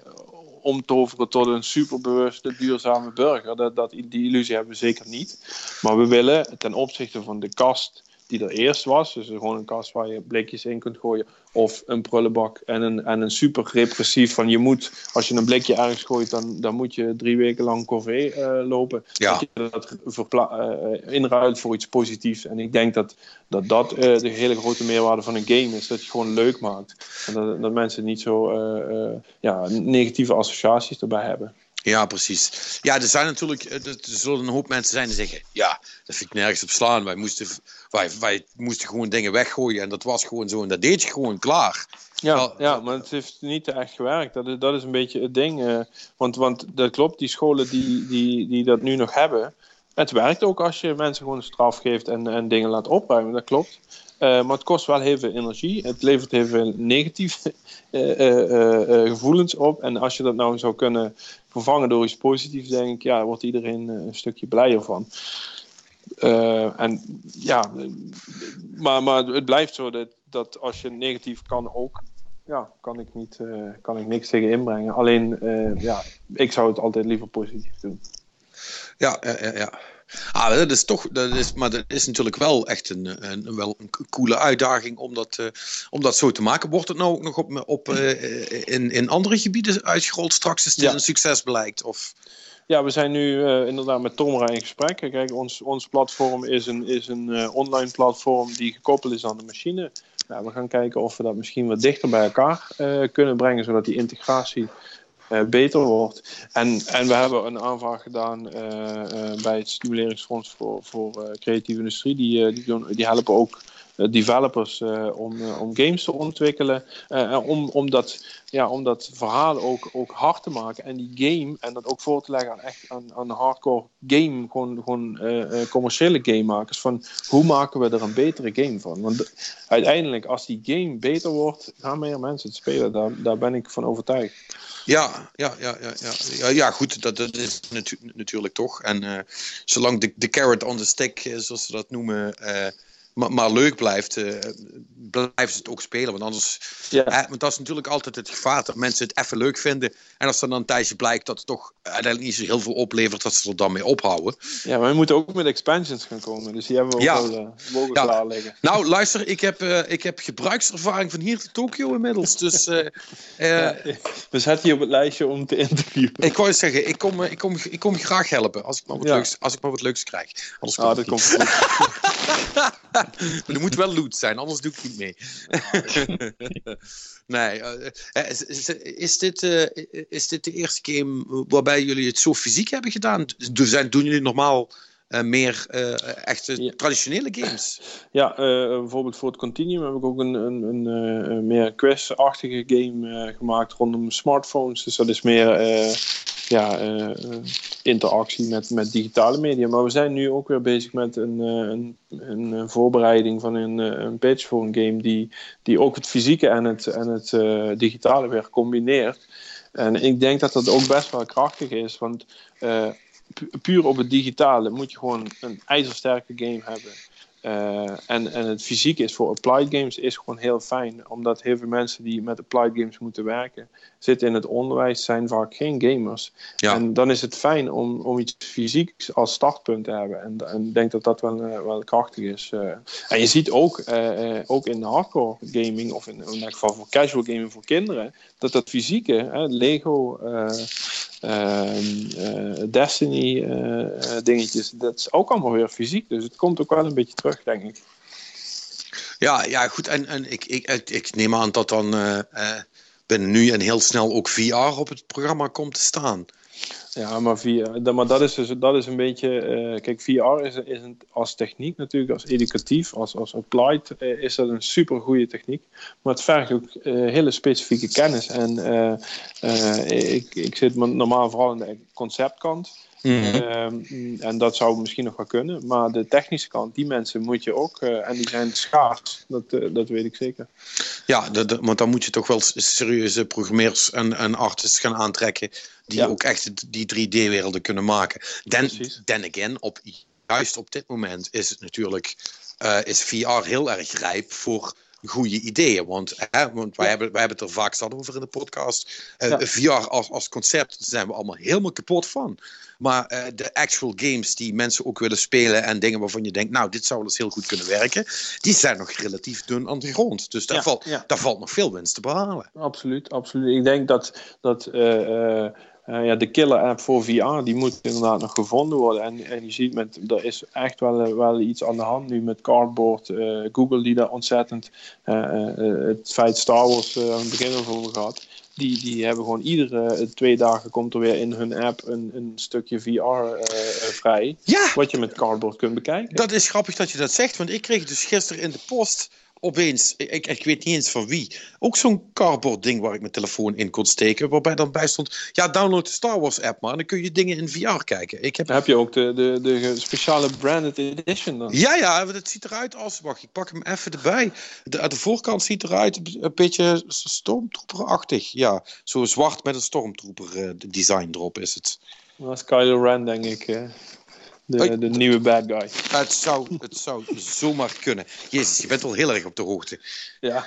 S2: omtoveren tot een superbewuste, duurzame burger. Dat, dat, die illusie hebben we zeker niet. Maar we willen ten opzichte van de kast die er eerst was, dus gewoon een kast waar je blikjes in kunt gooien, of een prullenbak en een, en een super repressief van je moet, als je een blikje ergens gooit, dan, dan moet je drie weken lang corvée eh, lopen.
S1: Ja.
S2: Dat je dat verpla- eh, inruilt voor iets positiefs. En ik denk dat dat, dat eh, de hele grote meerwaarde van een game is. Dat je het gewoon leuk maakt. En dat, dat mensen niet zo ja, negatieve associaties erbij hebben.
S1: Ja, precies. Ja, er zijn natuurlijk, er zullen een hoop mensen zijn die zeggen, ja, dat vind ik nergens op slaan. Wij moesten, wij, wij moesten gewoon dingen weggooien en dat was gewoon zo en dat deed je gewoon klaar.
S2: Ja,
S1: Wel-
S2: ja, maar het heeft niet echt gewerkt. Dat is, dat is een beetje het ding. eh, want, want dat klopt, die scholen die, die, die dat nu nog hebben. Het werkt ook als je mensen gewoon een straf geeft en, en dingen laat opruimen, dat klopt. maar het kost wel heel veel energie. Het levert heel veel negatieve gevoelens op. En als je dat nou zou kunnen vervangen door iets positiefs, denk ik, ja, wordt iedereen een stukje blijer van. En ja, maar, maar het blijft zo dat, dat als je negatief kan ook ja, kan ik, niet, uh, kan ik niks tegen inbrengen. Alleen, uh, ja, ik zou het altijd liever positief doen.
S1: Ja, ja, ja. Ah, dat is toch, dat is, maar dat is natuurlijk wel echt een, een, wel een coole uitdaging om dat, uh, om dat zo te maken. Wordt het nou ook nog op, op, in, in andere gebieden uitgerold straks als dit ja. een succes blijkt? Of...
S2: Ja, we zijn nu uh, inderdaad met Tomra in gesprek. Kijk, ons, ons platform is een, is een uh, online platform die gekoppeld is aan de machine. Nou, we gaan kijken of we dat misschien wat dichter bij elkaar uh, kunnen brengen, zodat die integratie beter wordt. En, en we hebben een aanvraag gedaan bij het Stimuleringsfonds voor, voor Creatieve Industrie. Die, die, die helpen ook eh, developers eh, om, eh, om games te ontwikkelen. om, om, dat, ja, om dat verhaal ook, ook hard te maken. En die game, en dat ook voor te leggen aan, echt, aan, aan hardcore game, gewoon, commerciële gamemakers. Van hoe maken we er een betere game van? Want uiteindelijk, als die game beter wordt, gaan meer mensen het spelen. Daar, daar ben ik van overtuigd.
S1: Ja, ja, ja, ja, ja. ja, goed, dat, dat is natu natuurlijk toch. En zolang de, de carrot on the stick, zoals ze dat noemen, maar, maar leuk blijft, uh, blijven ze het ook spelen. Want anders, ja. eh, want dat is natuurlijk altijd het gevaar dat mensen het even leuk vinden. En als dan een tijdje blijkt dat het toch uiteindelijk niet zo heel veel oplevert, dat ze er dan mee ophouden.
S2: Ja, maar we moeten ook met expansions gaan komen. Dus die hebben we ook ja. wel uh, mogen ja. klaar liggen.
S1: Nou, luister, ik heb, uh, ik heb gebruikservaring van hier tot Tokio inmiddels. Dus,
S2: ja, we zetten je op het lijstje om te interviewen.
S1: Ik wou zeggen, ik kom, ik kom, ik kom graag helpen als ik maar wat, leuks, als ik maar wat leuks krijg.
S2: Anders ah, dat komt goed.
S1: er moet wel loot zijn, anders doe ik niet mee. nee, uh, is, is, dit, uh, is dit de eerste game waarbij jullie het zo fysiek hebben gedaan? Doen jullie normaal uh, meer uh, echte ja. traditionele games.
S2: Ja, uh, bijvoorbeeld voor het Continuum heb ik ook een, een, een, een meer quest-achtige game gemaakt rondom smartphones. Dus dat is meer ja, interactie met, met digitale media. Maar we zijn nu ook weer bezig met een, een, een voorbereiding van een, een patch voor een game die, die ook het fysieke en het, en het digitale weer combineert. En ik denk dat dat ook best wel krachtig is, want puur op het digitale moet je gewoon een ijzersterke game hebben. Uh, en, en het fysiek is voor applied games is gewoon heel fijn. Omdat heel veel mensen die met applied games moeten werken, zitten in het onderwijs, zijn vaak geen gamers. Ja. En dan is het fijn om, om iets fysieks als startpunt te hebben. En, en ik denk dat dat wel, uh, wel krachtig is. Uh, en je ziet ook, ook in de hardcore gaming, of in, in ieder geval voor casual gaming voor kinderen, dat dat fysieke, Lego, ehm, Destiny dingetjes, dat is ook allemaal weer fysiek. Dus het komt ook wel een beetje terug, denk ik.
S1: Ja, ja goed. En, en ik, ik, ik neem aan dat dan uh, uh, binnen nu en heel snel ook VR op het programma komt te staan.
S2: Ja, maar, VR, maar dat, is dus, dat is een beetje. Uh, kijk, VR is, is een, als techniek natuurlijk, als educatief, als, als applied, is dat een super goede techniek. Maar het vergt ook hele specifieke kennis. En ik, ik zit normaal vooral in de conceptkant. Mm en dat zou misschien nog wel kunnen. Maar de technische kant, die mensen moet je ook. Uh, en die zijn schaars. Dat, uh, dat weet ik zeker.
S1: Ja, de, de, want dan moet je toch wel serieuze programmeers en, en artists gaan aantrekken. Die ja. ook echt die 3D-werelden kunnen maken. Dan, then again, op, juist op dit moment is het natuurlijk. Uh, is VR heel erg rijp voor goede ideeën. Want, hè, want wij, hebben, wij hebben het er vaak zat over in de podcast. Uh, ja. VR als, als concept zijn we allemaal helemaal kapot van. Maar uh, de actual games die mensen ook willen spelen en dingen waarvan je denkt, nou, dit zou wel eens heel goed kunnen werken, die zijn nog relatief dun aan de grond. Dus daar, ja, valt, daar valt nog veel winst te behalen.
S2: Absoluut, absoluut. Ik denk dat, dat uh, ja, de killer app voor VR, die moet inderdaad nog gevonden worden. En, en je ziet, met, er is echt wel, wel iets aan de hand nu met Cardboard. Uh, Google die daar ontzettend het feit Star Wars aan het begin over gehad. Die, die hebben gewoon iedere twee dagen komt er weer in hun app een, een stukje VR vrij.
S1: Ja.
S2: Wat je met Cardboard kunt bekijken.
S1: Dat is grappig dat je dat zegt, want ik kreeg dus gisteren in de post opeens, ik, ik weet niet eens van wie, ook zo'n cardboard ding waar ik mijn telefoon in kon steken. Waarbij dan bij stond, ja, download de Star Wars app maar. En dan kun je dingen in VR kijken. Ik heb...
S2: Heb je ook de, de, de speciale branded edition dan.
S1: Ja, ja, het ziet eruit als, wacht, ik pak hem even erbij. De, de voorkant ziet eruit een beetje stormtrooperachtig. Ja, zo zwart met een stormtrooper uh, design erop is het.
S2: Dat is Kylo Ren, denk ik. De, de nieuwe bad guy.
S1: Het zou, het zou zomaar kunnen. Jezus, je bent wel heel erg op de hoogte.
S2: Ja.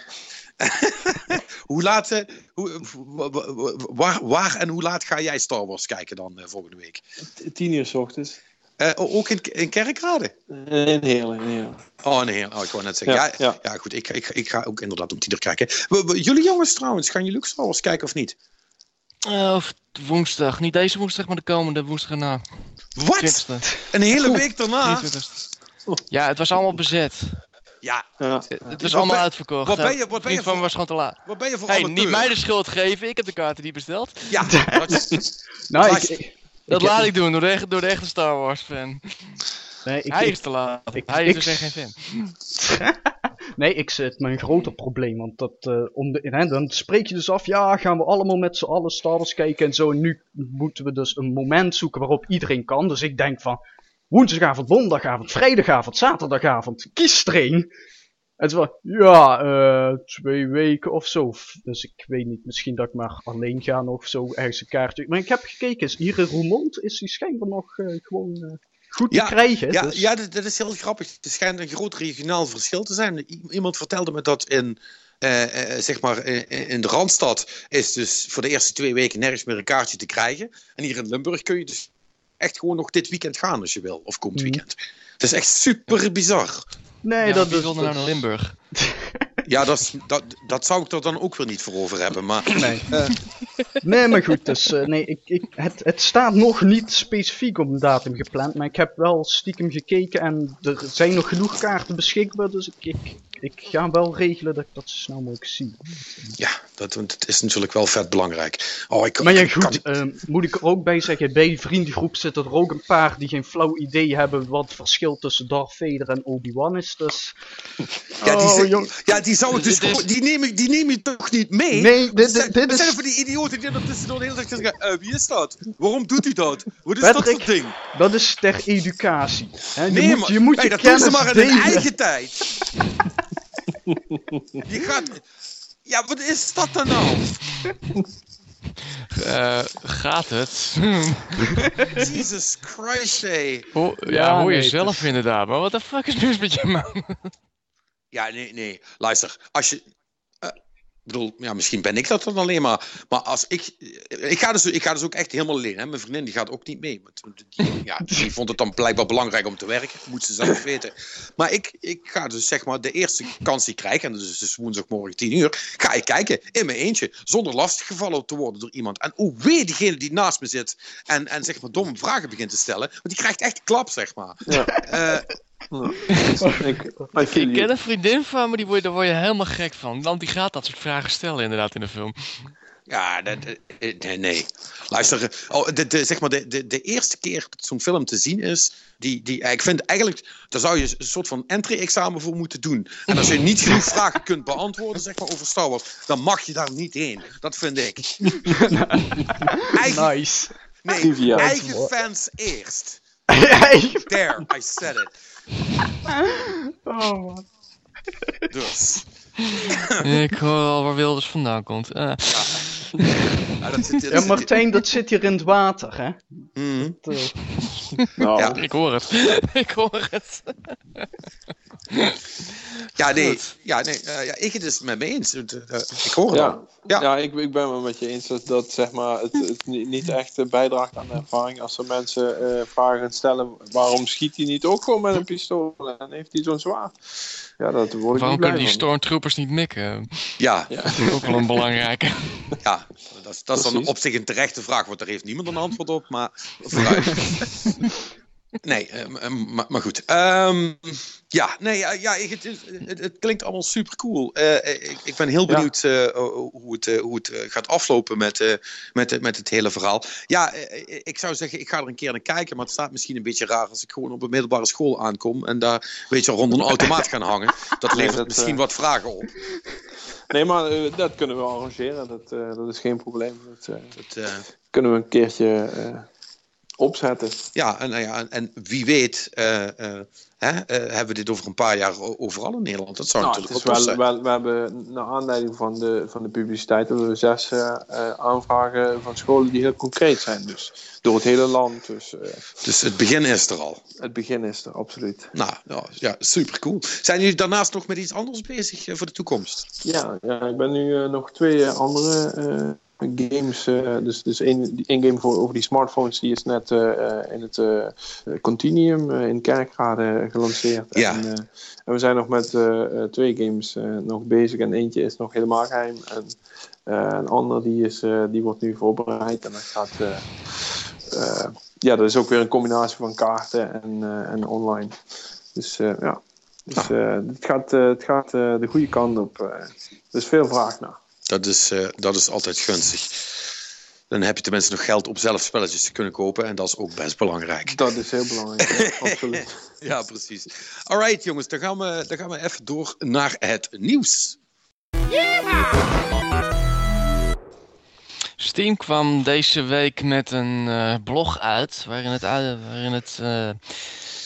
S1: hoe laat, uh, hoe, waar, waar en hoe laat ga jij Star Wars kijken dan uh, volgende week?
S2: Tien uur s ochtends.
S1: Uh, ook in, in Kerkrade?
S2: In Heerlen, in Heerlen.
S1: Oh, in Heerlen. Oh, ik wou net zeggen. Ja, ja, ja. ja goed. Ik, ik, ik ga ook inderdaad om tien uur kijken. jullie jongens trouwens, gaan jullie ook Star Wars kijken of niet?
S3: Uh, woensdag. Niet deze woensdag, maar de komende woensdag erna.
S1: Wat? Een hele week daarna?
S3: Ja, het was allemaal bezet.
S1: Ja.
S3: ja. Het was allemaal uitverkocht.
S1: Wat ben je, wat ben je
S3: voor... was gewoon te laat.
S1: Wat ben je voor
S3: hey, niet mij de schuld geven. Ik heb de kaarten niet besteld.
S1: Ja. dat
S4: nou, ik, ik,
S3: dat laat ik doen door de, door de echte Star Wars fan.
S4: Nee, ik,
S3: Hij is te laat. Hij is dus geen fan.
S4: nee, ik zit mijn groter probleem. Want dat, uh, om de, hè, dan spreek je dus af, ja, gaan we allemaal met z'n allen Star Wars kijken en zo. En nu moeten we dus een moment zoeken waarop iedereen kan. Dus ik denk van, woensdagavond, donderdagavond, vrijdagavond, zaterdagavond, kies er een. En zo ja, uh, twee weken of zo. Dus ik weet niet, misschien dat ik maar alleen ga of zo, ergens een kaartje. Maar ik heb gekeken, hier in Roermond is die schijnbaar nog uh, gewoon goed
S1: ja,
S4: te krijgen.
S1: Ja,
S4: dus.
S1: ja dat, dat, is heel grappig. Het schijnt een groot regionaal verschil te zijn. Iemand vertelde me dat in, uh, uh, zeg maar in, in de Randstad is dus voor de eerste twee weken nergens meer een kaartje te krijgen. En hier in Limburg kun je dus echt gewoon nog dit weekend gaan als je wil. Of komend
S4: Mhm.
S1: weekend. Het is echt super bizar.
S4: Nee,
S3: Ja,
S4: dat
S3: wie
S4: is...
S3: wil er nou naar Limburg?
S1: Ja, dat, is, dat, dat zou ik er dan ook weer niet voor over hebben. Maar
S4: Nee. nee, maar goed, dus uh, nee, ik, ik, het, het staat nog niet specifiek op een datum gepland, maar ik heb wel stiekem gekeken en er zijn nog genoeg kaarten beschikbaar, dus ik, ik, ik ga wel regelen dat ik dat zo snel mogelijk zie.
S1: ja, dat, dat is natuurlijk wel vet belangrijk. Oh, ik,
S4: Maar ja,
S1: ik kan
S4: goed, uh, moet ik er ook bij zeggen, bij de vriendengroep zitten er ook een paar die geen flauw idee hebben wat het verschil tussen Darth Vader en Obi-Wan is, dus...
S1: Ja, die,
S4: Oh, jong.
S1: ja, die zou ik dus
S3: is-
S1: gewoon- die neem ik, die neem je toch niet mee?
S4: Nee, dit, dit, dit
S1: zijn van die idioten die er tussendoor de hele tijd zeggen: eh, wie is dat? Waarom doet hij dat? Wat is
S4: Patrick,
S1: dat voor ding?
S4: dat is ter educatie. Hè? Je
S1: Nee,
S4: moet,
S1: maar,
S4: je, moet
S1: hey,
S4: je
S1: dat doen ze
S4: kennis
S1: maar in hun
S4: delen.
S1: eigen tijd. je gaat. Ja, wat is dat dan nou?
S3: Eh, gaat het?
S1: Jesus Christ, hey.
S3: Ho- ja,
S4: Ja,
S3: hoor je
S4: nee,
S3: zelf inderdaad. Maar wat de fuck is mis met je man?
S1: Ja, nee, nee. Luister, als je. Eh, bedoel, ja, misschien ben ik dat dan alleen maar. Maar als ik. Ik ga dus, ik ga dus ook echt helemaal alleen. Hè. Mijn vriendin die gaat ook niet mee. Want Die, ja, die vond het dan blijkbaar belangrijk om te werken. Moet ze zelf weten. Maar ik, ik ga dus zeg maar de eerste kans die ik krijg. En dat is dus woensdagmorgen 10 uur. Ga ik kijken in mijn eentje. Zonder lastiggevallen te worden door iemand. En oh wee, diegene die naast me zit. En, en zeg maar domme vragen begint te stellen. Want die krijgt echt klap, zeg maar.
S2: Ja.
S1: Eh,
S2: ik,
S3: Ik ken een vriendin van me, die word, je- daar word je helemaal gek van. Want die gaat dat soort vragen stellen inderdaad in de film.
S1: Ja, dat, eh, nee, nee. Luister, eh, oh, de, de, zeg maar de, de, de eerste keer dat zo'n film te zien is, die, die, eh, ik vind eigenlijk, daar zou je een soort van entry-examen voor moeten doen. En als je niet genoeg vragen kunt beantwoorden, zeg maar, over Star Wars, dan mag je daar niet heen. Dat vind ik. Eigen,
S4: Nice.
S1: nee, eigen fans eerst. There, I said it.
S4: Oh, man.
S1: Dus.
S3: ik hoor al waar Wilders vandaan komt. Eh,
S1: Ja, dat zit, dat
S4: Ja,
S1: zit-
S4: Martijn, dat zit hier in het water, hè?
S1: Mhm.
S4: Dat, eh,
S2: Nou,
S1: Ja.
S3: ik hoor het. ik hoor het.
S1: Ja, nee, ja, nee eh, ja, ik het is het met me eens. Ik hoor het
S2: Ja,
S1: al. Ja.
S2: ja. ik, ik ben het met je eens dat, dat zeg maar, het, het ni- niet echt bijdraagt aan de ervaring. Als er mensen eh, vragen stellen, waarom schiet hij niet ook gewoon met een pistool en heeft hij zo'n zwaard? Ja, dat word ik
S3: Waarom kunnen die stormtroopers niet mikken?
S1: Ja,
S2: Ja.
S3: Dat is ook wel een belangrijke.
S1: Ja, dat is, dat is dan op zich een terechte vraag, want daar heeft niemand een antwoord op, maar vooruit. Nee, eh, eh, maar, maar goed. Ehm, ja, nee, ja, het, is- het, het klinkt allemaal super cool. ik, ik ben heel
S2: Ja.
S1: benieuwd eh, hoe het, eh, hoe het eh, gaat aflopen met, eh, met, eh, met het hele verhaal. Ja, eh, ik zou zeggen, ik ga er een keer naar kijken. Maar het staat misschien een beetje raar als ik gewoon op een middelbare school aankom. En daar, weet je, rond een automaat gaan hangen. Dat levert
S2: dat,
S1: misschien
S2: eh,
S1: wat vragen op.
S2: Nee, maar eh, dat kunnen we arrangeren. Dat, eh, dat is geen probleem. Dat eh,
S1: Dat, eh,
S2: kunnen we een keertje eh, opzetten.
S1: ja, en, nou ja, en, wie weet, eh, eh, hè, eh, hebben we dit over een paar jaar overal in Nederland. Dat zou
S2: Nou,
S1: natuurlijk wel
S2: wel,
S1: zijn.
S2: wel, we hebben naar aanleiding van de, van de publiciteit hebben we zes aanvragen van scholen die heel concreet zijn. Dus door het hele land. Dus
S1: Dus het begin is er al.
S2: het begin is er, absoluut.
S1: Nou, ja, ja, super cool. Zijn jullie daarnaast nog met iets anders bezig voor de toekomst?
S2: Ja, ja ik ben nu nog twee andere games. eh, dus dus één, game voor, over die smartphones, die is net eh, eh, in het Continuum in Kerkrade gelanceerd.
S1: Ja.
S2: En, en we zijn nog met twee games nog bezig. En eentje is nog helemaal geheim. En een ander die, is, die wordt nu voorbereid. En dat gaat. ja, dat is ook weer een combinatie van kaarten en, en online. Dus ja. Dus het gaat, het gaat de goede kant op. er is veel vraag naar.
S1: Dat is, eh, dat is altijd gunstig. Dan heb je tenminste nog geld om zelf spelletjes te kunnen kopen. En dat is ook best belangrijk.
S2: Dat is heel belangrijk, ja, absoluut.
S1: Ja, precies. Alright, jongens, dan gaan, we, dan gaan we even door naar het nieuws.
S3: Steam kwam deze week met een eh, blog uit waarin het, uit- waarin het eh,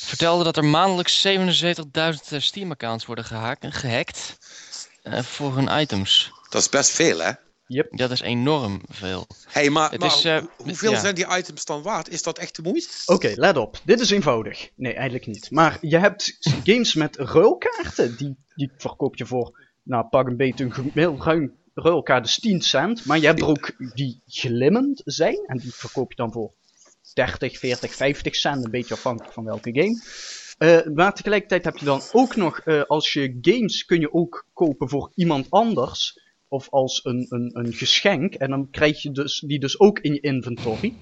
S3: vertelde dat er maandelijks 77.000 Steam-accounts worden gehaakt, gehackt eh, voor hun items.
S1: Dat is best veel, hè?
S3: Dat is enorm veel.
S1: hey, maar,
S3: Het
S1: maar
S3: is, eh,
S1: hoe- hoeveel
S3: ja.
S1: zijn die items dan waard? Is dat echt de moeite?
S4: Oké, let op. Dit is eenvoudig. Nee, eigenlijk niet. Maar je hebt games met ruilkaarten. Die, die verkoop je voor, nou, pak een beetje een gemiddeld ruim ruilkaart is 10 cent. Maar je hebt er ook die glimmend zijn. En die verkoop je dan voor 30, 40, 50 cent. Een beetje afhankelijk van welke game. Eh, maar tegelijkertijd heb je dan ook nog, eh, als je games kun je ook kopen voor iemand anders. Of als een, een, een geschenk. En dan krijg je dus, die dus ook in je inventory.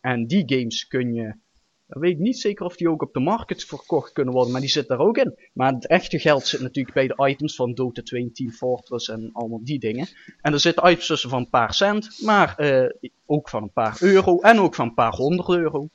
S4: En die games kun je. Dan weet ik niet zeker of die ook op de market verkocht kunnen worden, maar die zit daar ook in. Maar het echte geld zit natuurlijk bij de items van Dota 2 en Team Fortress en allemaal die dingen. En er zitten items tussen van een paar cent, maar eh, ook van een paar euro en ook van een paar honderd euro.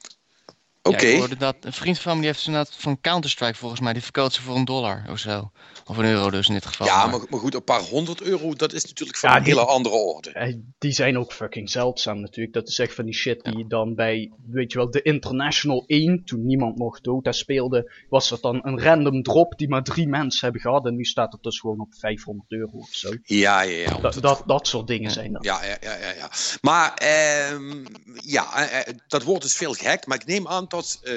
S1: Oké.
S3: Ja, ik hoorde dat, een vriend van me die heeft inderdaad van Counter-Strike volgens mij, die verkoopt ze voor een dollar of zo. Of een euro dus in dit geval.
S1: Ja,
S3: maar-
S1: maar, goed, een paar honderd euro, dat is natuurlijk van
S4: Ja,
S1: een
S4: die-
S1: hele andere orde.
S4: Eh, die zijn ook fucking zeldzaam natuurlijk. Dat is echt van die shit die je dan bij, weet je wel, de International 1, toen niemand nog Dota speelde, was dat dan een random drop die maar drie mensen hebben gehad. En nu staat het dus gewoon op 500 euro of zo.
S1: Ja, ja, ja.
S4: Dat, dat, dat soort dingen zijn dat.
S1: Ja, ja, ja, ja, ja. Maar ehm, ja, eh, eh, dat wordt dus veel gehackt. Maar ik neem aan dat, eh,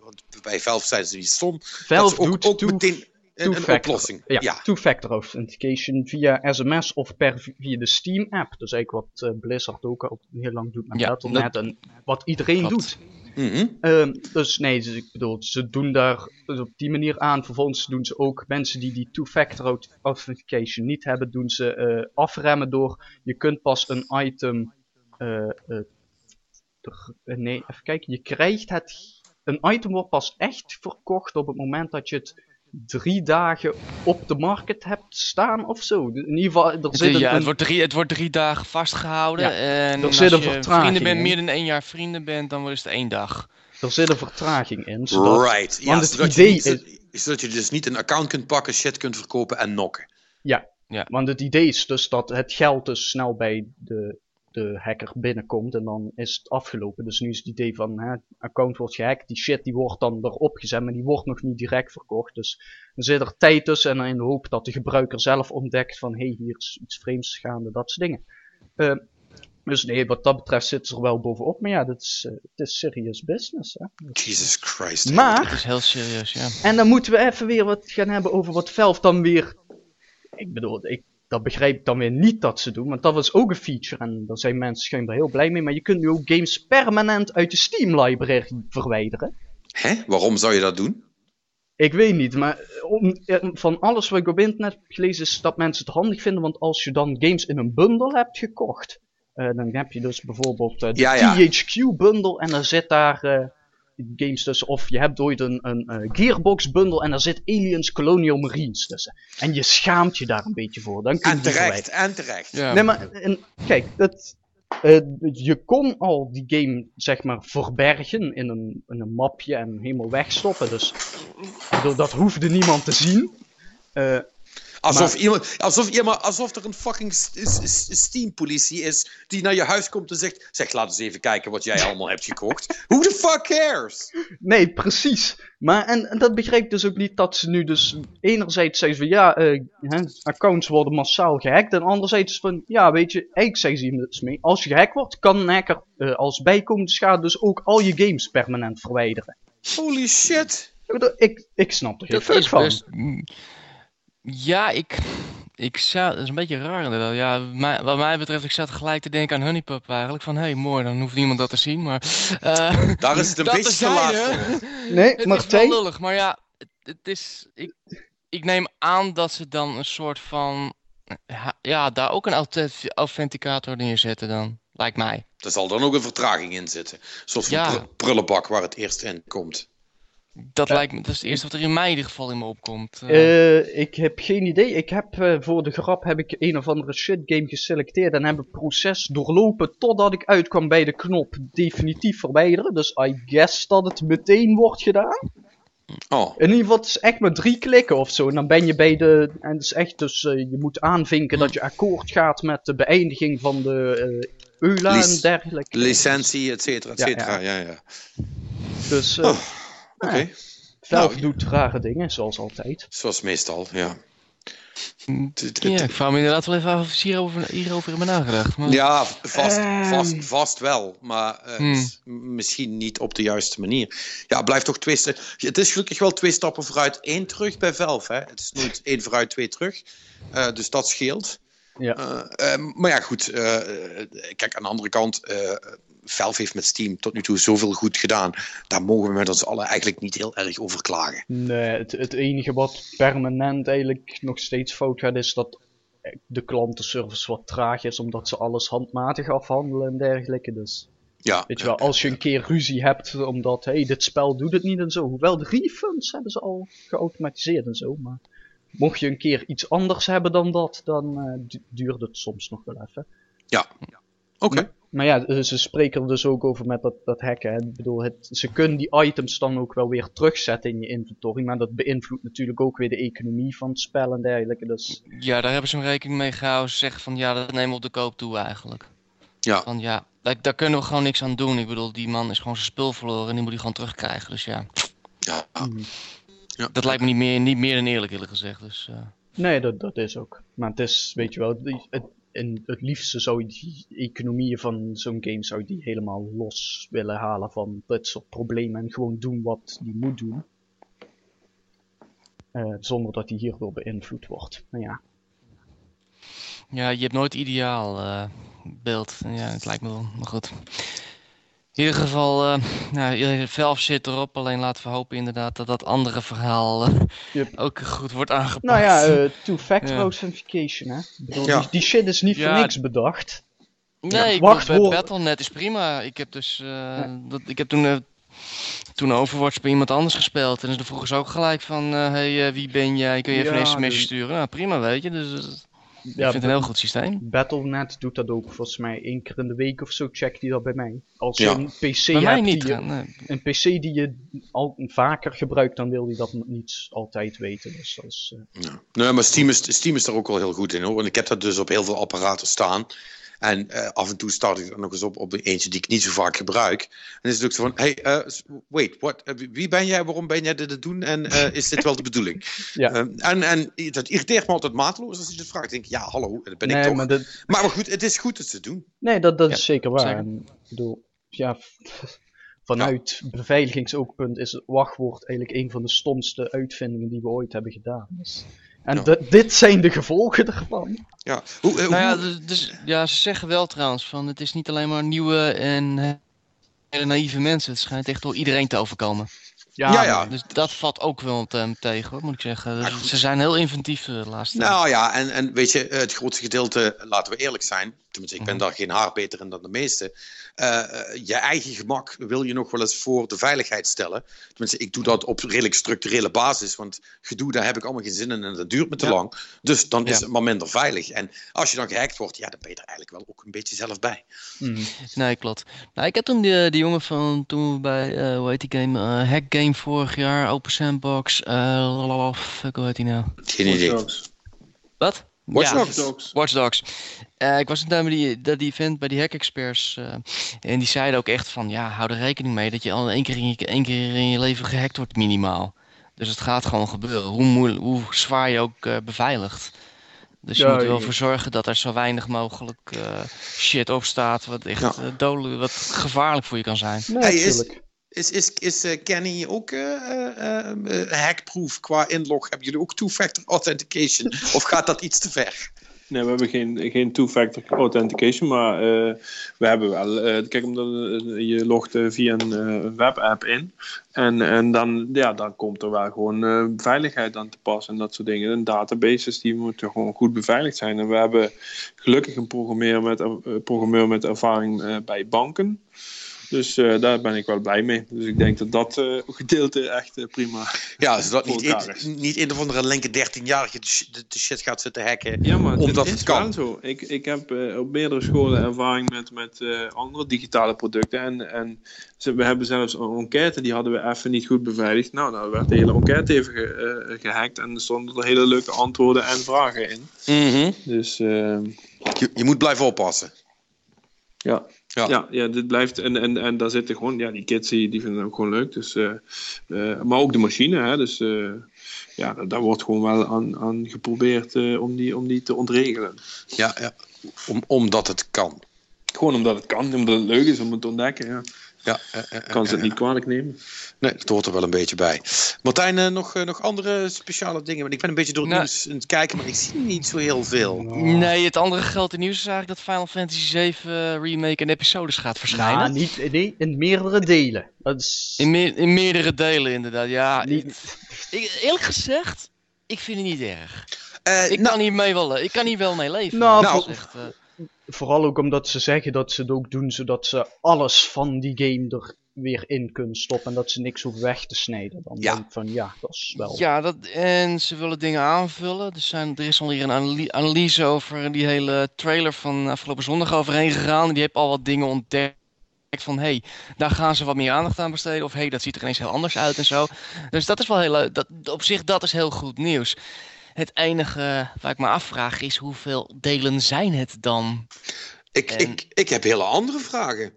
S1: want bij Valve zijn ze niet stom, dat
S4: Valve
S1: ze ook,
S4: doet
S1: ook
S4: two-
S1: meteen een, oplossing.
S4: Ja,
S1: Ja.
S4: two-factor authentication via sms of per, via de Steam app. Dus eigenlijk wat eh, Blizzard ook al heel lang doet met
S3: Ja,
S4: Battle.net en wat iedereen doet.
S1: Mhm.
S4: Ehm, dus nee, dus ik bedoel, ze doen daar dus op die manier aan. Vervolgens doen ze ook mensen die die two-factor auth- authentication niet hebben, doen ze eh, afremmen door je kunt pas een item. eh, eh, eh, nee, even kijken. Je krijgt het. Een item wordt pas echt verkocht op het moment dat je het drie dagen op de market hebt staan of zo. In ieder geval, er zit een,
S3: ja, het, wordt drie, het wordt drie dagen vastgehouden.
S4: Ja,
S3: en
S4: er
S3: als
S4: zit een
S3: je vrienden bent, meer dan één jaar vrienden bent, dan is het één dag.
S4: er zit een vertraging in. Zodat,
S1: Right. Ja,
S4: want het
S1: zodat,
S4: idee
S1: je niet, zodat je dus niet een account kunt pakken, shit kunt verkopen en nokken.
S4: Want het idee is dus dat het geld dus snel bij de, de hacker binnenkomt en dan is het afgelopen. Dus nu is het idee van, hè, account wordt gehackt, die shit die wordt dan erop gezet, maar die wordt nog niet direct verkocht. Dus dan zit er tijd tussen en dan in de hoop dat de gebruiker zelf ontdekt van, hé, hey, hier is iets vreemds gaande, dat soort dingen. Eh, dus nee, wat dat betreft zit ze er wel bovenop, maar ja, dat is, eh, het is serious business. Hè?
S1: Jesus Christ.
S4: Maar,
S3: Het is heel serieus, ja.
S4: en dan moeten we even weer wat gaan hebben over wat Valve dan weer. Ik bedoel, ik, dat begrijp ik dan weer niet dat ze doen, want dat was ook een feature en daar zijn mensen schijnbaar heel blij mee. Maar je kunt nu ook games permanent uit je Steam library verwijderen.
S1: Hè? Waarom zou je dat doen?
S4: Ik weet niet, maar om, eh, van alles wat ik op internet heb gelezen is dat mensen het handig vinden, want als je dan games in een bundel hebt gekocht, eh, dan heb je dus bijvoorbeeld eh, de
S1: Ja, ja.
S4: THQ bundle en dan zit daar, games tussen. Of je hebt ooit een, een eh, Gearbox bundle en daar zit Aliens Colonial Marines tussen. En je schaamt je daar een beetje voor. Dan kun je
S1: En terecht, en terecht.
S3: Ja.
S4: Nee, maar en, kijk, dat, eh, je kon al die game zeg maar verbergen in een, in een mapje en helemaal wegstoppen. Dus dat hoefde niemand te zien. Eh,
S1: Alsof,
S4: Maar-
S1: iemand, alsof, iemand, alsof er een fucking Steam-politie is die naar je huis komt en zegt: Zeg, laat eens even kijken wat jij allemaal hebt gekocht. Who the fuck cares?
S4: Nee, precies. Maar en, en dat begrijp ik dus ook niet dat ze nu dus enerzijds zeggen van ja, eh, hè, accounts worden massaal gehackt. En anderzijds van ja, weet je, eigenlijk zeggen ze hier dus mee. Als je gehackt wordt, kan een hacker eh, als bijkomende schade dus ook al je games permanent verwijderen.
S1: Holy shit.
S4: Ik, ik, ik snap er geen
S3: is
S4: van.
S3: best. Ja, ik. Ik zou, dat is een beetje raar inderdaad. Ja, mij- wat mij betreft, ik zat gelijk te denken aan Honeypop eigenlijk. Van hé, hey, mooi, dan hoeft niemand dat te zien. Maar. eh,
S1: Daar is het een
S3: dat
S1: beetje te laat
S3: terzijde.
S1: voor.
S4: Nee,
S3: Het is
S4: Martijn,
S3: wel lullig, maar ja, het, het is. Ik, ik neem aan dat ze dan een soort van. ja, Ja, daar ook een authent- authenticator neerzetten dan. Lijkt mij.
S1: Er zal dan ook een vertraging in zitten. Zoals
S3: Ja.
S1: een prullenbak waar het eerst in komt.
S3: Dat
S4: Ja.
S3: lijkt me. Dat is het eerste wat er in mij in ieder geval in me opkomt. Eh,
S4: Eh, ik heb geen idee. Ik heb eh, voor de grap heb ik een of andere shit game geselecteerd en heb het proces doorlopen totdat ik uitkwam bij de knop definitief verwijderen. Dus I guess dat het meteen wordt gedaan.
S1: Oh,
S4: In ieder geval, het is echt maar drie klikken of zo. En dan ben je bij de. En het is echt dus. je moet aanvinken dat je akkoord gaat met de beëindiging van de eh EULA
S1: Lic-
S4: en dergelijke.
S1: licentie, et cetera, et
S4: Ja,
S1: cetera. Ja, ja.
S4: Dus. eh
S1: Oh, Oké,
S4: Valve
S1: Nou,
S4: doet rare dingen, zoals altijd.
S1: zoals meestal, ja.
S3: Ja, ik vraag me inderdaad wel even af of ze hierover, hierover hebben nagedacht. Maar...
S1: Ja, vast,
S4: Ehm.
S1: vast, vast wel, maar eh,
S3: Hmm.
S1: s- m- misschien niet op de juiste manier. Ja, het blijft toch twee Het is gelukkig wel twee stappen vooruit, één terug bij. Hè? Het is nooit één vooruit, twee terug. Eh, dus dat scheelt.
S4: Ja.
S1: Eh, eh, maar ja, goed. eh, kijk, aan de andere kant, eh Valve heeft met Steam tot nu toe zoveel goed gedaan. Daar mogen we met ons allen eigenlijk niet heel erg over klagen.
S4: Nee, het, het enige wat permanent eigenlijk nog steeds fout gaat is dat de klantenservice wat traag is, omdat ze alles handmatig afhandelen en dergelijke. Dus
S1: Ja,
S4: weet je wel, als je een keer ruzie hebt omdat, hé, hey, dit spel doet het niet en zo. Hoewel de refunds hebben ze al geautomatiseerd en zo, maar mocht je een keer iets anders hebben dan dat, dan eh, du- duurt het soms nog wel even.
S1: oké.
S4: Maar ja, ze spreken er dus ook over met dat, dat hacken. Hè. Ik bedoel, het, ze kunnen die items dan ook wel weer terugzetten in je inventory. Maar dat beïnvloedt natuurlijk ook weer de economie van het spel en dergelijke. Dus
S3: Ja, daar hebben ze een rekening mee gehouden. Ze zeggen van ja, dat nemen we op de koop toe eigenlijk.
S1: Ja.
S3: Van ja, daar, daar kunnen we gewoon niks aan doen. Ik bedoel, die man is gewoon zijn spul verloren en die moet hij gewoon terugkrijgen. Dus ja,
S1: Ja,
S4: mm,
S1: ja.
S3: dat lijkt me niet meer, niet meer dan eerlijk eerlijk gezegd. Dus, eh,
S4: nee, dat, dat is ook. Maar het is, weet je wel, het, en het liefste zou je die economieën van zo'n game zou die helemaal los willen halen van dit soort problemen. En gewoon doen wat die moet doen. Eh, zonder dat die hierdoor beïnvloed wordt. Maar ja,
S3: ja, je hebt nooit ideaal eh, beeld. Ja, het lijkt me wel, maar goed. In ieder geval, eh nou, Valve zit erop. Alleen laten we hopen inderdaad dat dat andere verhaal eh,
S4: Yep.
S3: ook goed wordt aangepakt.
S4: Nou ja, eh, two-factor
S3: Ja.
S4: authentication, hè. Ik bedoel,
S1: Ja.
S4: die, die shit is niet voor niks bedacht.
S3: Nee, ik
S4: Wacht,
S3: bedoel,
S4: hoor.
S3: Battle.net is prima. Ik heb dus, eh, dat, ik heb toen, eh, toen Overwatch bij iemand anders gespeeld. En dus dan vroegen ze ook gelijk van, hey, wie ben jij? Kun je even
S4: Ja,
S3: een sms'je
S4: dus-
S3: sturen? Nou, prima, weet je. Dus ik
S4: Ja,
S3: vind het een heel goed systeem.
S4: Battle.net doet dat ook volgens mij één keer in de week of zo. Checkt hij dat bij mij. Als je
S1: Ja.
S4: een PC
S3: Bij mij
S4: hebt
S3: niet.
S4: die je,
S3: hè, nee.
S4: een PC die je al vaker gebruikt, dan wil hij dat niet altijd weten. Dus dat is, eh,
S1: Ja. Nee, maar Steam is, Steam is daar ook wel heel goed in hoor. Want ik heb dat dus op heel veel apparaten staan. En eh, af en toe start ik er nog eens op op de eentje die ik niet zo vaak gebruik. En dan is het ook zo van: hey, eh, wait, what, eh, wie- ben jij? Waarom ben jij dit aan het doen? En is dit wel de bedoeling?
S4: Ja.
S1: Ehm, en, en dat irriteert me altijd mateloos als je het vraagt. Ik denk, ja, hallo, dat ben ik toch.
S4: maar
S1: Maar,
S4: dat,
S1: maar, goed, het is goed dat ze het doen.
S4: nee, dat, dat
S3: Ja,
S4: is zeker waar.
S3: zeker.
S4: En, ik bedoel, ja, vanuit beveiligingsoogpunt is het wachtwoord eigenlijk een van de stomste uitvindingen die we ooit hebben gedaan. Dus, en
S1: Ja.
S4: dit- dit zijn de gevolgen ervan.
S1: Ja. Hoe, eh,
S3: Nou ja, dus, dus, ja, ze zeggen wel trouwens van, het is niet alleen maar nieuwe en eh, hele naïeve mensen. Het schijnt echt door iedereen te overkomen.
S1: Ja, ja.
S3: Dus dat valt ook wel te- tegen, hoor, moet ik zeggen. Dus ze zijn heel inventief eh, de laatste tijd.
S1: Nou ja, en, en weet je, het grootste gedeelte, laten we eerlijk zijn, tenminste ik ben
S3: Mhm.
S1: daar geen haar beter in dan de meeste, eh, eh, je eigen gemak wil je nog wel eens voor de veiligheid stellen. Tenminste, ik doe dat op redelijk structurele basis, want gedoe, daar heb ik allemaal geen zin in en dat duurt me te
S2: Ja.
S1: lang. Dus dan is
S3: Ja.
S1: het maar minder veilig. En als je dan gehackt wordt, ja, dan ben je er eigenlijk wel ook een beetje zelf bij.
S4: Mhm.
S3: Nee, klopt. Nou, ik heb toen die, die jongen van toen we bij, eh, hoe heet die game? Eh, Hack Game vorig jaar, Open Sandbox. eh lalala, fuck, hoe heet die nou?
S1: Geen idee.
S3: Wat?
S1: Watch
S3: Ja,
S1: Dogs.
S2: Dogs.
S3: Watch Dogs. Eh, ik was toen bij die, dat die event bij die hack experts. eh, en die zeiden ook echt van, ja, hou er rekening mee dat je al één keer in je, één keer in je leven gehackt wordt minimaal. Dus het gaat gewoon gebeuren, hoe, moeilijk, hoe zwaar je ook eh, beveiligt. Dus je
S4: Ja,
S3: moet er wel voor zorgen dat er zo weinig mogelijk eh, shit op staat wat echt
S1: Ja.
S3: dodelijk, wat gevaarlijk voor je kan zijn.
S4: Nee,
S1: Hey, is-
S4: natuurlijk.
S1: Is, is, is eh, Kenny ook eh, eh, hackproof qua inlog? Hebben jullie ook two-factor authentication? of gaat dat iets te ver?
S2: Nee, we hebben geen, geen two-factor authentication, maar we hebben wel. kijk, omdat je logt via een webapp in. En, en dan, ja, dan komt er wel gewoon veiligheid aan te pas en dat soort dingen. En databases die moeten gewoon goed beveiligd zijn. En we hebben gelukkig een programmeur met, programmeur met ervaring bij banken. Dus eh, daar ben ik wel blij mee. Dus ik denk dat dat eh, gedeelte echt eh, prima.
S1: Ja, zodat
S2: Voor
S1: niet, een- niet een of andere linker 13-jarige de, de- shit gaat zitten hacken.
S2: Ja, maar
S1: Omdat
S2: het
S1: het
S2: is
S1: kan.
S2: wel zo. Ik, ik heb op meerdere scholen ervaring met, met andere digitale producten. En, en we hebben zelfs een enquête, die hadden we even niet goed beveiligd. Nou, dan werd de hele enquête even ge- eh, gehackt. En er stonden er hele leuke antwoorden en vragen in. Dus eh,
S1: je, je moet blijven oppassen.
S2: ja.
S1: Ja.
S2: Ja. Ja, dit blijft. En, en, en daar zitten gewoon, ja, die kids die, die vinden het ook gewoon leuk. Dus, eh, eh, maar ook de machine, hè. Dus eh, ja, daar, wordt gewoon wel aan, aan geprobeerd om, die, om die te ontregelen.
S1: Ja, ja. Om, omdat het kan.
S2: Gewoon omdat het kan, omdat het leuk is om het te ontdekken. Ja.
S1: Ja, eh, eh, eh,
S2: Kan ze het niet kwalijk nemen.
S1: Nee, dat hoort er wel een beetje bij. Martijn, eh, nog, eh, nog andere speciale dingen? Want ik ben een beetje door het
S3: Nou-
S1: nieuws aan het kijken, maar ik zie niet zo heel veel.
S3: Nee, het andere grote nieuws is eigenlijk dat Final Fantasy 7 remake en episodes gaat verschijnen.
S4: Nou, niet, nee, in meerdere delen. Dat is...
S3: In, meer- in meerdere delen inderdaad, ja.
S4: Niet-
S3: Ik, eerlijk gezegd, ik vind het niet erg.
S1: Eh,
S3: Ik,
S1: nou,
S3: kan, hier mee wel, ik kan hier wel mee leven.
S4: Nou,
S3: Dat is
S1: voor-
S3: echt, eh,
S4: Vooral ook omdat ze zeggen dat ze het ook doen zodat ze alles van die game er weer in kunnen stoppen. En dat ze niks hoeven weg te snijden. Dan
S1: Ja.
S4: denk ik van ja, dat is wel.
S3: ja, dat, en ze willen dingen aanvullen. Er, zijn, er is al hier een analy- analyse over die hele trailer van afgelopen zondag overheen gegaan. Die heeft al wat dingen ontdekt. Van hé, hey, daar gaan ze wat meer aandacht aan besteden. Of hé, hey, dat ziet er ineens heel anders uit en zo. Dus dat is wel heel leuk. Dat, op zich, dat is heel goed nieuws. Het enige waar ik me afvraag is hoeveel delen zijn het dan?
S1: ik,
S3: en-
S1: ik, ik heb hele andere vragen.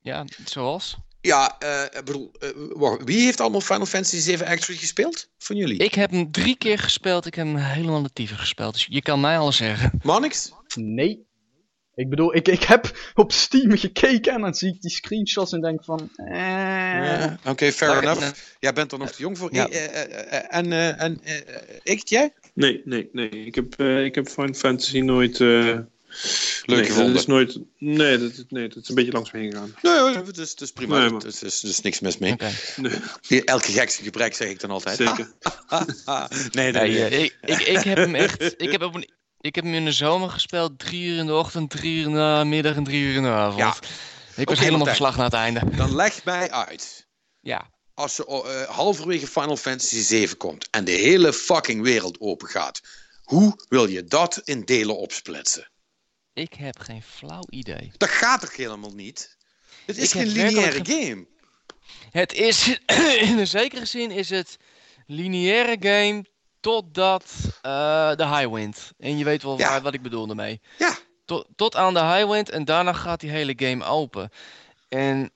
S3: Ja, zoals?
S1: Ja, eh, ik bedoel, eh, wie heeft allemaal Final Fantasy 7 Actually gespeeld? Van jullie?
S3: Ik heb hem drie keer gespeeld. Ik heb hem helemaal natiever gespeeld. Dus je kan mij alles zeggen.
S1: Mannix?
S4: Nee. Ik bedoel, ik, ik heb op Steam gekeken en dan zie ik die screenshots en denk van. Eh,
S1: Ja, Oké, fair
S3: Nou,
S1: enough. Jij bent er nog te jong voor.
S3: Ja.
S1: Eh, en en ik, jij?
S2: Nee, nee, nee. Ik heb, eh, ik heb Final Fantasy nooit... eh
S1: Leuk
S2: nee,
S1: gevonden.
S2: Dat is nooit... Nee, dat, is- nee, dat is een beetje langs me heen gegaan.
S1: Nee, hoor, het is, het is prima.
S2: Nee.
S1: Er is, er is- is niks mis mee.
S2: Nee,
S1: Elke gekste gebrek zeg ik dan altijd.
S2: zeker.
S1: nee, nee, nee.
S3: Nee, ik, ik, ik heb hem echt. Ik heb, op een, ik heb hem in de zomer gespeeld. Drie uur in de ochtend, drie uur in de middag en drie uur in de avond.
S1: Ja.
S3: Ik was helemaal verslag naar het einde.
S1: Dan leg mij uit.
S3: Ja.
S1: Als je eh, halverwege Final Fantasy 7 komt en de hele fucking wereld open gaat, hoe wil je dat in delen opsplitsen?
S3: Ik heb geen flauw idee.
S1: Dat gaat toch helemaal niet? Het is
S3: Ik
S1: geen lineaire game.
S3: Het is. In een zekere zin is het lineaire game. Totdat eh de Highwind. En je weet wel
S1: Ja.
S3: waar, wat ik bedoel daarmee.
S1: Ja.
S3: Tot, tot aan de Highwind en daarna gaat die hele game open. En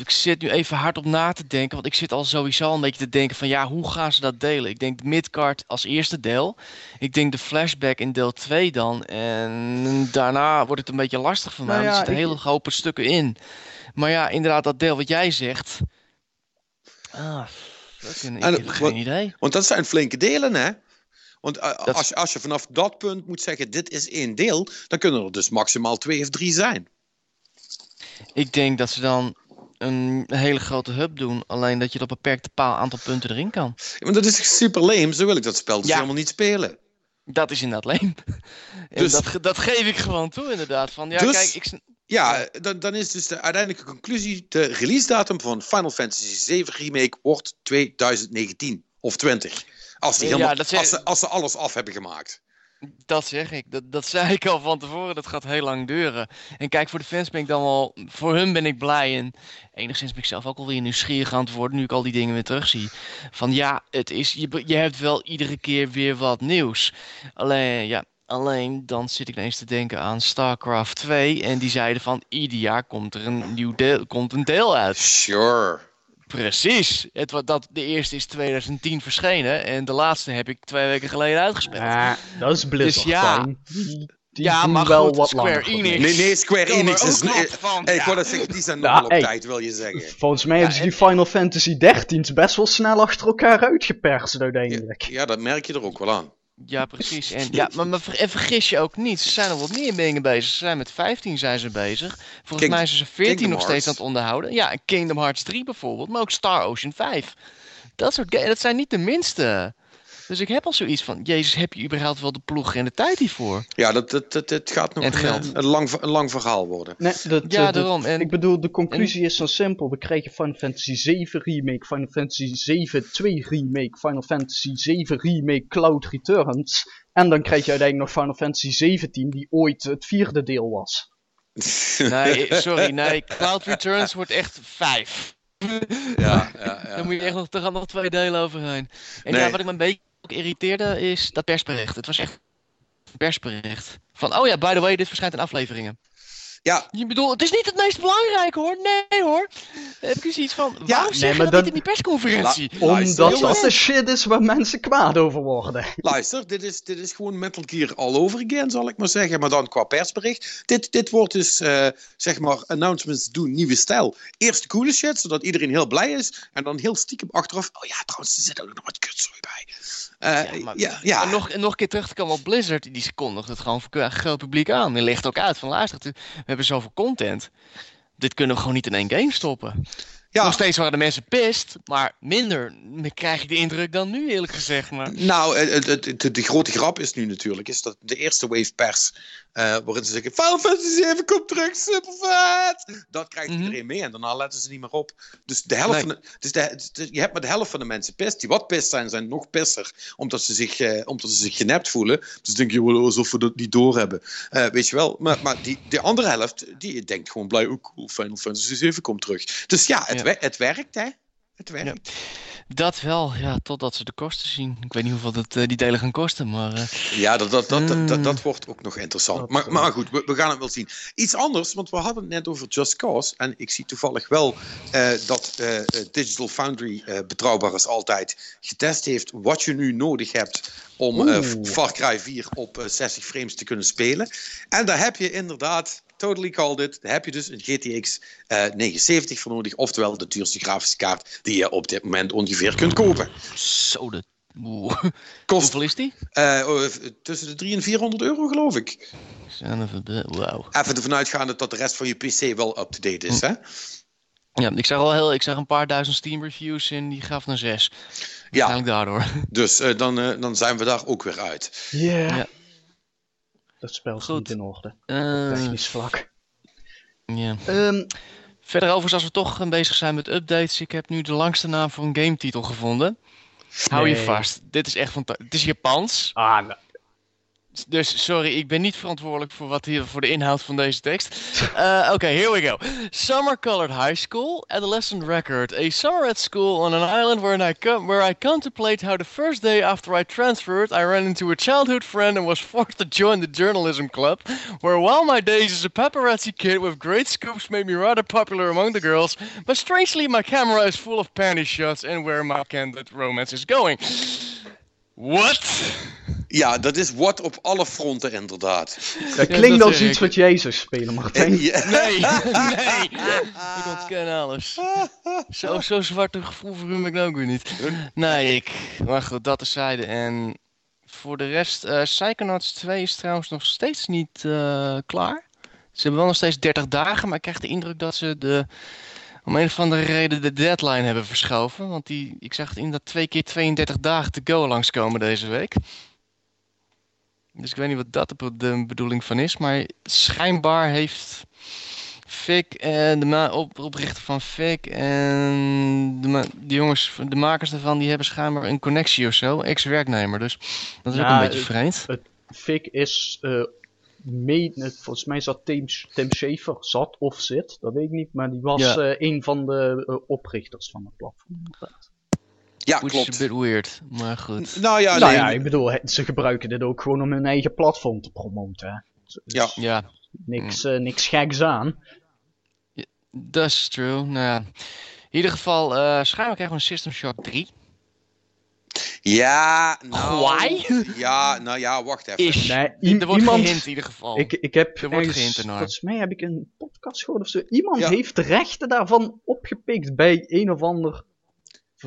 S3: ik zit nu even hard op na te denken. Want ik zit al sowieso een beetje te denken van ja, hoe gaan ze dat delen? Ik denk de midcard als eerste deel. Ik denk de flashback in deel 2 dan. En daarna wordt het een beetje lastig voor mij.
S4: Nou
S3: want er
S4: ja,
S3: zitten
S4: ik-
S3: hele open stukken in. Maar ja, inderdaad, dat deel wat jij zegt. Ah, fucking, ik
S1: En
S3: heb
S1: wat-
S3: geen idee.
S1: Want dat zijn flinke delen, hè? Want eh,
S3: Dat-
S1: als, je, als je vanaf dat punt moet zeggen, dit is één deel, dan kunnen er dus maximaal twee of drie zijn.
S3: Ik denk dat ze dan een hele grote hub doen. Alleen dat je op een beperkt paal aantal punten erin kan.
S1: Ja, Maar dat is super lame, zo wil ik dat spel dus
S3: Ja.
S1: helemaal niet spelen.
S3: Dat is inderdaad leem.
S1: Dus-
S3: dat, dat geef ik gewoon toe, inderdaad. Van, ja,
S1: Dus-
S3: kijk, ik,
S1: Ja, dan, dan is dus de uiteindelijke conclusie: de release datum van Final Fantasy 7 Remake wordt 2019 of 20. Als, die
S3: Ja,
S1: helemaal,
S3: dat
S1: als, ze, als ze alles af hebben gemaakt.
S3: Dat zeg ik. Dat, dat zei ik al van tevoren. Dat gaat heel lang duren. En kijk, voor de fans ben ik dan wel... Voor hun ben ik blij. En enigszins ben ik zelf ook alweer nieuwsgierig aan het worden... nu ik al die dingen weer terugzie. Van ja, het is, je, je hebt wel iedere keer weer wat nieuws. Alleen, ja... Alleen dan zit ik ineens te denken aan StarCraft 2 en die zeiden van ieder jaar komt er een nieuw deel, komt een deel uit.
S1: Sure.
S3: Precies. Het, dat, de eerste is 2010 verschenen en de laatste heb ik twee weken geleden uitgespeeld.
S4: Ja, dat is Blizzard.
S3: Dus ja.
S4: Die, die
S3: Ja, maar
S4: wel
S3: goed,
S4: wat
S3: Square
S4: langer.
S3: Enix.
S1: Nee, nee, Square Enix is.
S3: wat
S1: eh,
S3: van,
S1: hey, ik wou dat zeggen, die zijn
S4: Ja,
S1: nogal op
S4: hey.
S1: tijd, wil je zeggen.
S4: Volgens mij hebben ze
S3: en-
S4: die Final Fantasy 13's best wel snel achter elkaar uitgeperst uiteindelijk.
S1: Ja, dat merk je er ook wel aan.
S3: Ja, precies. En, ja, maar, maar ver- en vergis je ook niet, ze zijn nog wat meer dingen bezig. Ze zijn met 15 zijn ze bezig. Volgens
S1: King-
S3: mij zijn ze 14
S1: Kingdom
S3: nog steeds aan het onderhouden. Ja, en Kingdom Hearts 3 bijvoorbeeld, maar ook Star Ocean 5. Dat soort dat zijn niet de minste. Dus ik heb al zoiets van, jezus, heb je überhaupt wel de ploeg en de tijd hiervoor?
S1: Ja, dat, dat, dat, het gaat nog een,
S3: geld.
S1: een, lang, een lang verhaal worden.
S4: Nee, dat,
S3: Ja,
S4: eh, dat-
S3: daarom. En,
S4: ik bedoel, de conclusie is zo simpel. We krijgen Final Fantasy 7 Remake, Final Fantasy 7 2 Remake, Final Fantasy 7 Remake Cloud Returns. En dan krijg je uiteindelijk nog Final Fantasy 17, die ooit het vierde deel was.
S3: nee, sorry, nee, Cloud Returns wordt echt 5.
S1: Ja, ja, ja.
S3: Daar moet je echt nog, er gaan nog twee delen overheen. En
S1: Nee.
S3: ja, wat ik me een beetje ook irriteerde is dat persbericht. Het was echt een persbericht. Van, oh ja, by the way, dit verschijnt in afleveringen.
S1: Ja,
S3: Je bedoelt, het is niet het meest belangrijke hoor. Nee hoor. Heb ik dus iets van, waarom
S4: nee,
S3: zeg je dat
S4: dan-
S3: niet in die persconferentie?
S1: La-
S4: Omdat dat de shit is waar mensen kwaad over worden.
S1: luister, dit is, dit is gewoon Metal Gear all over again, zal ik maar zeggen. Maar dan qua persbericht. Dit, dit wordt dus, eh, zeg maar, announcements doen, nieuwe stijl. Eerst de coole shit, zodat iedereen heel blij is. En dan heel stiekem achteraf, oh ja, trouwens, er zit ook nog wat kutzooi bij. Eh,
S3: Ja, maar-
S1: ja, ja.
S3: En, nog, en nog een keer terug te komen op Blizzard, die kondigt het gewoon voor een groot publiek aan. Die legt ook uit van luister, we hebben zoveel content. Dit kunnen we gewoon niet in één game stoppen.
S1: ja.
S3: Nog steeds waren de mensen pist, maar minder krijg ik de indruk dan nu eerlijk gezegd. Maar...
S1: Nou, het, het- de, grote grap is nu natuurlijk, is dat de eerste wave pers, eh, waarin ze zeggen, Final Fantasy 7 komt terug, super vet! Dat krijgt
S3: Mhm.
S1: iedereen mee en daarna letten ze niet meer op. Dus, de helft
S3: Nee.
S1: van de, dus de, het- het- je hebt maar de helft van de mensen pist, die wat pist zijn, zijn nog pisser, omdat ze zich, eh, omdat ze zich genept voelen. Dus denk je wel alsof we dat niet doorhebben. Eh weet je wel, maar, maar die, de andere helft, die denkt gewoon blij, ook cool, Final Fantasy 7 komt terug. Dus ja, het,
S3: Ja.
S1: het werkt, hè. Het werkt.
S3: Dat wel, ja, totdat ze de kosten zien. Ik weet niet hoeveel dat, eh, die delen gaan kosten, maar... eh,
S1: Ja, dat, dat, dat, dat, dat,
S3: Mm.
S1: dat wordt ook nog interessant. Maar, maar goed, we, we gaan het wel zien. Iets anders, want we hadden het net over Just Cause. En ik zie toevallig wel eh, dat Digital Foundry eh, betrouwbaar als altijd getest heeft wat je nu nodig hebt om eh. Far Cry 4 op eh, 60 frames te kunnen spelen. En daar heb je inderdaad, totally called it, daar heb je dus een GTX eh 79 voor nodig. Oftewel de duurste grafische kaart die je op dit moment ongeveer kunt kopen.
S3: zo de...
S1: Kost
S3: Hoeveel is die?
S1: eh, oh, tussen de 300 en 400 euro geloof ik.
S3: Wauw.
S1: Even ervan uitgaande dat de rest van je PC wel up-to-date is, hè?
S3: Ja, ik zag al heel, ik zag een paar duizend Steam reviews en die gaf een 6.
S1: Ja,
S3: daardoor.
S1: dus eh, dan, eh, dan zijn we daar ook weer uit.
S4: Yeah.
S3: Ja.
S4: Dat spel is
S3: Goed.
S4: niet in orde. op
S3: Eh,
S4: Technisch vlak.
S3: ja.
S4: Ehm,
S3: Verder overigens, als we toch bezig zijn met updates, ik heb nu de langste naam voor een gametitel gevonden. Hou je vast, dit is echt fantastisch. Het is Japans,
S4: ah, nou,
S3: dus sorry, ik ben niet verantwoordelijk voor, wat hier, voor de inhoud van deze tekst. Uh, Oké, here we go. Summer Colored High School, Adolescent Record. A summer at school on an island where I, where I contemplate how the first day after I transferred, I ran into a childhood friend and was forced to join the journalism club, where while my days as a paparazzi kid with great scoops made me rather popular among the girls, but strangely my camera is full of panty shots and where my candid romance is going. What?
S1: Ja, dat is wat op alle fronten inderdaad.
S4: dat
S3: Ja,
S4: klinkt
S3: dat
S4: als iets
S3: ik.
S4: wat zou spelen, Martijn.
S1: Ja.
S3: Nee, nee. Ik ontken alles. Zo, zo zwart een gevoel voor hem heb ik nou ook weer niet. Nee, ik. Maar goed, dat terzijde. En voor de rest, eh Psychonauts 2 is trouwens nog steeds niet eh, klaar. Ze hebben wel nog steeds 30 dagen, maar ik krijg de indruk dat ze de, om een of andere reden de deadline hebben verschoven. Want die, ik zag het inderdaad twee keer 32 dagen te go langskomen deze week. Dus ik weet niet wat dat de, bedoeling van is. Maar schijnbaar heeft Fik en de op, oprichter van Fik en de, jongens, de makers daarvan, die hebben schijnbaar een connectie of zo. Ex-werknemer. Dus dat is ook een beetje
S4: het-
S3: vreemd.
S4: Fik is, eh mee, volgens mij zat Tim, Tim Schafer, zat of zit, dat weet ik niet, maar die was
S3: Ja.
S4: eh, een van de eh, oprichters van het platform.
S1: Ja,
S3: Which is
S1: klopt.
S3: a bit weird. Maar goed.
S1: Nou ja,
S4: nou
S1: nee,
S4: ja, ik bedoel, ze gebruiken dit ook gewoon om hun eigen platform te promoten. Hè. Dus
S1: Ja.
S3: Ja,
S4: niks, eh, niks geks aan.
S3: dat is true. Nou ja. In ieder geval, eh schijnbaar krijgen we een System Shock 3.
S1: Ja, nou...
S3: Why?
S1: Ja, nou ja, wacht even.
S3: Is.
S4: Nee,
S3: er wordt
S4: iemand,
S3: gehint in ieder geval.
S4: ik, ik heb
S3: Er wordt
S4: ergens- volgens mij heb ik een podcast gehoord of zo. Iemand
S1: Ja.
S4: heeft de rechten daarvan opgepikt bij een of ander.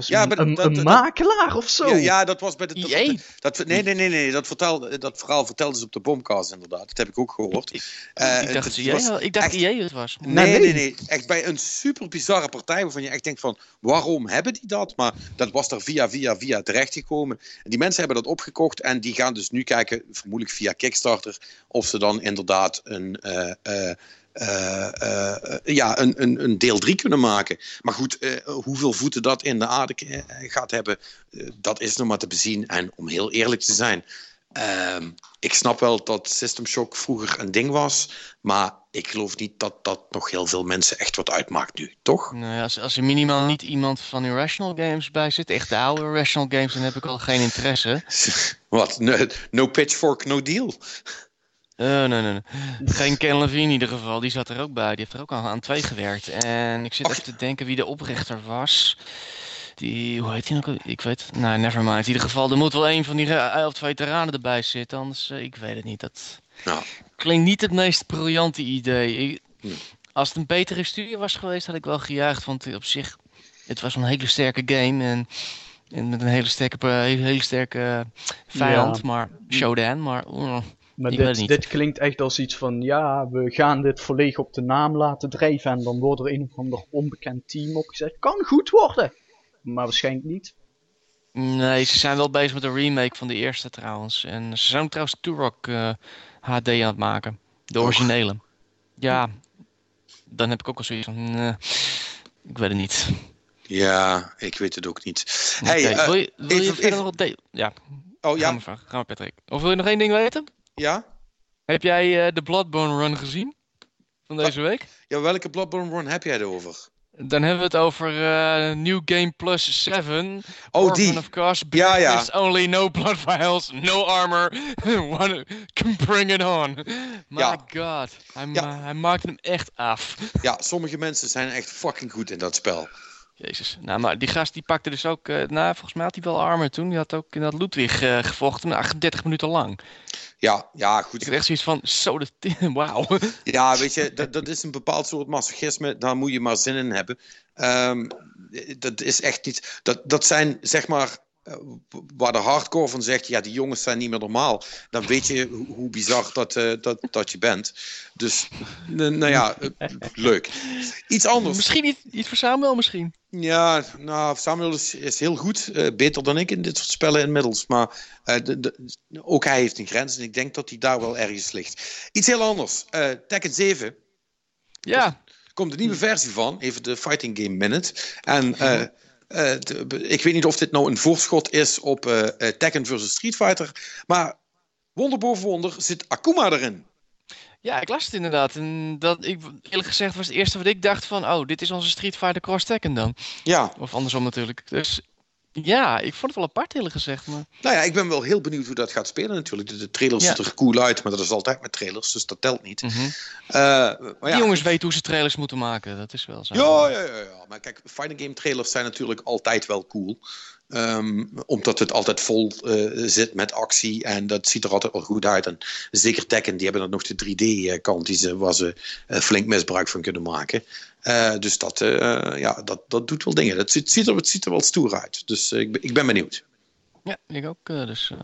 S1: Ja,
S4: een,
S1: dat-
S4: een makelaar of zo.
S1: Ja, ja, dat was bij de... dat-
S3: EA?
S1: Dat, nee, nee, nee, nee. Dat, vertelde, dat verhaal vertelden ze op de Bomcast inderdaad. Dat heb ik ook gehoord. Eh,
S3: ik dacht,
S1: het was
S3: wel- ik dacht
S1: echt-
S3: EA het was.
S1: Nee,
S4: Nee,
S1: nee,
S4: nee.
S1: nee, Echt bij een super bizarre partij waarvan je echt denkt van... Waarom hebben die dat? Maar dat was er via, via, via terechtgekomen. En die mensen hebben dat opgekocht en die gaan dus nu kijken, vermoedelijk via Kickstarter... of ze dan inderdaad een... eh, eh, eh, eh, ja, een, een, een deel 3 kunnen maken. Maar goed, eh, hoeveel voeten dat in de aarde gaat hebben, dat is nog maar te bezien. En om heel eerlijk te zijn, ehm, ik snap wel dat System Shock vroeger een ding was, maar ik geloof niet dat dat nog heel veel mensen echt wat uitmaakt nu, toch?
S3: Nou ja, als, als er minimaal niet iemand van Irrational Games bij zit, echt de oude Irrational Games, dan heb ik al geen interesse.
S1: Wat? No, no pitchfork, no deal.
S3: Eh, nee, nee, nee. Geen Ken Levine in ieder geval, die zat er ook bij. Die heeft er ook al aan twee gewerkt. En ik zit even te denken wie de oprichter was. Die, hoe heet die nou? ook? Ik weet. Nou, never mind. In ieder geval, er moet wel een van die eh, of twee veteranen erbij zitten. Anders, eh, ik weet het niet. Dat
S1: Nou,
S3: klinkt niet het meest briljante idee. Ik-
S1: Hm.
S3: als het een betere studie was geweest, had ik wel gejuicht. Want op zich, het was een hele sterke game. En, en met een hele sterke, hele, sterke vijand.
S4: Ja.
S3: Maar Shodan, maar... mm.
S4: Maar
S3: Ik
S4: dit, dit klinkt echt als iets van, ja, we gaan dit volledig op de naam laten drijven en dan wordt er een of ander onbekend team opgezet. Kan goed worden, maar waarschijnlijk niet.
S3: Nee, ze zijn wel bezig met een remake van de eerste trouwens. En ze zijn trouwens Turok eh, HD aan het maken. De
S1: Och.
S3: originele. Ja, dan heb ik ook al zoiets van... nee, ik weet het niet.
S1: ja, ik weet het ook niet. Hey, eh,
S3: wil je, wil je
S1: even-
S3: verder
S1: even-
S3: nog wat delen? Ja,
S1: oh
S3: ga
S1: ja,
S3: maar, vragen. ga maar Patrick. Of wil je nog één ding weten?
S1: Ja?
S3: Heb jij eh, de Bloodborne run gezien? Van deze week?
S1: Ja, welke Bloodborne run heb jij erover?
S3: Dan hebben we het over eh, New Game Plus 7.
S1: Oh,
S3: Orphan
S1: die.
S3: of course.
S1: Ja, ja.
S3: Only no blood vials, no armor. One, can bring it on. My
S1: Ja.
S3: god. Hij,
S1: Ja.
S3: ma- hij maakte hem echt af.
S1: Ja, sommige mensen zijn echt fucking goed in dat spel.
S3: Jezus. Nou, maar die gast die pakte dus ook... eh nou, volgens mij had hij wel armor toen. Die had ook in dat Ludwig gevochten. maar 38 minuten lang.
S1: Ja, ja,
S3: Ik
S1: goed.
S3: echt zoiets van... Zo de... Wauw.
S1: Ja, weet je, dat, dat is een bepaald soort masochisme. Daar moet je maar zin in hebben. Ehm, dat is echt niet. Dat, dat zijn zeg maar. Eh, Waar de hardcore van zegt, ja, die jongens zijn niet meer normaal. Dan weet je hoe, hoe bizar dat, eh, dat, dat je bent. Dus, nou ja, eh, leuk. Iets anders.
S3: Misschien niet, iets voor Samuel misschien.
S1: Ja, nou, Samuel is, is heel goed. beter dan ik in dit soort spellen inmiddels. Maar de, de- ook hij heeft een grens. En ik denk dat hij daar wel ergens ligt. Iets heel anders. Tekken 7
S3: Ja.
S1: komt een nieuwe versie van. Even de Fighting Game Minute. En de- ik weet niet of dit nou een voorschot is op eh, eh, Tekken versus Street Fighter. Maar wonder boven wonder zit Akuma erin.
S3: Ja, ik las het inderdaad. En dat, ik, eerlijk gezegd was het eerste wat ik dacht van... Oh, dit is onze Street Fighter Cross Tekken dan.
S1: Ja,
S3: Of andersom natuurlijk. Dus ja, ik vond het wel apart eerlijk gezegd. Maar...
S1: nou ja, ik ben wel heel benieuwd hoe dat gaat spelen natuurlijk. De, de trailer
S3: Ja.
S1: ziet er cool uit, maar dat is altijd met trailers, dus dat telt niet.
S3: Mhm.
S1: Eh, maar
S3: Die
S1: ja,
S3: jongens weten hoe ze trailers moeten maken. Dat is wel zo.
S1: Ja, ja, ja, ja. Maar kijk, fighting game trailers zijn natuurlijk altijd wel cool. Ehm, omdat het altijd vol eh, zit met actie en dat ziet er altijd wel goed uit. En zeker Tekken, die hebben dan nog de 3D-kant die ze, waar ze eh, flink misbruik van kunnen maken. Eh, dus dat, eh, ja, dat, dat doet wel dingen. Het ziet, er, het ziet er wel stoer uit. Dus eh, ik, ik ben benieuwd.
S3: Ja, ik ook. eh, dus eh,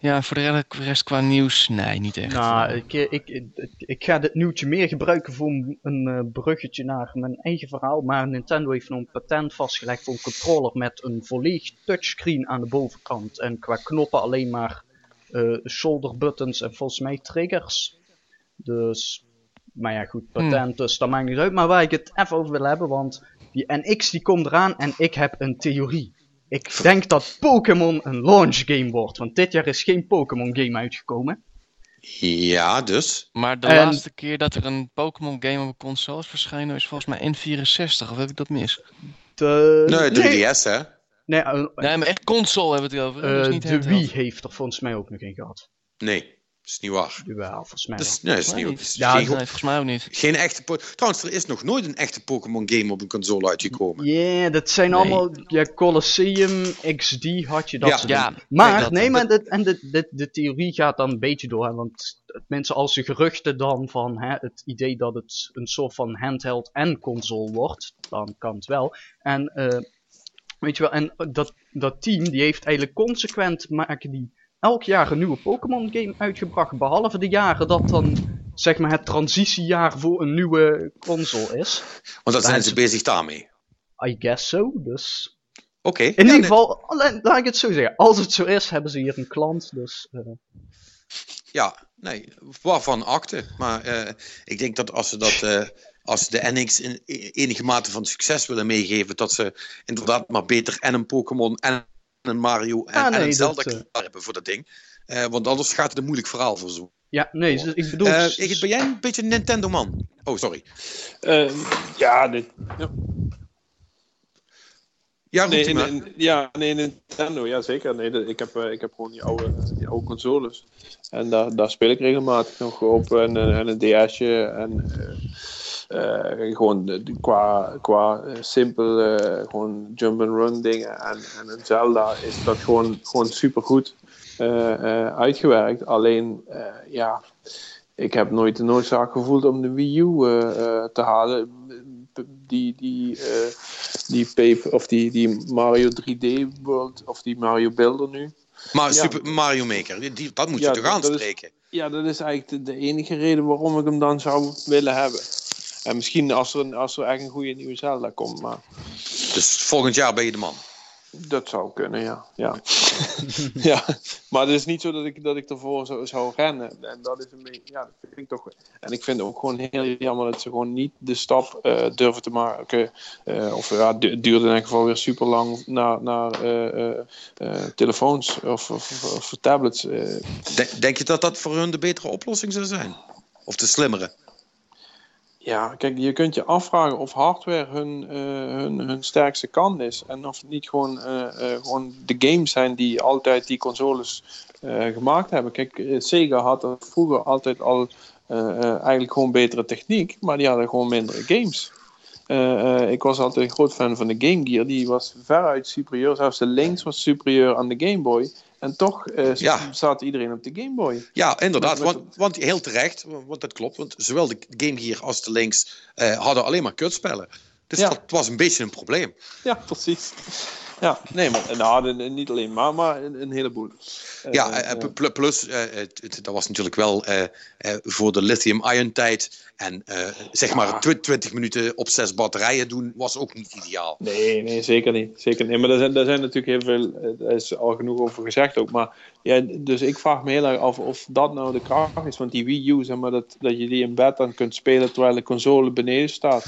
S3: ja, voor de rest, qua nieuws, nee, niet echt.
S4: Nou, ik, ik, ik, ga dit nieuwtje meer gebruiken voor een, eh, bruggetje naar mijn eigen verhaal. Maar Nintendo heeft een patent vastgelegd voor een controller met een volledig touchscreen aan de bovenkant. En qua knoppen alleen maar eh, shoulder buttons en volgens mij triggers. Dus, maar ja goed, patent, dus dat maakt niet uit. Maar waar ik het even over wil hebben, want die NX die komt eraan en ik heb een theorie. Ik denk dat Pokémon een launch game wordt, want dit jaar is geen Pokémon game uitgekomen.
S1: Ja, dus.
S3: Maar de
S4: En-
S3: laatste keer dat er een Pokémon game op consoles verschenen is volgens mij N64, of heb ik dat mis?
S4: De,
S1: Nee, de
S4: nee,
S1: 3DS, hè?
S4: nee, eh,
S3: Nee, maar echt console hebben we het over. hè?
S4: eh,
S3: dus niet
S4: de. Wii heeft er volgens mij ook nog in gehad.
S1: Nee, dat is niet waar.
S4: Jawel, volgens mij
S1: Dat is, nee, dat is niet,
S3: niet.
S1: dat is
S4: Ja,
S1: geen,
S3: Nee, volgens mij ook niet.
S1: geen echte... Trouwens, er is nog nooit een echte Pokémon game op een console uitgekomen.
S4: Ja, dat zijn
S3: Nee.
S4: allemaal. Ja, Colosseum, XD had je dat
S1: Ja.
S4: soort
S3: Ja.
S4: Maar,
S3: nee, dat-
S4: nee, maar de, en de, de, de theorie gaat dan een beetje door. Hè, want mensen als de geruchten dan van hè, het idee dat het een soort van handheld en console wordt, dan kan het wel. En eh, weet je wel, en dat, dat team die heeft eigenlijk consequent maken die elk jaar een nieuwe Pokémon game uitgebracht. Behalve de jaren dat dan zeg maar het transitiejaar voor een nieuwe console is.
S1: Want dan zijn ze bezig daarmee.
S4: I guess so, dus...
S1: Oké.
S4: In
S1: ja,
S4: ieder
S1: nee.
S4: geval, la- laat ik het zo zeggen. Als het zo is, hebben ze hier een klant. Dus eh,
S1: Ja, nee, waarvan akte. Maar eh, ik denk dat als ze dat. eh, als ze de NX in enige mate van succes willen meegeven, dat ze inderdaad maar beter en een Pokémon en een Mario en,
S4: Ah,
S1: en een Zelda
S4: dat, eh,
S1: klaar hebben voor dat ding. Eh, want anders gaat het een moeilijk verhaal voor zo.
S4: ja, nee, dus ik bedoel.
S1: Eh ben jij een beetje een Nintendo-man? Oh, sorry.
S2: Ja, dit, ja.
S1: Ja,
S2: Nee, ja, nee, Nintendo, ja zeker. Nee, ik, heb, eh, ik heb gewoon die oude, die oude consoles. En daar, daar speel ik regelmatig nog op. En, en een DS'je. En eh, eh, gewoon de- qua, qua eh, simpel, eh, gewoon jump and run dingen. En, en een Zelda is dat gewoon, gewoon super goed uitgewerkt. Alleen, eh, ja, ik heb nooit de noodzaak gevoeld om de Wii U eh, eh, te halen. Die, die, eh, die, paper, of die, die Mario 3D World, of die Mario Builder nu.
S1: Maar
S2: Ja.
S1: Super Mario Maker, die- die, dat moet je
S2: Ja,
S1: toch
S2: dat- dat is-
S1: aanspreken?
S2: Ja, dat is eigenlijk de, de enige reden waarom ik hem dan zou willen hebben. En misschien als er, een- als er echt een goede nieuwe Zelda komt, maar
S1: Dus volgend jaar ben je de man.
S2: dat zou kunnen, ja. Ja, ja. maar het is niet zo dat ik, dat ik ervoor zou, zou rennen. En dat is een beetje, ja, dat vind ik toch. En ik vind het ook gewoon heel jammer dat ze gewoon niet de stap eh, durven te maken. eh, of ja, het du- duurde in elk geval weer super lang naar, naar eh, telefoons of, of, of, of tablets.
S1: De- denk je dat dat voor hun de betere oplossing zou zijn? Of de slimmere?
S2: Ja, kijk, je kunt je afvragen of hardware hun, eh, hun, hun sterkste kant is. En of het niet gewoon, eh, eh, gewoon de games zijn die altijd die consoles gemaakt hebben. Kijk, Sega had er vroeger altijd al eigenlijk gewoon betere techniek, maar die hadden gewoon mindere games. Ik was altijd een groot fan van de Game Gear. Die was veruit superieur. Zelfs de Lynx was superieur aan de Game Boy. En toch
S1: Ja.
S2: zat iedereen op de Game Boy.
S1: Ja, inderdaad. Want, want heel terecht, want dat klopt. Want zowel de Game Gear als de Links eh, hadden alleen maar kutspellen. Dus
S2: Ja.
S1: dat was een beetje een probleem.
S2: Ja, precies. Ja, nee, maar nou, niet alleen maar, maar een, een heleboel.
S1: Ja,
S2: eh,
S1: eh, pl- pl- plus, eh, dat was natuurlijk wel voor de lithium-ion tijd. En zeg maar
S2: Ja.
S1: tw- 20 minuten op zes batterijen doen was ook niet ideaal.
S2: Nee, nee, zeker niet. Zeker niet. Maar daar zijn, daar zijn natuurlijk heel veel, daar is al genoeg over gezegd ook. Maar ja, dus ik vraag me heel erg af of dat nou de kracht is. Want die Wii U, zeg maar, dat, dat je die in bed dan kunt spelen terwijl de console beneden staat.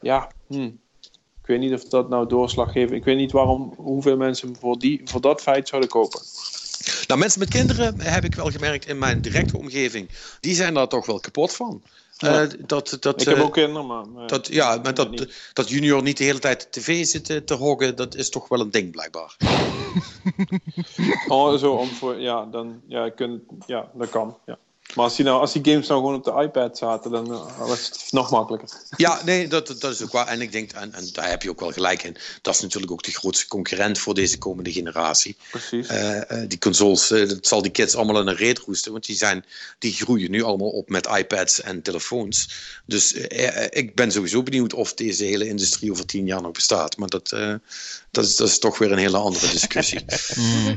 S2: Ja, hm. Ik weet niet of dat nou doorslag geeft. Ik weet niet waarom, hoeveel mensen voor, die, voor dat feit zouden kopen.
S1: Nou, mensen met kinderen heb ik wel gemerkt in mijn directe omgeving. Die zijn daar toch wel kapot van.
S2: Ja.
S1: Eh, dat, dat,
S2: Ik heb
S1: eh,
S2: ook kinderen, maar...
S1: dat, ja, maar dat,
S2: niet.
S1: dat junior niet de hele tijd tv zit te- te hoggen, dat is toch wel een ding blijkbaar.
S2: Oh, zo om voor, ja, dan, ja, kun, ja, dat kan, ja. Maar als die, nou, als die games nou gewoon op de iPad zaten, dan eh, was het nog makkelijker.
S1: Ja, nee, dat, dat is ook waar. En ik denk, en, en daar heb je ook wel gelijk in, dat is natuurlijk ook de grootste concurrent voor deze komende generatie.
S2: Precies.
S1: Eh, eh, die consoles, dat zal die kids allemaal in een reet roesten, want die, zijn, die groeien nu allemaal op met iPads en telefoons. Dus ik ben sowieso benieuwd of deze hele industrie over tien jaar nog bestaat. Maar dat, eh, dat, is, dat is toch weer een hele andere discussie.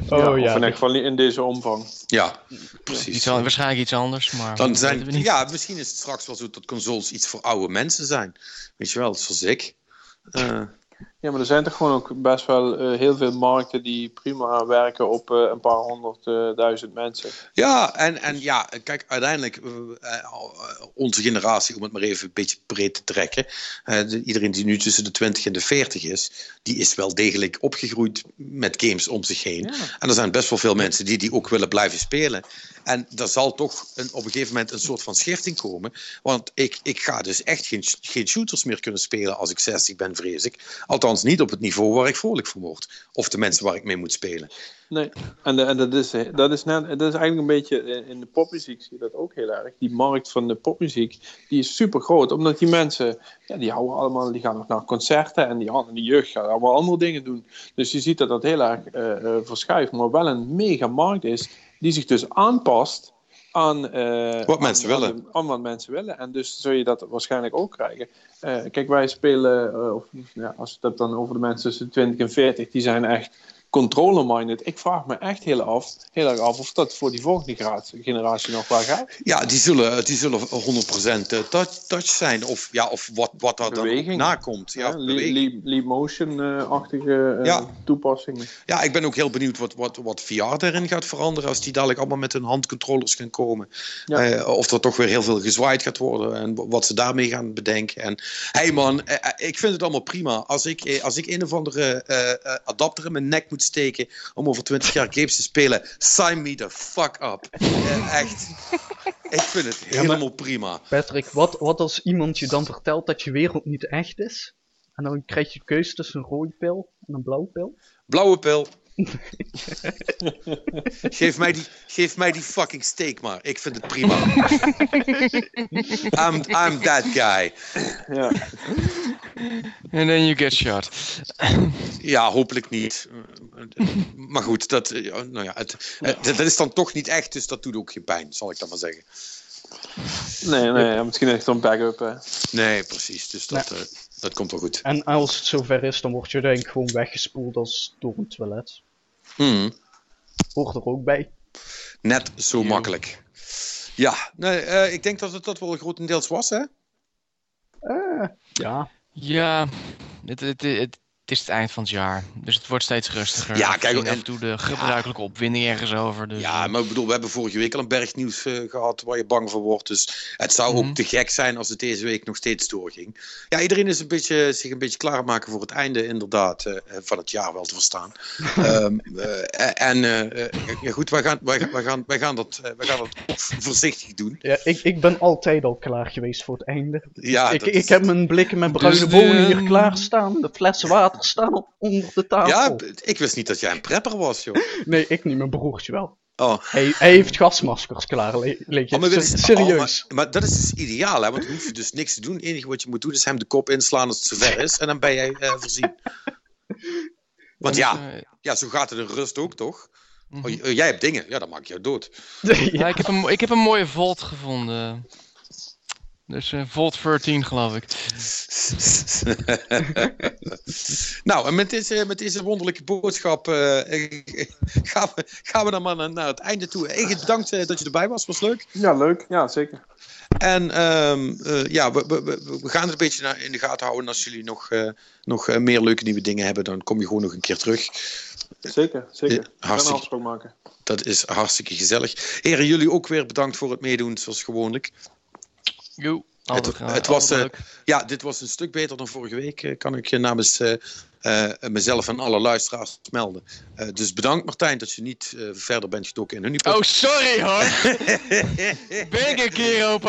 S4: Oh
S2: ja, Of
S4: ja.
S2: in ieder geval niet in deze omvang.
S1: ja, precies.
S3: Iets, waarschijnlijk iets anders, maar
S1: Dan zijn,
S3: niet.
S1: ja, misschien is het straks wel zo dat consoles iets voor oude mensen zijn. Weet je wel, zoals ik.
S2: Ja, maar er zijn toch gewoon ook best wel eh, heel veel markten die prima werken op eh, een paar honderdduizend mensen.
S1: Ja, en, en ja, kijk, uiteindelijk, eh, eh, onze generatie, om het maar even een beetje breed te trekken, eh, de- iedereen die nu tussen de 20 en de 40 is, die is wel degelijk opgegroeid met games om zich heen. En er zijn best wel veel mensen die die ook willen blijven spelen. En er zal toch een, op een gegeven moment een soort van schifting komen. Want ik, ik ga dus echt geen, geen shooters meer kunnen spelen als ik 60 ben, vrees ik. Althans niet op het niveau waar ik vrolijk voor word. Of de mensen waar ik mee moet spelen.
S2: Nee, en, de- en dat, is, dat, is net, dat is eigenlijk een beetje in- in de popmuziek zie je dat ook heel erg. Die markt van de popmuziek die is super groot, omdat die mensen ja, die houden allemaal, die gaan nog naar concerten en die, die jeugd gaat allemaal andere dingen doen. Dus je ziet dat dat heel erg eh, eh, verschuift, maar wel een mega markt is die zich dus aanpast aan eh,
S1: Wat mensen
S2: aan
S1: willen.
S2: aan wat mensen willen. En dus zul je dat waarschijnlijk ook krijgen. Eh, kijk, wij spelen, eh, of, ja, als je het dan over de mensen tussen 20 en 40, die zijn echt controller-minded. Ik vraag me echt heel, af, heel erg af of dat voor die volgende generatie, nog wel gaat.
S1: Ja, die zullen, die zullen 100% eh, touch, touch zijn. Of, ja, of wat, wat daar dan nakomt. Ja,
S2: Ja,
S1: beweging.
S2: leap motion-achtige eh,
S1: Ja.
S2: toepassingen.
S1: ja, ik ben ook heel benieuwd wat, wat, wat VR daarin gaat veranderen. Als die dadelijk allemaal met hun handcontrollers gaan komen.
S2: Ja.
S1: Eh, of er toch weer heel veel gezwaaid gaat worden. En wat ze daarmee gaan bedenken. En hey man, ik vind het allemaal prima. Als ik, als ik een of andere eh, eh, adapter in mijn nek moet steken. om over 20 jaar games te spelen. sign me the fuck up. Eh, echt. Ik vind het
S4: maar-
S1: helemaal prima.
S4: Patrick, wat, wat als iemand je dan vertelt dat je wereld niet echt is? En dan krijg je keuze tussen een rode pil en een blauwe pil?
S1: Blauwe pil. geef, mij die, geef mij die fucking steak maar. Ik vind het prima. I'm, I'm that guy.
S2: Ja.
S3: And then you get shot.
S1: Ja, hopelijk niet. Maar goed, dat, nou ja, het, het- dat is dan toch niet echt, dus dat doet ook geen pijn, zal ik dan maar zeggen.
S2: Nee, nee, misschien echt een backup. hè.
S1: Nee, precies. Dus dat, eh, dat komt wel goed.
S4: En als het zover is, dan word je denk ik gewoon weggespoeld als door een toilet.
S1: Hmm,
S4: Hoort er ook bij.
S1: net zo makkelijk. Ja, nee, eh, ik denk dat het dat wel grotendeels was, hè?
S4: Eh, ja.
S3: Ja, het, het, het, het is het eind van het jaar. Dus het wordt steeds rustiger.
S1: Ja, kijk, en-
S3: af en toe de gebruikelijke opwinding ergens over. Dus,
S1: Ja,
S3: eh,
S1: maar ik bedoel, we hebben vorige week al een berg nieuws eh, gehad waar je bang voor wordt. Dus het zou
S3: Mhm.
S1: ook te gek zijn als het deze week nog steeds doorging. Ja, iedereen is een beetje, zich een beetje klaarmaken voor het einde, inderdaad, eh, van het jaar wel te verstaan. Ehm, eh, en eh, eh, ja, goed, wij gaan, wij, gaan- wij, gaan, wij, gaan dat, eh, wij gaan dat voorzichtig doen.
S4: ja ik, ik ben altijd al klaar geweest voor het einde.
S1: Ja,
S4: ik, ik
S1: is-
S4: heb mijn blikken met bruine
S3: Dus de-
S4: bonen hier klaar staan. De flessen water staan op, onder de tafel.
S1: ja, ik wist niet dat jij een prepper was, joh.
S4: Nee, ik niet, mijn broertje wel.
S1: Oh.
S4: Hij, hij heeft gasmaskers klaar, le- leek je.
S1: Oh, maar, is-
S4: serieus.
S1: oh, maar, maar dat is dus ideaal, hè? Want dan hoef je dus niks te doen. Het enige wat je moet doen is hem de kop inslaan als het zover is. En dan ben jij eh, voorzien. Want ja,
S3: eh,
S1: ja, zo gaat het in rust ook, toch?
S3: mhm.
S1: Oh, j- jij hebt dingen, ja, dan maak ik jou dood.
S3: Ja,
S4: ja,
S3: ik, heb een, ik heb een mooie Volt gevonden. Dus eh Volt 13 geloof ik.
S1: nou, en met deze, met deze wonderlijke boodschap eh, gaan, we, gaan we dan maar naar, naar het einde toe. Egid, bedankt eh, dat je erbij was, was leuk.
S2: Ja, leuk. Ja, zeker.
S1: En ehm, eh, ja, we, we, we, gaan het een beetje naar- in de gaten houden. Als jullie nog, eh, nog eh, meer leuke nieuwe dingen hebben, dan kom je gewoon nog een keer terug.
S2: Zeker, zeker. We gaan een
S1: hartstikke-
S2: afspraak maken.
S1: Dat is hartstikke gezellig. Heren, jullie ook weer bedankt voor het meedoen, zoals gewoonlijk.
S3: Jo,
S1: Het- het was, eh,
S3: leuk.
S1: Ja, dit was een stuk beter dan vorige week, eh, kan ik je namens eh, eh, mezelf en alle luisteraars melden. Eh, dus bedankt Martijn dat je niet eh, verder bent gedoken in hun
S3: Oh, sorry hoor. ben ik een keer
S1: ja,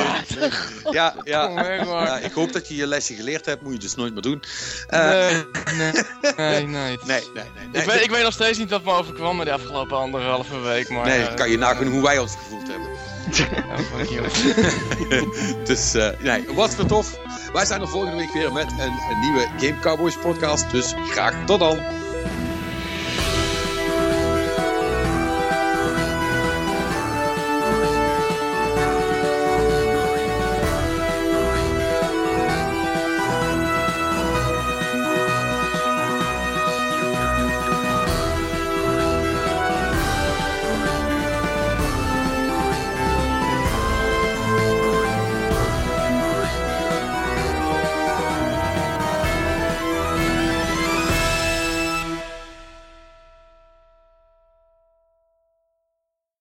S1: ja, ja, ik hoop dat je je lesje geleerd hebt, moet je dus nooit meer doen. Eh,
S3: Nee, nee, nee, nee.
S1: nee, nee.
S3: Ik weet, ik weet nog steeds niet wat me overkwam de afgelopen anderhalve week, maar...
S1: nee, kan je nagaan hoe wij ons gevoeld hebben.
S3: You.
S1: dus eh, nee, wat weer tof. Wij zijn er volgende week weer met een, een nieuwe Game Cowboys podcast. Dus graag tot dan.